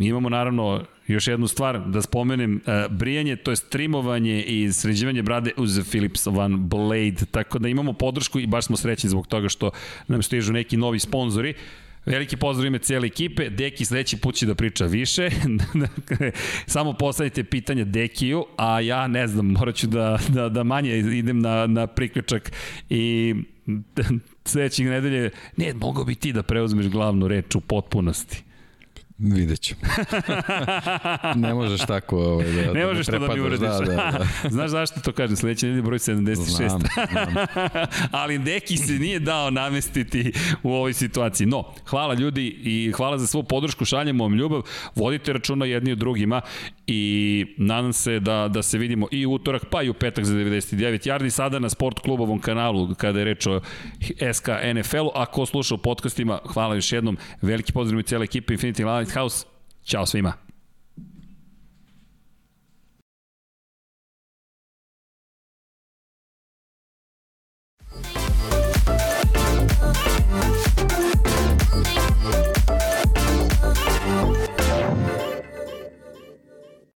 Mi imamo naravno još jednu stvar da spomenem, uh, brijanje, to je streamovanje i sređivanje brade uz Philips Van Blade, tako da imamo podršku i baš smo srećni zbog toga što nam stižu neki novi sponzori. Veliki pozdrav ime cijele ekipe. Deki sledeći put će da priča više. Dakle, samo postavite pitanja Dekiju, a ja ne znam, morat ću da, da, da manje idem na, na priključak i sledećeg nedelje, ne, mogao bi ti da preuzmeš glavnu reč u potpunosti.
Vidjet ću. ne možeš tako ovaj, da,
ne možeš
da,
to da mi uradiš. Da, da, da. Znaš zašto to kažem? Sledeće nedelje broj 76. Znam, znam. Ali Deki se nije dao namestiti u ovoj situaciji. No, hvala ljudi i hvala za svu podršku, šaljemo vam ljubav, vodite računa jedni od drugima i nadam se da, da se vidimo i utorak, pa i u petak za 99 yardi, sada na sport klubovom kanalu kada je reč o SK NFL-u. Ako sluša u podcastima, hvala još jednom, veliki pozdrav i cijela ekipa Infinity Lighthouse. Ćao svima!